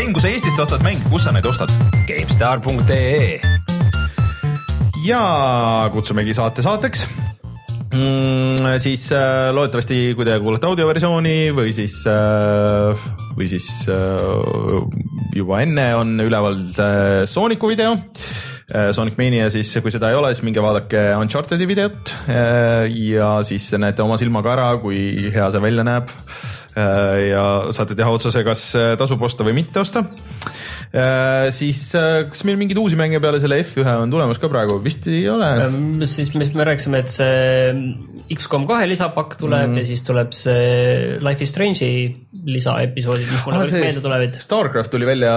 mäng, kui sa Eestist ostad mänge, kus sa neid ostad? GameStar.ee ja kutsumegi saate saateks mm,. siis äh, loodetavasti, kui te kuulate audioversiooni või siis äh,, või siis äh, juba enne on üleval äh, Sooniku video äh,. Sonic Mania siis, kui seda ei ole, siis minge vaadake Uncharted'i videot äh, ja siis näete oma silmaga ära, kui hea see välja näeb ja saate teha otsuse, kas äh, tasub osta või mitte osta äh,. siis äh, kas meil mingeid uusi mänge peale selle F1 on tulemas ka praegu, vist ei ole? Siis me, me rääkisime, et see XCOM kahe lisapakk tuleb mm. ja siis tuleb see Life is Strange'i lisaepisoodid, mis mulle Ah, see meelde tulevad. Starcraft tuli välja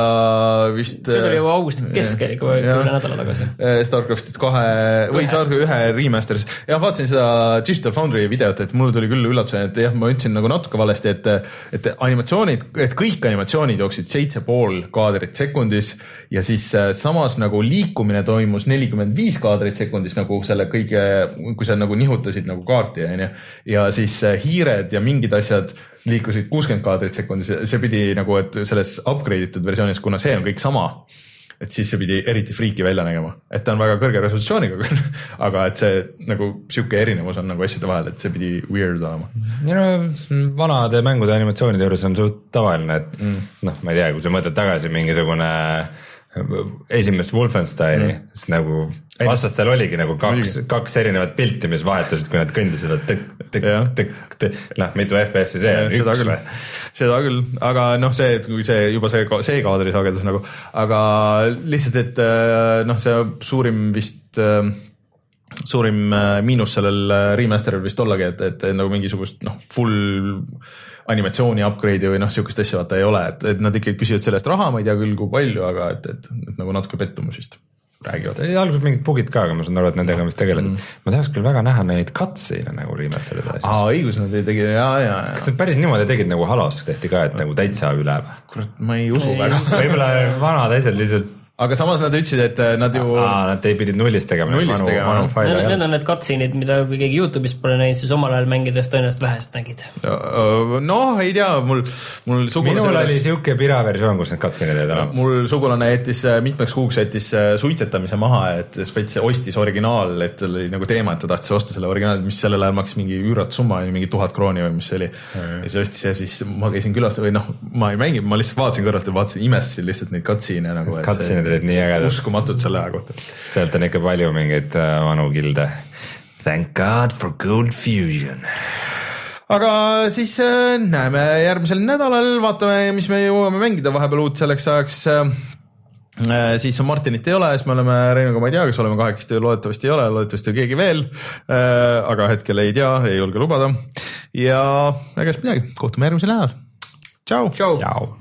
vist. see tuli juba augusti keskel, ikka Jah. üle nädala tagasi. Starcraftit kahe või. Starcraft ühe remaster'is, jah, vaatasin seda Digital Foundry videot, et mul tuli küll üllatusena, et jah, ma ütlesin nagu natuke valesti, et, et animatsioonid, et kõik animatsioonid jooksid seitse pool kaadrit sekundis ja siis äh, samas nagu liikumine toimus nelikümmend viis kaadrit sekundis nagu selle kõige, kui sa nagu nihutasid nagu kaarti, onju. ja siis äh, hiired ja mingid asjad liikusid kuuskümmend kaadrit sekundis, see pidi nagu, et selles upgrade itud versioonis, kuna see on kõik sama et siis see pidi eriti friiki välja nägema, et ta on väga kõrge resolutsiooniga küll, aga et see nagu sihuke erinevus on nagu asjade vahel, et see pidi weird olema. minu arust vanade mängude animatsioonide juures on suht tavaline, et mm. noh, ma ei tea, kui sa mõtled tagasi mingisugune esimest Wolfensteini mm., siis nagu vastastel oligi nagu kaks, kaks erinevat pilti, mis vahetusid, kui nad kõndisid, et tõkk, tõkk, tõkk, tõkk, noh, mitu FPS-i see on, üks küll. või?, seda küll, aga noh, see, et kui see juba see, see kaadri sagedus nagu, aga lihtsalt, et äh, noh, see suurim vist äh, suurim äh, miinus sellel remaster'il vist ollagi, et, et nagu mingisugust noh, full animatsiooni upgrade'i või noh, sihukest asja vaata ei ole, et, et nad ikkagi küsivad selle eest raha, ma ei tea küll, kui palju, aga et, et, et nagu natuke pettumus vist räägivad. alguses mingid bug'id ka, aga ma saan aru, et nendega vist tegeleti mm.. ma tahaks küll väga näha neid cutscene'e nagu remaster'ide asjas. aa, õigus, nad ei tegi ja, ja, kas ja nad päris niimoodi tegid nagu Halos tehti ka, et nagu täitsa üle või? kurat, ma ei usu Ei väga. võib-olla vanad asjad lihtsalt, aga samas nad ütlesid, et äh, nad ju nad pidid nullist tegema. Nullist tegema, jah. Need, need on need cutscene'id, mida kui keegi Youtube'is pole näinud, siis omal ajal mängides tõenäoliselt vähest nägid. noh, ei tea, mul, mul minul sugulane oli siuke pira versioon, kus need cutscene'id olid olemas. mul sugulane jättis äh, mitmeks kuuks jättis äh, suitsetamise maha, et spets ostis originaal, et tal oli nagu teema, et ta tahtis osta selle originaali, mis sellel ajal maksis mingi üüratu summa, mingi tuhat krooni või mis see oli. ja siis ostis ja siis ma käisin külas või noh, ma ei mänginud, ma lihtsalt vaatasin kõrvalt ja vaatasin, imestasin lihtsalt neid cutscene'e nagu. Cutscene'id olid nii ägedad. uskumatud selle aja kohta. sealt on ikka palju mingeid äh, vanu kilde. Thank God for good fusion. aga siis äh, näeme järgmisel nädalal, vaatame, mis me jõuame mängida vahepeal uut selleks ajaks äh, siis Martinit ei ole, siis me oleme Reinuga, ma ei tea, kas oleme kahekesti, loodetavasti ei ole, loodetavasti keegi veel aga hetkel ei tea, ei julge lubada. ja ega siis midagi, kohtume järgmisel nädalal. tšau.